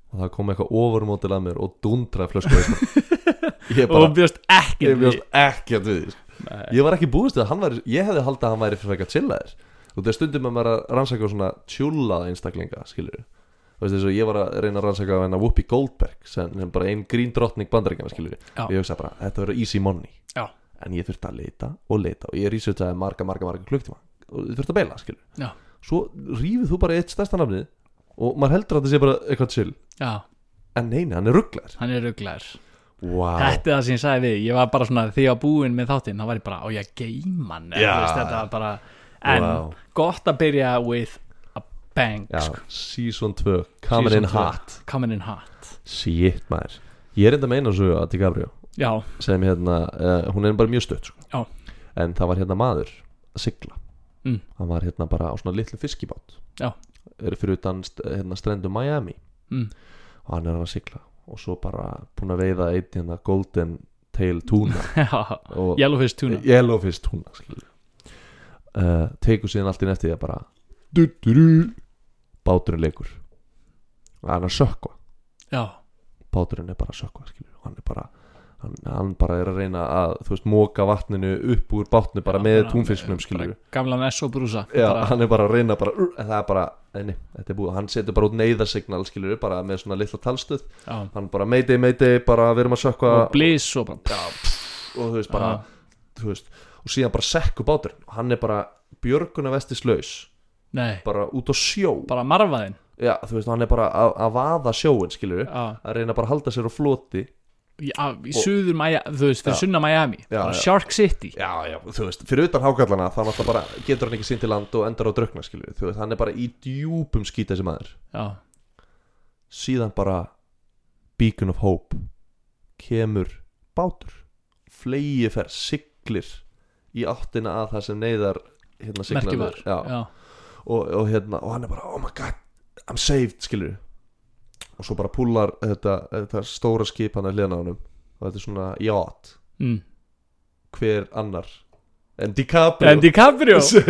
Speaker 2: Og það kom eitthvað ofurmótil að mér Og dundraði flösku [LAUGHS] Ég
Speaker 1: og
Speaker 2: Ég bjóst ekki að við. Ég var ekki búist að hann væri Ég hefði haldið að hann væri fyrir eitthvað chillaðir Og það er stundum að maður að rannsaka svona tjúlaða einstaklinga, skilur Þú veist þess að ég var að reyna að rannsaka hennar Whoopi Goldberg sem er bara ein grín drottning bandaríkjana, skilur. Og ég hugsa bara, þetta verður easy money.
Speaker 1: Já.
Speaker 2: En ég þurfti að leita og leita Og ég researchaði marga, marga, marga klukktíma Og þurfti að beila, skilur
Speaker 1: Já.
Speaker 2: Svo rífið þú bara eitt stærsta nafnið Og maður heldur að þetta sé bara eitthvað chill.
Speaker 1: Já,
Speaker 2: En neini, hann er rugglar
Speaker 1: er
Speaker 2: wow.
Speaker 1: þetta er það sem ég sagði við, ég var bara svona því ég var búinn með þáttinn, þá var ég bara, á ég að geima hann eða,
Speaker 2: Já.
Speaker 1: þú veist, þetta var bara en
Speaker 2: Wow.
Speaker 1: gott að byrja with a bang
Speaker 2: Já,
Speaker 1: sko.
Speaker 2: season 2 Coming
Speaker 1: Season
Speaker 2: in hot
Speaker 1: coming in hot
Speaker 2: Shit maður Ég er enda meina svo að DiCaprio
Speaker 1: já,
Speaker 2: sem hérna, uh, hún er bara mjög stutt sko. En það var hérna maður að sigla
Speaker 1: Mm.
Speaker 2: hann var hérna bara á svona litlu fiskibát
Speaker 1: Já.
Speaker 2: fyrir utan hérna, strendu Miami
Speaker 1: mm.
Speaker 2: og hann er að sigla og svo bara búin að veiða einn hérna golden tail tuna. [LAUGHS]
Speaker 1: Yellowfish tuna.
Speaker 2: yellowfish tuna uh, tekur síðan allt inn eftir því að bara du, du, du, báturinn leikur og hann er að sökva
Speaker 1: já,
Speaker 2: báturinn er bara að skilur og hann er bara hann, hann bara er að reyna að þú veist móka vatninu upp úr bátnu bara
Speaker 1: Já,
Speaker 2: með túnfisknum skilur
Speaker 1: gamlan S.O. brúsa.
Speaker 2: Já,
Speaker 1: bara,
Speaker 2: hann er bara að reyna bara uh, það er bara, nei, þetta er búið hann setur bara út neyðarsignal skilur bara með svona litla talstöð.
Speaker 1: Já,
Speaker 2: hann bara mayday mayday bara við erum að sökva
Speaker 1: og bliss og bara
Speaker 2: pff, og þú veist bara þú veist, og síðan bara sekku báturinn. Og hann er bara björguna vestislaus
Speaker 1: nei,
Speaker 2: bara út á sjó.
Speaker 1: Bara marfaðinn
Speaker 2: já, þú veist, hann er bara að, að vaða sjóin skilur að reyna bara að halda sér á floti
Speaker 1: í, á- í suður Miami, þú veist, fyrir
Speaker 2: Já.
Speaker 1: sunna Miami
Speaker 2: Já, já.
Speaker 1: Shark City.
Speaker 2: Já, já, þú veist, fyrir utan hákallana þá bara getur hann ekki sinn til land og endar á draugna þú veist, hann er bara í djúpum skýt þessi maður.
Speaker 1: Já,
Speaker 2: síðan bara Beacon of Hope kemur bátur. Flegi fer, siglir í áttina að það sem neyðar hérna já,
Speaker 1: já,
Speaker 2: Og, og hérna, og hann er bara, oh my god I'm saved, skilur og svo bara púlar þetta, þetta stóra skip hann að hliðna á honum. Og þetta er svona yacht.
Speaker 1: Mm.
Speaker 2: hver annar? En DiCaprio.
Speaker 1: En DiCaprio? [LAUGHS]
Speaker 2: Sem,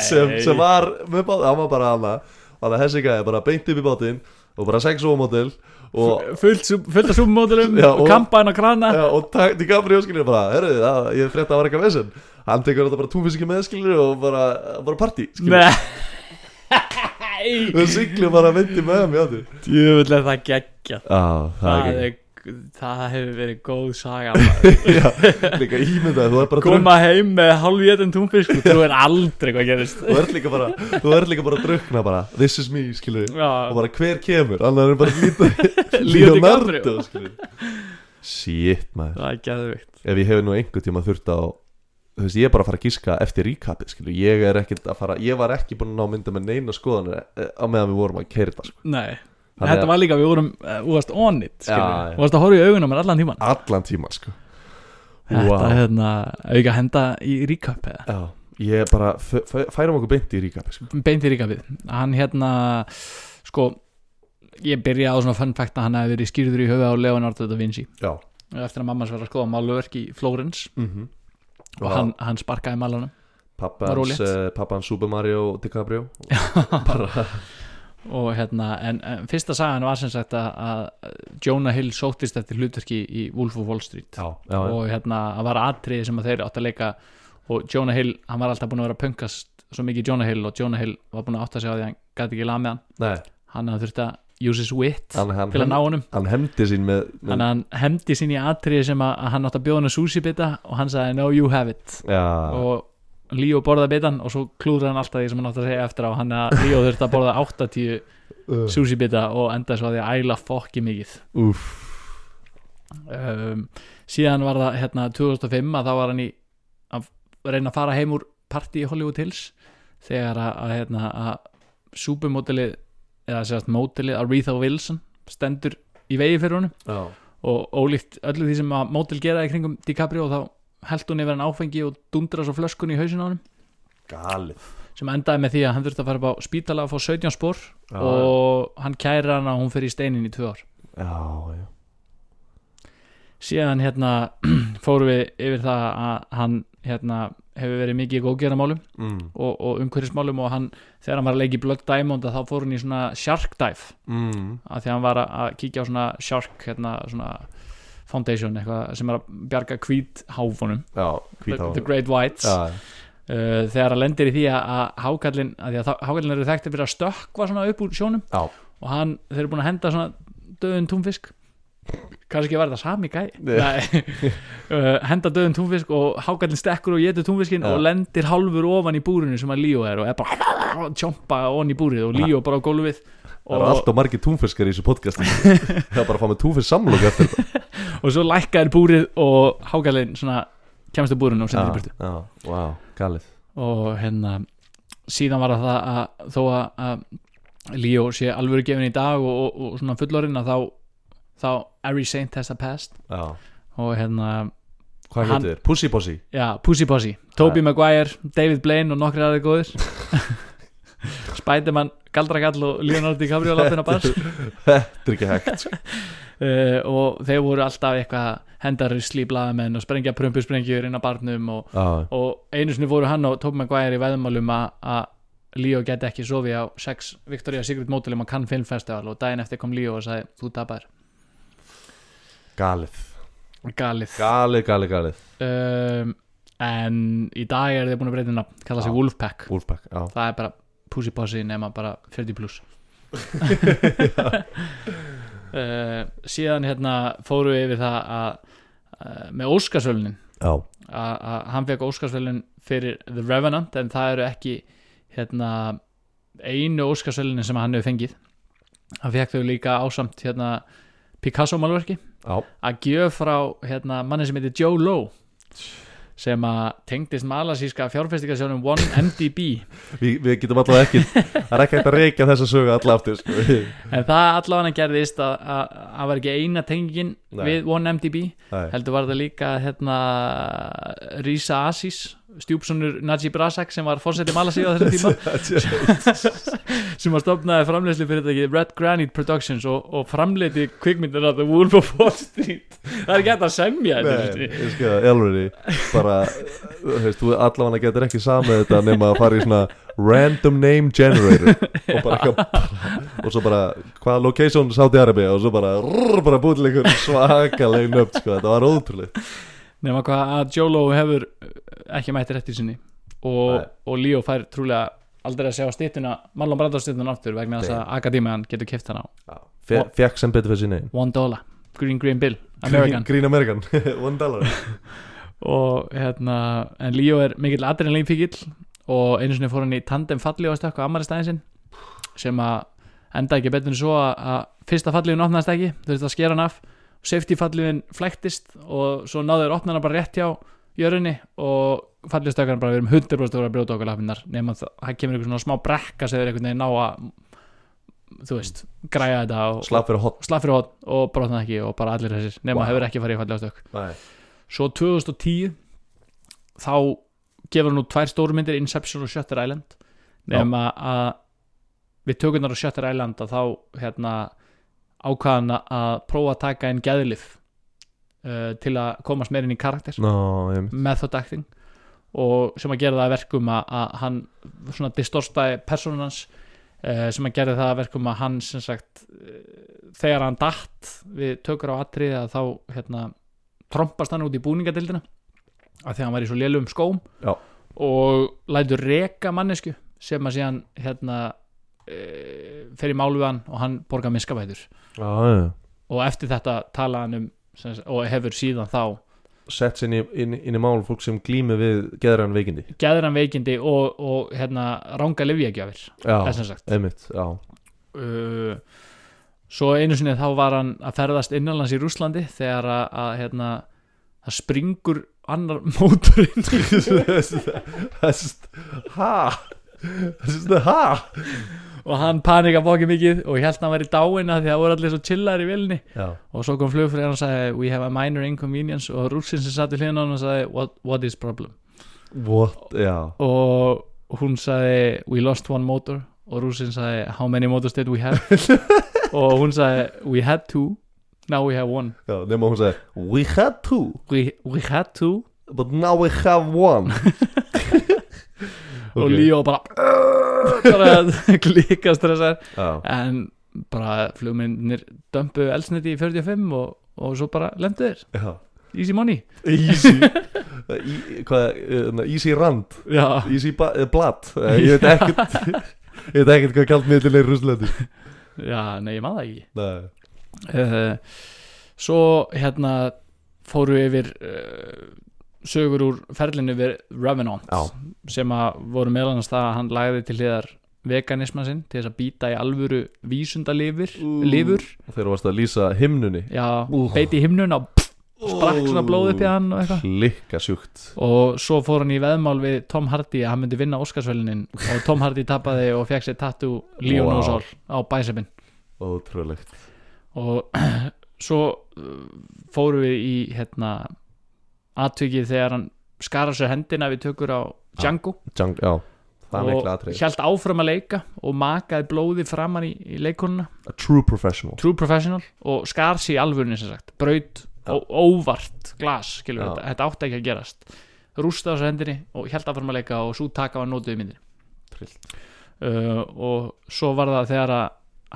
Speaker 2: sem, sem var með bát, hann var bara hana. Hann að hessi gæði bara beint upp í bátinn og bara sex ómótil og,
Speaker 1: fullt, af súpumódulum
Speaker 2: Já,
Speaker 1: og kampaðin á krana.
Speaker 2: Ja, og DiCaprio skilur bara, herruði, það, ég frétta að það var eitthvað vesinn hann tekur þetta bara túfiski með skilur og bara, bara partí skilur [LAUGHS]
Speaker 1: Nei.
Speaker 2: Og siglir bara myndi með hann já,
Speaker 1: Djöfull er það geggja
Speaker 2: það
Speaker 1: það, er, það hefur verið góð saga. [LAUGHS]
Speaker 2: Já, líka er bara
Speaker 1: Koma heim með halvvétin túnfisk og þú er aldrei hvað gerist.
Speaker 2: Þú ert líka bara, þú ert líka bara að drukna bara. This is me, skilur og
Speaker 1: Já,
Speaker 2: bara hver kemur, annar er bara [LAUGHS]
Speaker 1: DiCaprio.
Speaker 2: skilur Shit, maður.
Speaker 1: Er
Speaker 2: Ef ég hef nú einhvern tíma þurft á Þú veist, ég er bara að fara að gíska eftir recapið, skilur. Ég er ekkert að fara, ég var ekki búin að ná mynda með neina skoðanir eh, á meðan við vorum að keira þetta, sko.
Speaker 1: Nei,
Speaker 2: Þannig
Speaker 1: þetta
Speaker 2: að-
Speaker 1: var líka, við vorum uh, Þú varst on it,
Speaker 2: Já,
Speaker 1: skilur
Speaker 2: já.
Speaker 1: Þú varst að horfa í augunum allan tíman
Speaker 2: Allan tíman, sko.
Speaker 1: Þetta er hérna, auka henda í recap eða?
Speaker 2: Já, ég bara, færum okkur beint í recapið, sko.
Speaker 1: Beint í recapið. Hann hérna, sko Ég byrjaði á svona fun fact að hann hefði verið skýrður í höfuð á Leonardo da Vinci.
Speaker 2: Já.
Speaker 1: Eftir að mamma svo var að skoða málverk í Flórens.
Speaker 2: Mm
Speaker 1: og hann, hann sparkaði málanum
Speaker 2: Pappa
Speaker 1: var
Speaker 2: hans,
Speaker 1: ólétt.
Speaker 2: uh, pappa hans Super Mario DiCaprio. [LAUGHS]
Speaker 1: Og hérna, en, en fyrsta sagan var sem sagt að, að Jonah Hill sóttist eftir hlutverki í Wolf of Wall Street.
Speaker 2: Já, já,
Speaker 1: og hérna, það var atriði sem að þeir átt að leika. Og Jonah Hill, hann var alltaf búin að vera að pöngast svo mikið Jonah Hill og Jonah Hill var búin að átta sig á því að hann gæti ekki lag með hann.
Speaker 2: Nei,
Speaker 1: hann hafði þurft að use his wit til að ná honum.
Speaker 2: hann hefndi sín með, með
Speaker 1: hann hefndi sín í atriði sem að, hann átt að bjóða hann að sushi bita og hann sagði no you have it.
Speaker 2: Já,
Speaker 1: og Líó borðaði bitan og svo klúður hann alltaf því sem hann átt að segja eftir á. Hann að Líó þurfti að borða 80
Speaker 2: uh,
Speaker 1: sushi bita og endaði svo að því að æla fokki mikið. Um, síðan var það hérna 2005 að þá var hann í að reyna að fara heim úr partí í Hollywood Hills þegar að, að, hérna, að súpumótilið eða sérst mótilið Aretha Wilson stendur í vegi fyrir honum.
Speaker 2: Já,
Speaker 1: og ólíkt öllu því sem að mótil gera í kringum DiCaprio þá held hún yfir hann áfengi og dundra svo flöskun í hausin á honum.
Speaker 2: Galið.
Speaker 1: Sem endaði með því að hann þurfti að fara á spítala að fá 17 spór
Speaker 2: já,
Speaker 1: og hann kæri hann að hún fyrir í steinin í tvö ár.
Speaker 2: Já, já,
Speaker 1: síðan hérna [CLEARS THROAT] fórum við yfir það að hann hérna hefur verið mikið í góðgeramálum
Speaker 2: mm,
Speaker 1: og, og umhverfismálum og hann, þegar hann var að leika í Blood Diamond þá fór hann í svona shark dive.
Speaker 2: Mm,
Speaker 1: að því hann var að kíkja á svona shark hérna svona foundation eitthvað sem er að bjarga hvítháfunum
Speaker 2: já,
Speaker 1: the, the Great Whites.
Speaker 2: Já,
Speaker 1: uh, þegar hann lendir í því að, hákallin að því að hákallin eru þekktir fyrir að stökkva svona upp úr sjónum.
Speaker 2: Já.
Speaker 1: og hann, þeir eru búin að henda svona döðun túnfisk kannski var þetta sami gæ [LAUGHS] uh, henda döðun túnfisk og hákallin stekkur og getur túnfiskin og lendir halfur ofan í búrinu sem að Líó er og er bara að [LAUGHS] tjompa ofan í búrið og Líó bara á gólfið
Speaker 2: það eru alltaf margir túnfiskar í þessu podcasti. [LAUGHS] Það er bara að fá með túnfisk samlokk eftir þetta.
Speaker 1: Og svo lækkaðir búrið og hákallin svona kemst upp búrinu og sendir í
Speaker 2: já, wow, galið.
Speaker 1: Og hérna síðan var það það að þó að Líó sé alvöru gefin í dag og, og, og svona fullorinn að þá þá every saint has a past.
Speaker 2: Já,
Speaker 1: og hérna,
Speaker 2: hvað
Speaker 1: Hann-
Speaker 2: heitir? Pussy Pussy
Speaker 1: já, Pussy Posse. Toby Maguire, David Blaine og nokkri aðeins góðir. [LAUGHS] Spiderman, Galdrakall og Leonardo DiCaprio látin að bars. [LAUGHS]
Speaker 2: Þetta er ekki hægt
Speaker 1: uh, [LAUGHS] og þeir voru alltaf eitthvað hendarusli í blaðamenn og sprengja prumpusprengjur inn á barnum og, og einu sinni voru hann og Toby Maguire í veðmálum að Leo geti ekki sofið á sex Victoria's Secret mótilum á Cannes Film Festival og daginn eftir kom Leo og sagði þú tapar
Speaker 2: galið.
Speaker 1: Galið.
Speaker 2: Galið, galið, galið.
Speaker 1: Um, en í dag er þið búin að breyta nafn kalla sig. Wolfpack.
Speaker 2: Wolfpack, já.
Speaker 1: Það er bara Pussy Posse nema bara 40 plus [LAUGHS] uh, síðan hérna fóru við yfir það að uh, með Óskarsvölunin
Speaker 2: já,
Speaker 1: að hann fekk Óskarsvölun fyrir The Revenant en það eru ekki hérna einu Óskarsvölunin sem hann hefur fengið. Hann fekk þau líka ásamt hérna Picasso málverki
Speaker 2: Já,
Speaker 1: að gjöf frá hérna, manni sem heitir Joe Lowe sem að tengdist malasíska fjárfestingasjónum 1MDB [LAUGHS]
Speaker 2: við, við getum allavega ekki Það er ekki hægt að reykja þessa sögu alla aftur sko.
Speaker 1: en það allavega gerðist að að- að var ekki eina tengingin
Speaker 2: Nei.
Speaker 1: við 1MDB
Speaker 2: Nei.
Speaker 1: heldur var það líka hérna, Risa Asis stjúpsonur Najib Razak sem var fórseti Malasíu á þessum tíma. [LAUGHS] [LAUGHS] Sem að stopnaði framleiðslu fyrir þetta Red Granite Productions og, og framleiði kvikmyndir af The Wolf of Wall Street. Það er ekki hægt að semja
Speaker 2: Nei, ég sko, elveri bara, þú veist, þú allavega getur ekki samið þetta nema að fara í svona random name generator og bara og svo bara, hvað location? Saudi Arabia og svo bara, rrr, bara einhver svakaleg nöfn, sko, þetta var ótrúlega
Speaker 1: nema hvað að Jolo hefur ekki mætti rétti sinni. Og, og Leo fær trúlega aldrei að sjá stýttuna Marlon Brando stýttuna aftur vegna þess að Akademian getur kipt hana á.
Speaker 2: Fe, fekk sem betur fyrir sinni
Speaker 1: One dollar, Green Green Bill. American.
Speaker 2: Green American, [LAUGHS] one dollar. [LAUGHS]
Speaker 1: Og hérna en Leo er mikill adrenalín fíkill og einu sinni fór hann í tandem falli og stökk á ammælistæðin sinn sem að enda ekki betur en svo að, fyrsta falliðin opnaðist ekki þurfti að skera hann af safety falliðin flæktist og svo náður opna hann bara rétt hjá jörunni og falliðstökkan bara við erum 100% að brjóta okkur lafinnar nema það, kemur einhver svona smá brekka sem er einhvern veginn ná að þú veist, græja þetta og,
Speaker 2: slapp fyrir hot
Speaker 1: slapp fyrir hot og brotna ekki og bara allir þessir nema
Speaker 2: Vá.
Speaker 1: hefur ekki farið í falliðstök
Speaker 2: Nei.
Speaker 1: svo 2010 þá gefur hann út tvær stórmyndir Inception og Shutter Island nema að við tökunar á Shutter Island að þá hérna ákvaðan að prófa að taka inn geðlif uh, til að komast meirinn í karakter
Speaker 2: ég
Speaker 1: method acting. Og sem að gera það að verkum að, að hann svona distorstaði personun hans uh, sem að gera það að verkum að hann sem sagt uh, þegar hann datt við tökur á atriði að þá hérna trompast hann út í búningadildina að því hann var í svo lélum skóm.
Speaker 2: Já.
Speaker 1: og lætur reka mannesku sem að síðan hérna uh, fer í mál við hann og hann borgar miskabætur.
Speaker 2: Já
Speaker 1: og eftir þetta tala hann um sem, og hefur síðan þá
Speaker 2: Sett sér inn, inn, inn í mál fólk sem glými við geðræn veikindi.
Speaker 1: geðran veikindi og, og hérna ranga er
Speaker 2: einmitt, já.
Speaker 1: Uh, svo einu sinni þá var hann að ferðast innanlands í Rúslandi þegar að, að hérna það springur annar [LAUGHS] mótorinn
Speaker 2: Þess Ha? Þess Ha
Speaker 1: og hann panika bókið mikið og ég held að hann væri dáin að því að það voru allir svo chillar í vilni
Speaker 2: Já,
Speaker 1: og svo kom flugfrið og sagði we have a minor inconvenience. Og rússin sem satt í á hann og sagði what, what is problem?
Speaker 2: What, já.
Speaker 1: Og hún sagði we lost one motor. Og rússin sagði how many motors did we have? [LAUGHS] Og hún sagði we had two. Now we have one.
Speaker 2: Já, nema hún segi We had two,
Speaker 1: we, we had two.
Speaker 2: But now we have one [LAUGHS]
Speaker 1: og Líó bara bara [LAUGHS] klíka stressar
Speaker 2: Já,
Speaker 1: en bara flugmyndinir dömpu elsniti í 45 og, og svo bara lendu þeir.
Speaker 2: Já.
Speaker 1: Easy money.
Speaker 2: Easy. [LAUGHS] Í, Hvað, uh, easy rand.
Speaker 1: Já,
Speaker 2: Easy uh, blad Eh, Ég veit ekkert [LAUGHS] Ég veit ekkert hvað kalt miðl er Rúslandi
Speaker 1: já nei ég maður það ekki. Uh, svo hérna fóru yfir uh, sögur úr ferlinu við Revenant
Speaker 2: Já.
Speaker 1: sem að voru meðal annars það að hann lagði til hliðar veganisman sinn til þess að býta í alvöru vísundalifur lifur,
Speaker 2: Þegar þú varst að lýsa himnunni.
Speaker 1: Já, beiti himnun og sprakk svona blóð upp í hann og eitthvað.
Speaker 2: Klikka sjúkt.
Speaker 1: Og svo fór hann í veðmál við Tom Hardy að hann myndi vinna Óskarsvölinin og Tom Hardy tapaði og fekk sér tattoo Leon
Speaker 2: Vá.
Speaker 1: O'Sall á bæsefinn
Speaker 2: Ótrúlegt.
Speaker 1: Og [CLEARS THROAT] svo uh, fórum við í hérna atvikið þegar hann skara sér hendina við tökur á Django.
Speaker 2: Jang, Já,
Speaker 1: og hjælt áfram að leika og makaði blóði framan í, í leikonuna
Speaker 2: A true professional.
Speaker 1: True professional og skar sér í alvörni sem sagt, braut
Speaker 2: Já.
Speaker 1: og óvart glas, þetta, þetta átti ekki að gerast. Rústaði á sér hendinni og hjælt áfram að leika og svo taka var nótuð í myndinni. Uh, og svo var það þegar að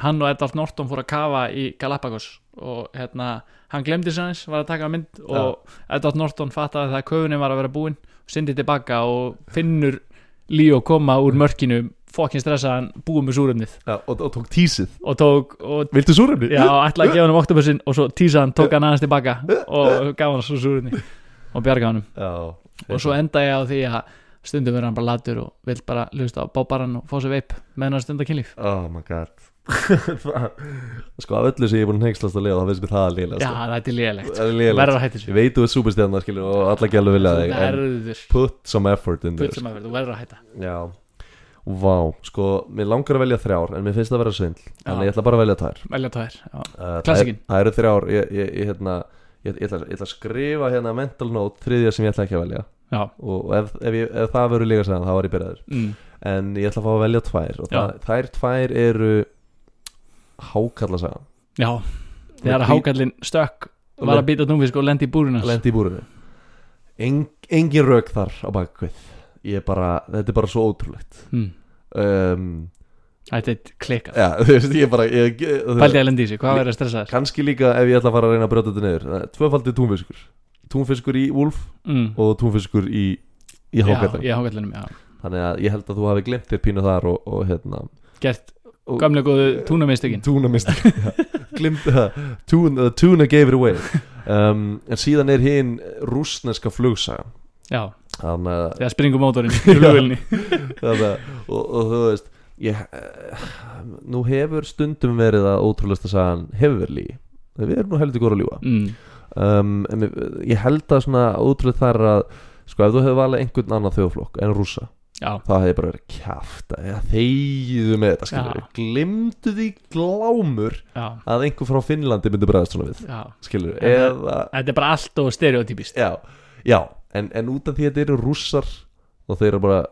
Speaker 1: hann og Edvard Norton fór að kafa í Galapagos og hérna hann glemdi sér hans, var að taka mynd og Edvard Norton fattaði það að köfunin var að vera búinn og syndi tilbaka og finnur Líó koma úr mörkinu fokkin stressaðan, búið með súrefnið.
Speaker 2: Já, og, og tók tísið.
Speaker 1: Og tók, og
Speaker 2: Viltu súrefni?
Speaker 1: já, ætlaði að gefa hann um oktopusin og svo tísa hann, tók hann aðeins tilbaka og [LAUGHS] gaf hann svo súrefni og bjarga hann
Speaker 2: Já.
Speaker 1: Og svo enda ég á því að stundum verður hann bara latur og vil bara hlusta á bábaran og fá sér veip meðan hann stundar kynlíf
Speaker 2: Oh my god [LAUGHS] Sko af öllu sem ég er búin að hengslast að lifa þá finnst mér það að liðlega
Speaker 1: já, þetta er
Speaker 2: er
Speaker 1: að hætta
Speaker 2: Ég veit þú er superstjarnar skilur og alla gælu vilja þig put some effort in this
Speaker 1: sem að verður, þú verður að hætta.
Speaker 2: Já. Vá, sko, mér langar að velja þrjár en mér finnst það að vera svindl. En ég ætla bara að velja tvær.
Speaker 1: Velja tvær já.
Speaker 2: uh, er- það eru þrjár. Ég, ég, ég, hérna, ég, ætla, ég ætla að skrifa hérna mental note þriðja sem ég ætla ekki að velja.
Speaker 1: Já,
Speaker 2: og ef, ef, ef það verður líka segðan þá var ég byrjaður.
Speaker 1: Mm.
Speaker 2: en ég ætla að fá að velja tvær og það, þær tvær eru hákallasagan.
Speaker 1: Já. þegar hákallin stökk var að býta núfisk og lendi í búrinu. Hans.
Speaker 2: lendi í búrinu. Eng, engin rauk þar á bakvið ég er bara, þetta er bara svo ótrúlegt.
Speaker 1: Mm.
Speaker 2: um,
Speaker 1: þetta er klikkað
Speaker 2: já, [LAUGHS] þú veist, ég bara ég, ég,
Speaker 1: pældi að lendi í sig, hvað verður að stressa þess
Speaker 2: kannski líka ef ég ætla að fara að reyna að brjóta þetta niður. Það er tvöfaldi túnfiskur. Túnfiskur í Wolf
Speaker 1: mm.
Speaker 2: og túnfiskur í, í
Speaker 1: hákallinum,
Speaker 2: þannig að ég held að þú hafi glemt þér pínu þar og, og hérna.
Speaker 1: Gert gamlega góðu túnamistökin
Speaker 2: túnamist glimt það tuna, tuna gave it away. [LAUGHS] Um, en síðan er hinn rúsneska flugsaga
Speaker 1: já,
Speaker 2: þannig að
Speaker 1: þegar springur mótorinn [LAUGHS] í flugvilni
Speaker 2: Þannig að- og, og þú veist ég, eh, nú hefur stundum verið að ótrúlega sagan hefur verið lígi við erum nú heldur góður að ljúga.
Speaker 1: Mm.
Speaker 2: um, en ég- held að svona ótrúlega þar að sko ef þú hefur valið einhvern annan þjóðflokk en rússa
Speaker 1: já,
Speaker 2: þá hefði bara verið eða þegiðu með þetta skilur glimtu því glámur
Speaker 1: já,
Speaker 2: að einhver frá Finnlandi myndi bregðast svona við
Speaker 1: já.
Speaker 2: skilur
Speaker 1: það-
Speaker 2: eða
Speaker 1: þetta er bara allt og stereotypist.
Speaker 2: Já, en, en út af því að þetta eru rússar og þeir eru bara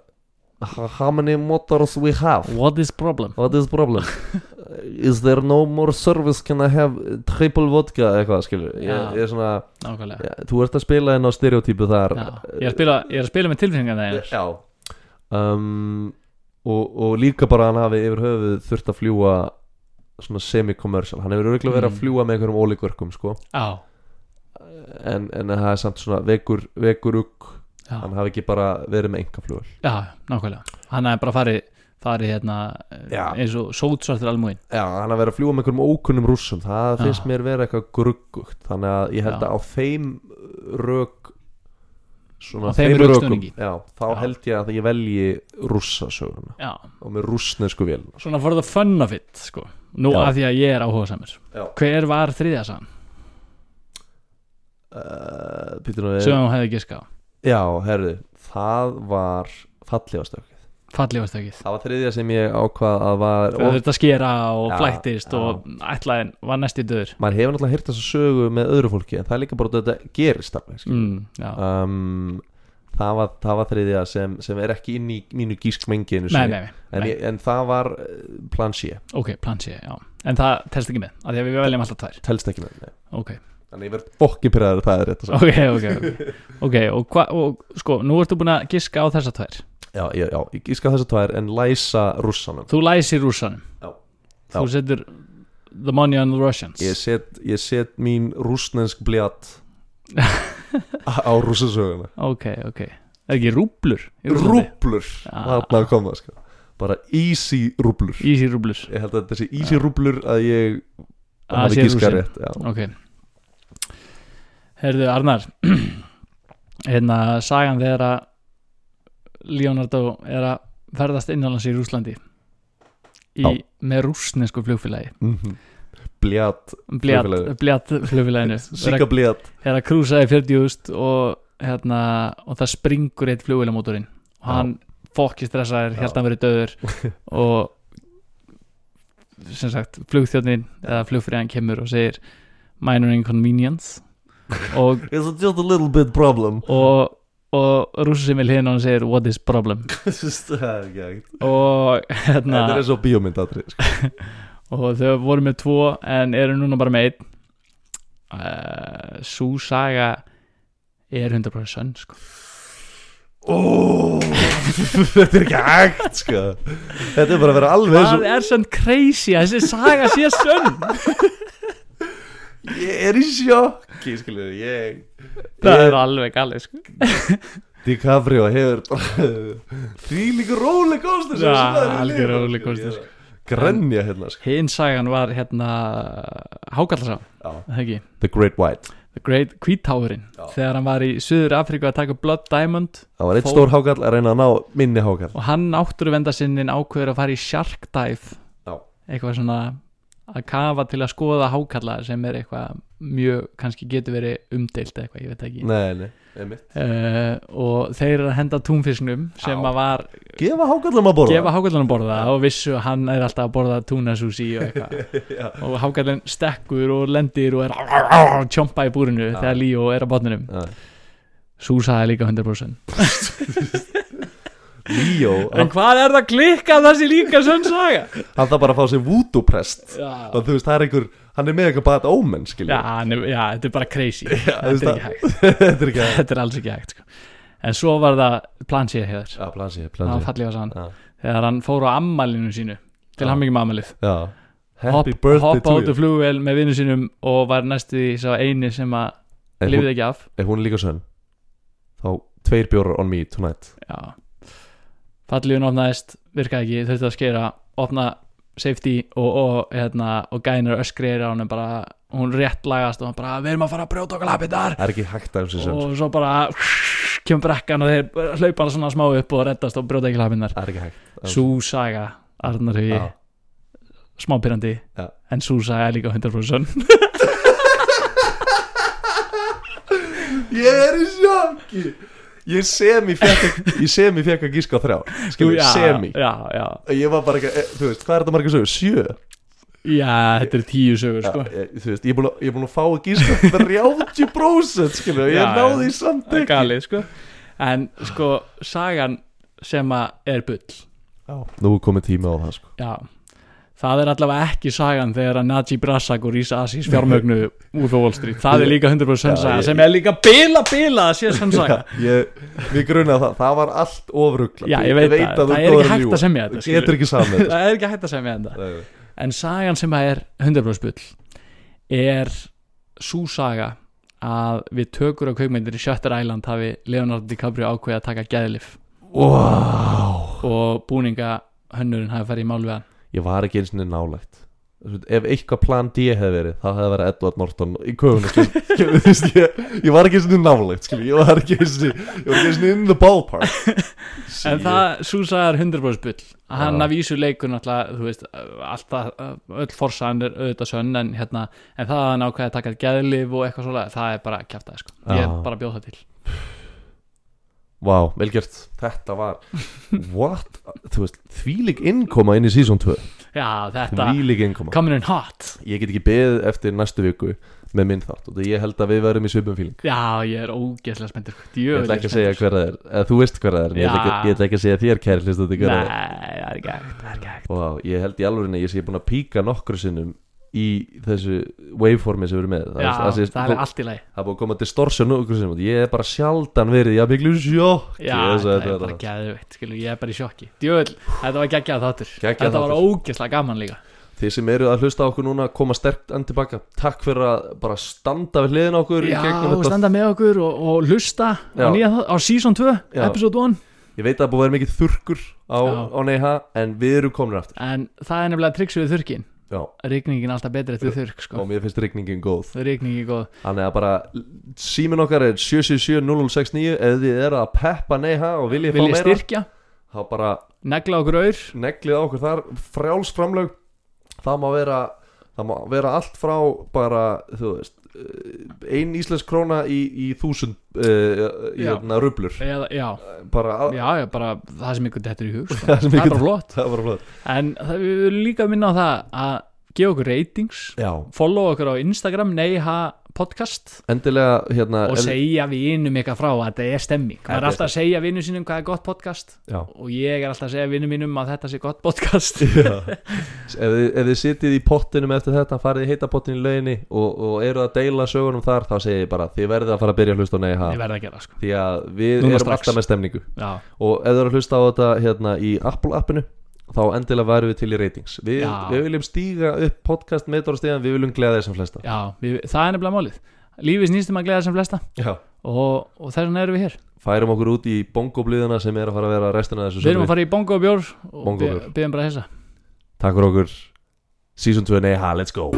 Speaker 2: how many motors we have?
Speaker 1: What is problem?
Speaker 2: What is problem? [LAUGHS] Is there no more service? Can I have triple vodka? Eitthvað skilur ég,
Speaker 1: Já.
Speaker 2: ég er svona
Speaker 1: nákvæmlega.
Speaker 2: Já, þú ert að spila inn á stereotypu þar.
Speaker 1: Já. ég, er að spila, ég er að spila með tilfinningar það
Speaker 2: já um, og, og líka bara hann hafi yfir höfuð þurft að fljúa svona semi-commercial. Hann hefur örgulega verið að
Speaker 1: Mm.
Speaker 2: fljúa með einhverjum ólíkverkum sko.
Speaker 1: Já,
Speaker 2: en, en það er samt svona vekur, vekur ugg
Speaker 1: já,
Speaker 2: hann hafi ekki bara verið með enga flugul
Speaker 1: já, nákvæmlega. Hann er bara farið farið hérna
Speaker 2: Já.
Speaker 1: eins og sótsvartur almúin
Speaker 2: já, hann hafi verið að fljúa með einhverjum ókunnum rússum. Það
Speaker 1: Já.
Speaker 2: finnst mér vera eitthvað gruggugt. Þannig að ég held
Speaker 1: Já.
Speaker 2: að á þeim rök svona
Speaker 1: Á þeim
Speaker 2: rökum
Speaker 1: rökstuðningi.
Speaker 2: já, þá
Speaker 1: Já.
Speaker 2: held ég að ég velji rússasöguna
Speaker 1: já,
Speaker 2: og með rússnesku vél
Speaker 1: svona for the fun of it sko. nú
Speaker 2: Já.
Speaker 1: að því að ég er áhuga samur
Speaker 2: Já.
Speaker 1: hver var þriðja sann
Speaker 2: uh,
Speaker 1: sem hún hefði giska á
Speaker 2: Já, herðu, það var fallegastökkið
Speaker 1: fallífastökið
Speaker 2: Það var þriðja sem ég ákvað að var
Speaker 1: það þurfti að skera og
Speaker 2: Já,
Speaker 1: flættist og ætlaðin var næst í döður.
Speaker 2: Maður hefur náttúrulega heyrt þessa sögu með öðru fólki En það er líka bara að þetta gerist alveg
Speaker 1: mm,
Speaker 2: um, það, var, það var þriðja sem, sem er ekki inn í mínu gískmenginu
Speaker 1: nei, nei, nei,
Speaker 2: en, ég, en það var eh, plan C.
Speaker 1: Ok, plan C, já. En það telst ekki með, af því að við veljum alltaf tvær.
Speaker 2: Telst ekki með nei.
Speaker 1: ok,
Speaker 2: Þannig ég verð fokkin pyrraður að það er rétt að
Speaker 1: ok, ok ok, okay og, hva, og sko, nú ertu búin að giska á þessa tvær
Speaker 2: Já, já, já, ég gíska þessa tvær en læsa rússanum
Speaker 1: þú læsir rússanum
Speaker 2: Já.
Speaker 1: þú
Speaker 2: Já.
Speaker 1: setur the money on the Russians
Speaker 2: Ég set, ég set mín rúsnensk bljat á rússasöguna [LAUGHS]
Speaker 1: ok, ok, er ekki rúblur í Rússlandi?
Speaker 2: Rúblur,
Speaker 1: Já.
Speaker 2: þarna að koma sko. Bara easy rúblur
Speaker 1: easy rúblur
Speaker 2: Ég held að þessi easy rúblur að ég
Speaker 1: Að
Speaker 2: hafi
Speaker 1: sé
Speaker 2: gískað
Speaker 1: rússin.
Speaker 2: rétt já.
Speaker 1: ok heyrðu Arnar [CLEARS THROAT] hérna sagan þegar að Leonardo er að ferðast innanlands í Rúslandi í, með rúsnesku flugfélagi.
Speaker 2: Mm bljat
Speaker 1: flugfélaginu. Er
Speaker 2: síka
Speaker 1: að,
Speaker 2: bljat
Speaker 1: er að krúsa í 40.000 og, hérna, og það springur eitt flugvélamótorinn. Og hann fokki stressaður, held að hann verið döður [LAUGHS] og sem sagt flugþjóðnin eða flugfræðan kemur og segir minor inconvenience. [LAUGHS] Og,
Speaker 2: It's just a little bit problem.
Speaker 1: Og, og rússi með hliðin og hann segir what is problem [LAUGHS]
Speaker 2: Það er ekki hægt
Speaker 1: og
Speaker 2: Þetta
Speaker 1: hérna
Speaker 2: er eins og bíómyndadri sko. [LAUGHS]
Speaker 1: og þau voru með tvo en eru núna bara með einn uh, Sú saga er 100% sönn sko.
Speaker 2: Ó, [LAUGHS] Þetta er ekki hægt sko. Þetta er bara að vera alveg
Speaker 1: Hvað
Speaker 2: og
Speaker 1: er sann crazy að þessi saga sé sönn
Speaker 2: Ég er í sjokki skilu, ég,
Speaker 1: Það er alveg galið sko.
Speaker 2: DiCaprio hefur því líka róli kostur
Speaker 1: algjör rollercoaster, sko.
Speaker 2: Grenja hérna sko.
Speaker 1: Hinn sagan var hérna ekki
Speaker 2: The Great White
Speaker 1: The Great Kvítáurinn
Speaker 2: Já.
Speaker 1: þegar hann var í Suður Afríku að taka Blood Diamond
Speaker 2: það var eitt stór hákall að reyna að ná minni hákall
Speaker 1: og hann náttúruvenda sinnin ákveður að fara í Shark Dive
Speaker 2: Já.
Speaker 1: eitthvað svona að kafa til að skoða hákalla sem er eitthvað mjög, kannski getur verið umdeilt eitthvað, ég veit ekki.
Speaker 2: Nei, nei,
Speaker 1: uh, og þeir eru að henda túnfisknum sem
Speaker 2: Já.
Speaker 1: að var
Speaker 2: gefa hákallum að borða?
Speaker 1: gefa hákallanum borða og vissu að hann er alltaf að borða túnasúsi og eitthvað. [LAUGHS] Og hákallin stekkur og lendir og er að [LAUGHS] tjompa í búrinu
Speaker 2: Já.
Speaker 1: þegar Líó er á botninum. Súsa er líka 100% [LAUGHS]
Speaker 2: Líó,
Speaker 1: en hvað er það klikkað þessi líka sönn saga?
Speaker 2: Hann þarf bara að fá sér vúdúprest
Speaker 1: já,
Speaker 2: og þú veist, það er einhver hann er með eitthvað omen,
Speaker 1: já,
Speaker 2: skilja
Speaker 1: er- já, þetta er bara crazy. [LAUGHS] Þetta er ekki hægt.
Speaker 2: Þetta er
Speaker 1: er alls ekki hægt sko. en svo var það plansið hér
Speaker 2: Já, plansi,
Speaker 1: það var
Speaker 2: plansi
Speaker 1: fallið var sann
Speaker 2: Já.
Speaker 1: þegar hann fór á ammælinu sínu til
Speaker 2: Já. Já, happy birthday
Speaker 1: hoppa
Speaker 2: to
Speaker 1: át
Speaker 2: you
Speaker 1: flugvel með vinnu sínum og var næstu því sá eini sem að lifið ekki af.
Speaker 2: ef hún er líka sönn? Þá tveir bjórar on me tonight.
Speaker 1: Já. Falliðun opnaðist virkaði ekki, þurfti að skera opna safety og, og, hérna, og gænir öskriðir á hann bara, hún rétt lagast og hann bara við erum að fara að brjóta okkur lapidar
Speaker 2: Það er ekki hægt að þessu
Speaker 1: og svo bara [LAUGHS] kemur brekkan og þeir hlaupa hann svona smá upp og reddast og brjóta ekki lapidar
Speaker 2: Það er ekki hægt.
Speaker 1: Sú saga Arnar Hugi,
Speaker 2: Já.
Speaker 1: smá pyrrandi
Speaker 2: Já.
Speaker 1: en Sú saga er líka 100% [LAUGHS]
Speaker 2: Ég er í sjokki Ég semi fekk [LAUGHS] Ég semi fekk að gíska á þrjá Skilur,
Speaker 1: já,
Speaker 2: semi
Speaker 1: já, já,
Speaker 2: Ég var bara ekki, þú veist, hvað er þetta margir sögur? Sjö?
Speaker 1: já, þetta er tíu sögur sko.
Speaker 2: ég, þú veist, ég er búin að, ég er búin að fá að gíska 30% skilur, ég náði því samt
Speaker 1: það er
Speaker 2: ekki
Speaker 1: galið sko. en sko sagan sem að er bull
Speaker 2: Já, nú er komið tími á það sko
Speaker 1: já, það er allavega ekki sagan þegar að Najib Razak og Risa Asis fjármögnu úr Wall Street, það er líka 100%
Speaker 2: Já,
Speaker 1: saga sem er líka bila bila að sé sann [LAUGHS] saga.
Speaker 2: Við grunaði það, það var allt ofrugla
Speaker 1: já, ég veit, það, það er ekki hægt að semja þetta það er ekki hægt að semja þetta. En sagan sem að er 100% bull er sú saga að við tökur á kveikmyndir í Shutter Island hafi Leonardo DiCaprio ákveði að taka geðlif
Speaker 2: Wow
Speaker 1: og búninga hönnurinn hafi farið í mál við hann
Speaker 2: Ég var ekki eins og nálægt. Ef eitthvað plan D hefði verið þá hefði verið Edward Norton í veist, ég, ég var ekki eins og nálægt skilur, Ég var ekki eins og in the ballpark. [LAUGHS]
Speaker 1: En það, sú saga er 100% bull. Hann að vísu veist, alltaf, öll forsaðan er auðvitað sönn en hérna, en það að hann ákveði að taka geðlif og eitthvað svolega, það er bara kjaftaði sko, ég
Speaker 2: Já.
Speaker 1: bara bjóð það til
Speaker 2: Vá, velgjört, þetta var What? Þú veist, þvílík innkoma inn í season 2
Speaker 1: já, þetta,
Speaker 2: Þvílík innkoma.
Speaker 1: coming in hot.
Speaker 2: Ég get ekki beðið eftir næstu viku með minn þátt og ég held að við verðum í svipum fíling
Speaker 1: já, ég er ógeðslega spenntur.
Speaker 2: Ég ætla ekki að segja hver það er. Eða þú veist hver það er ég ætla ekki, ég ætla ekki að segja þér kæri hlustu þetta hver
Speaker 1: Nei,
Speaker 2: það er
Speaker 1: er hægt, það er hægt
Speaker 2: Vá, ég held í alveg ég sé búin að píka nokkru sinnum í þessu waveformi sem við erum með.
Speaker 1: Já,
Speaker 2: það, sé,
Speaker 1: það er allt í lagi.
Speaker 2: það er búin að koma distortion nokkru sinnum ég er bara sjaldan verið í að miklu sjokki
Speaker 1: Já, það er bara geðveitt, skilur, ég er bara í sjokki. Djöfull, þetta var geggjað þáttur. Þetta var ógeðslega gaman líka.
Speaker 2: Þið sem eru að hlusta okkur núna koma sterkt enn tilbaka Takk fyrir að bara standa við hliðin okkur
Speaker 1: Já, og standa með okkur og, og hlusta á, nýja, á season 2,
Speaker 2: Já.
Speaker 1: episode 1
Speaker 2: Ég veit að það er búið að vera mikið þurrkur á, á Neiha En við erum komin aftur.
Speaker 1: En það er nefnilega triks við þurrkin Er alltaf betri eftir þurrk, sko?
Speaker 2: Og mér finnst rigningin góð. Þannig að bara símin okkar er 777-0069 Ef þið eru að peppa Neiha og viljið fá meira
Speaker 1: styrkja,
Speaker 2: Þá bara
Speaker 1: negla okkur auður
Speaker 2: neglið okkur þar. Frjáls framlög. Það má vera Það má vera allt frá bara Þú veist Ein íslensk króna í, í þúsund
Speaker 1: Já.
Speaker 2: hérna rublur Bara
Speaker 1: það sem ykkur dettur í hug sko. [LAUGHS] Er
Speaker 2: Það var flott
Speaker 1: En það, við viljum líka minna á það að gefa okkur ratings
Speaker 2: Já.
Speaker 1: follow okkur á Instagram Neiha podcast.
Speaker 2: Endilega hérna
Speaker 1: og segja vinum ykkar frá að þetta er stemming. Maður er alltaf að segja vinum sínum hvað er gott podcast.
Speaker 2: Já.
Speaker 1: Og ég er alltaf að segja vinum mínum að þetta sé gott podcast. [LAUGHS]
Speaker 2: Ef, þið, ef þið sitið í pottinum eftir þetta farið í heita pottin í lauginni og, og eru að deila sögunum þar þá segið ég bara þið verðið að fara að byrja að hlusta á Nei ha.
Speaker 1: Ég verð að gera sko.
Speaker 2: Því að við
Speaker 1: Núna
Speaker 2: erum
Speaker 1: strax.
Speaker 2: alltaf með stemningu.
Speaker 1: Já,
Speaker 2: og ef þið eru að hlusta á þetta hérna í Apple appinu þá endilega væru við til í ratings. Við, við viljum stíga upp podcast meðdóra stíðan, við viljum gleða þessum flesta.
Speaker 1: Já við, það er nefnilega málið. Lífið snýst um að gleða sem flesta.
Speaker 2: Já.
Speaker 1: og, og þess vegna erum við hér.
Speaker 2: Færum okkur út í bongobliðuna sem er að fara að vera restina þessu
Speaker 1: við erum að fara í bongo og byggjum bara þessa
Speaker 2: takk fyrir okkur. Season 2 nei ha, let's go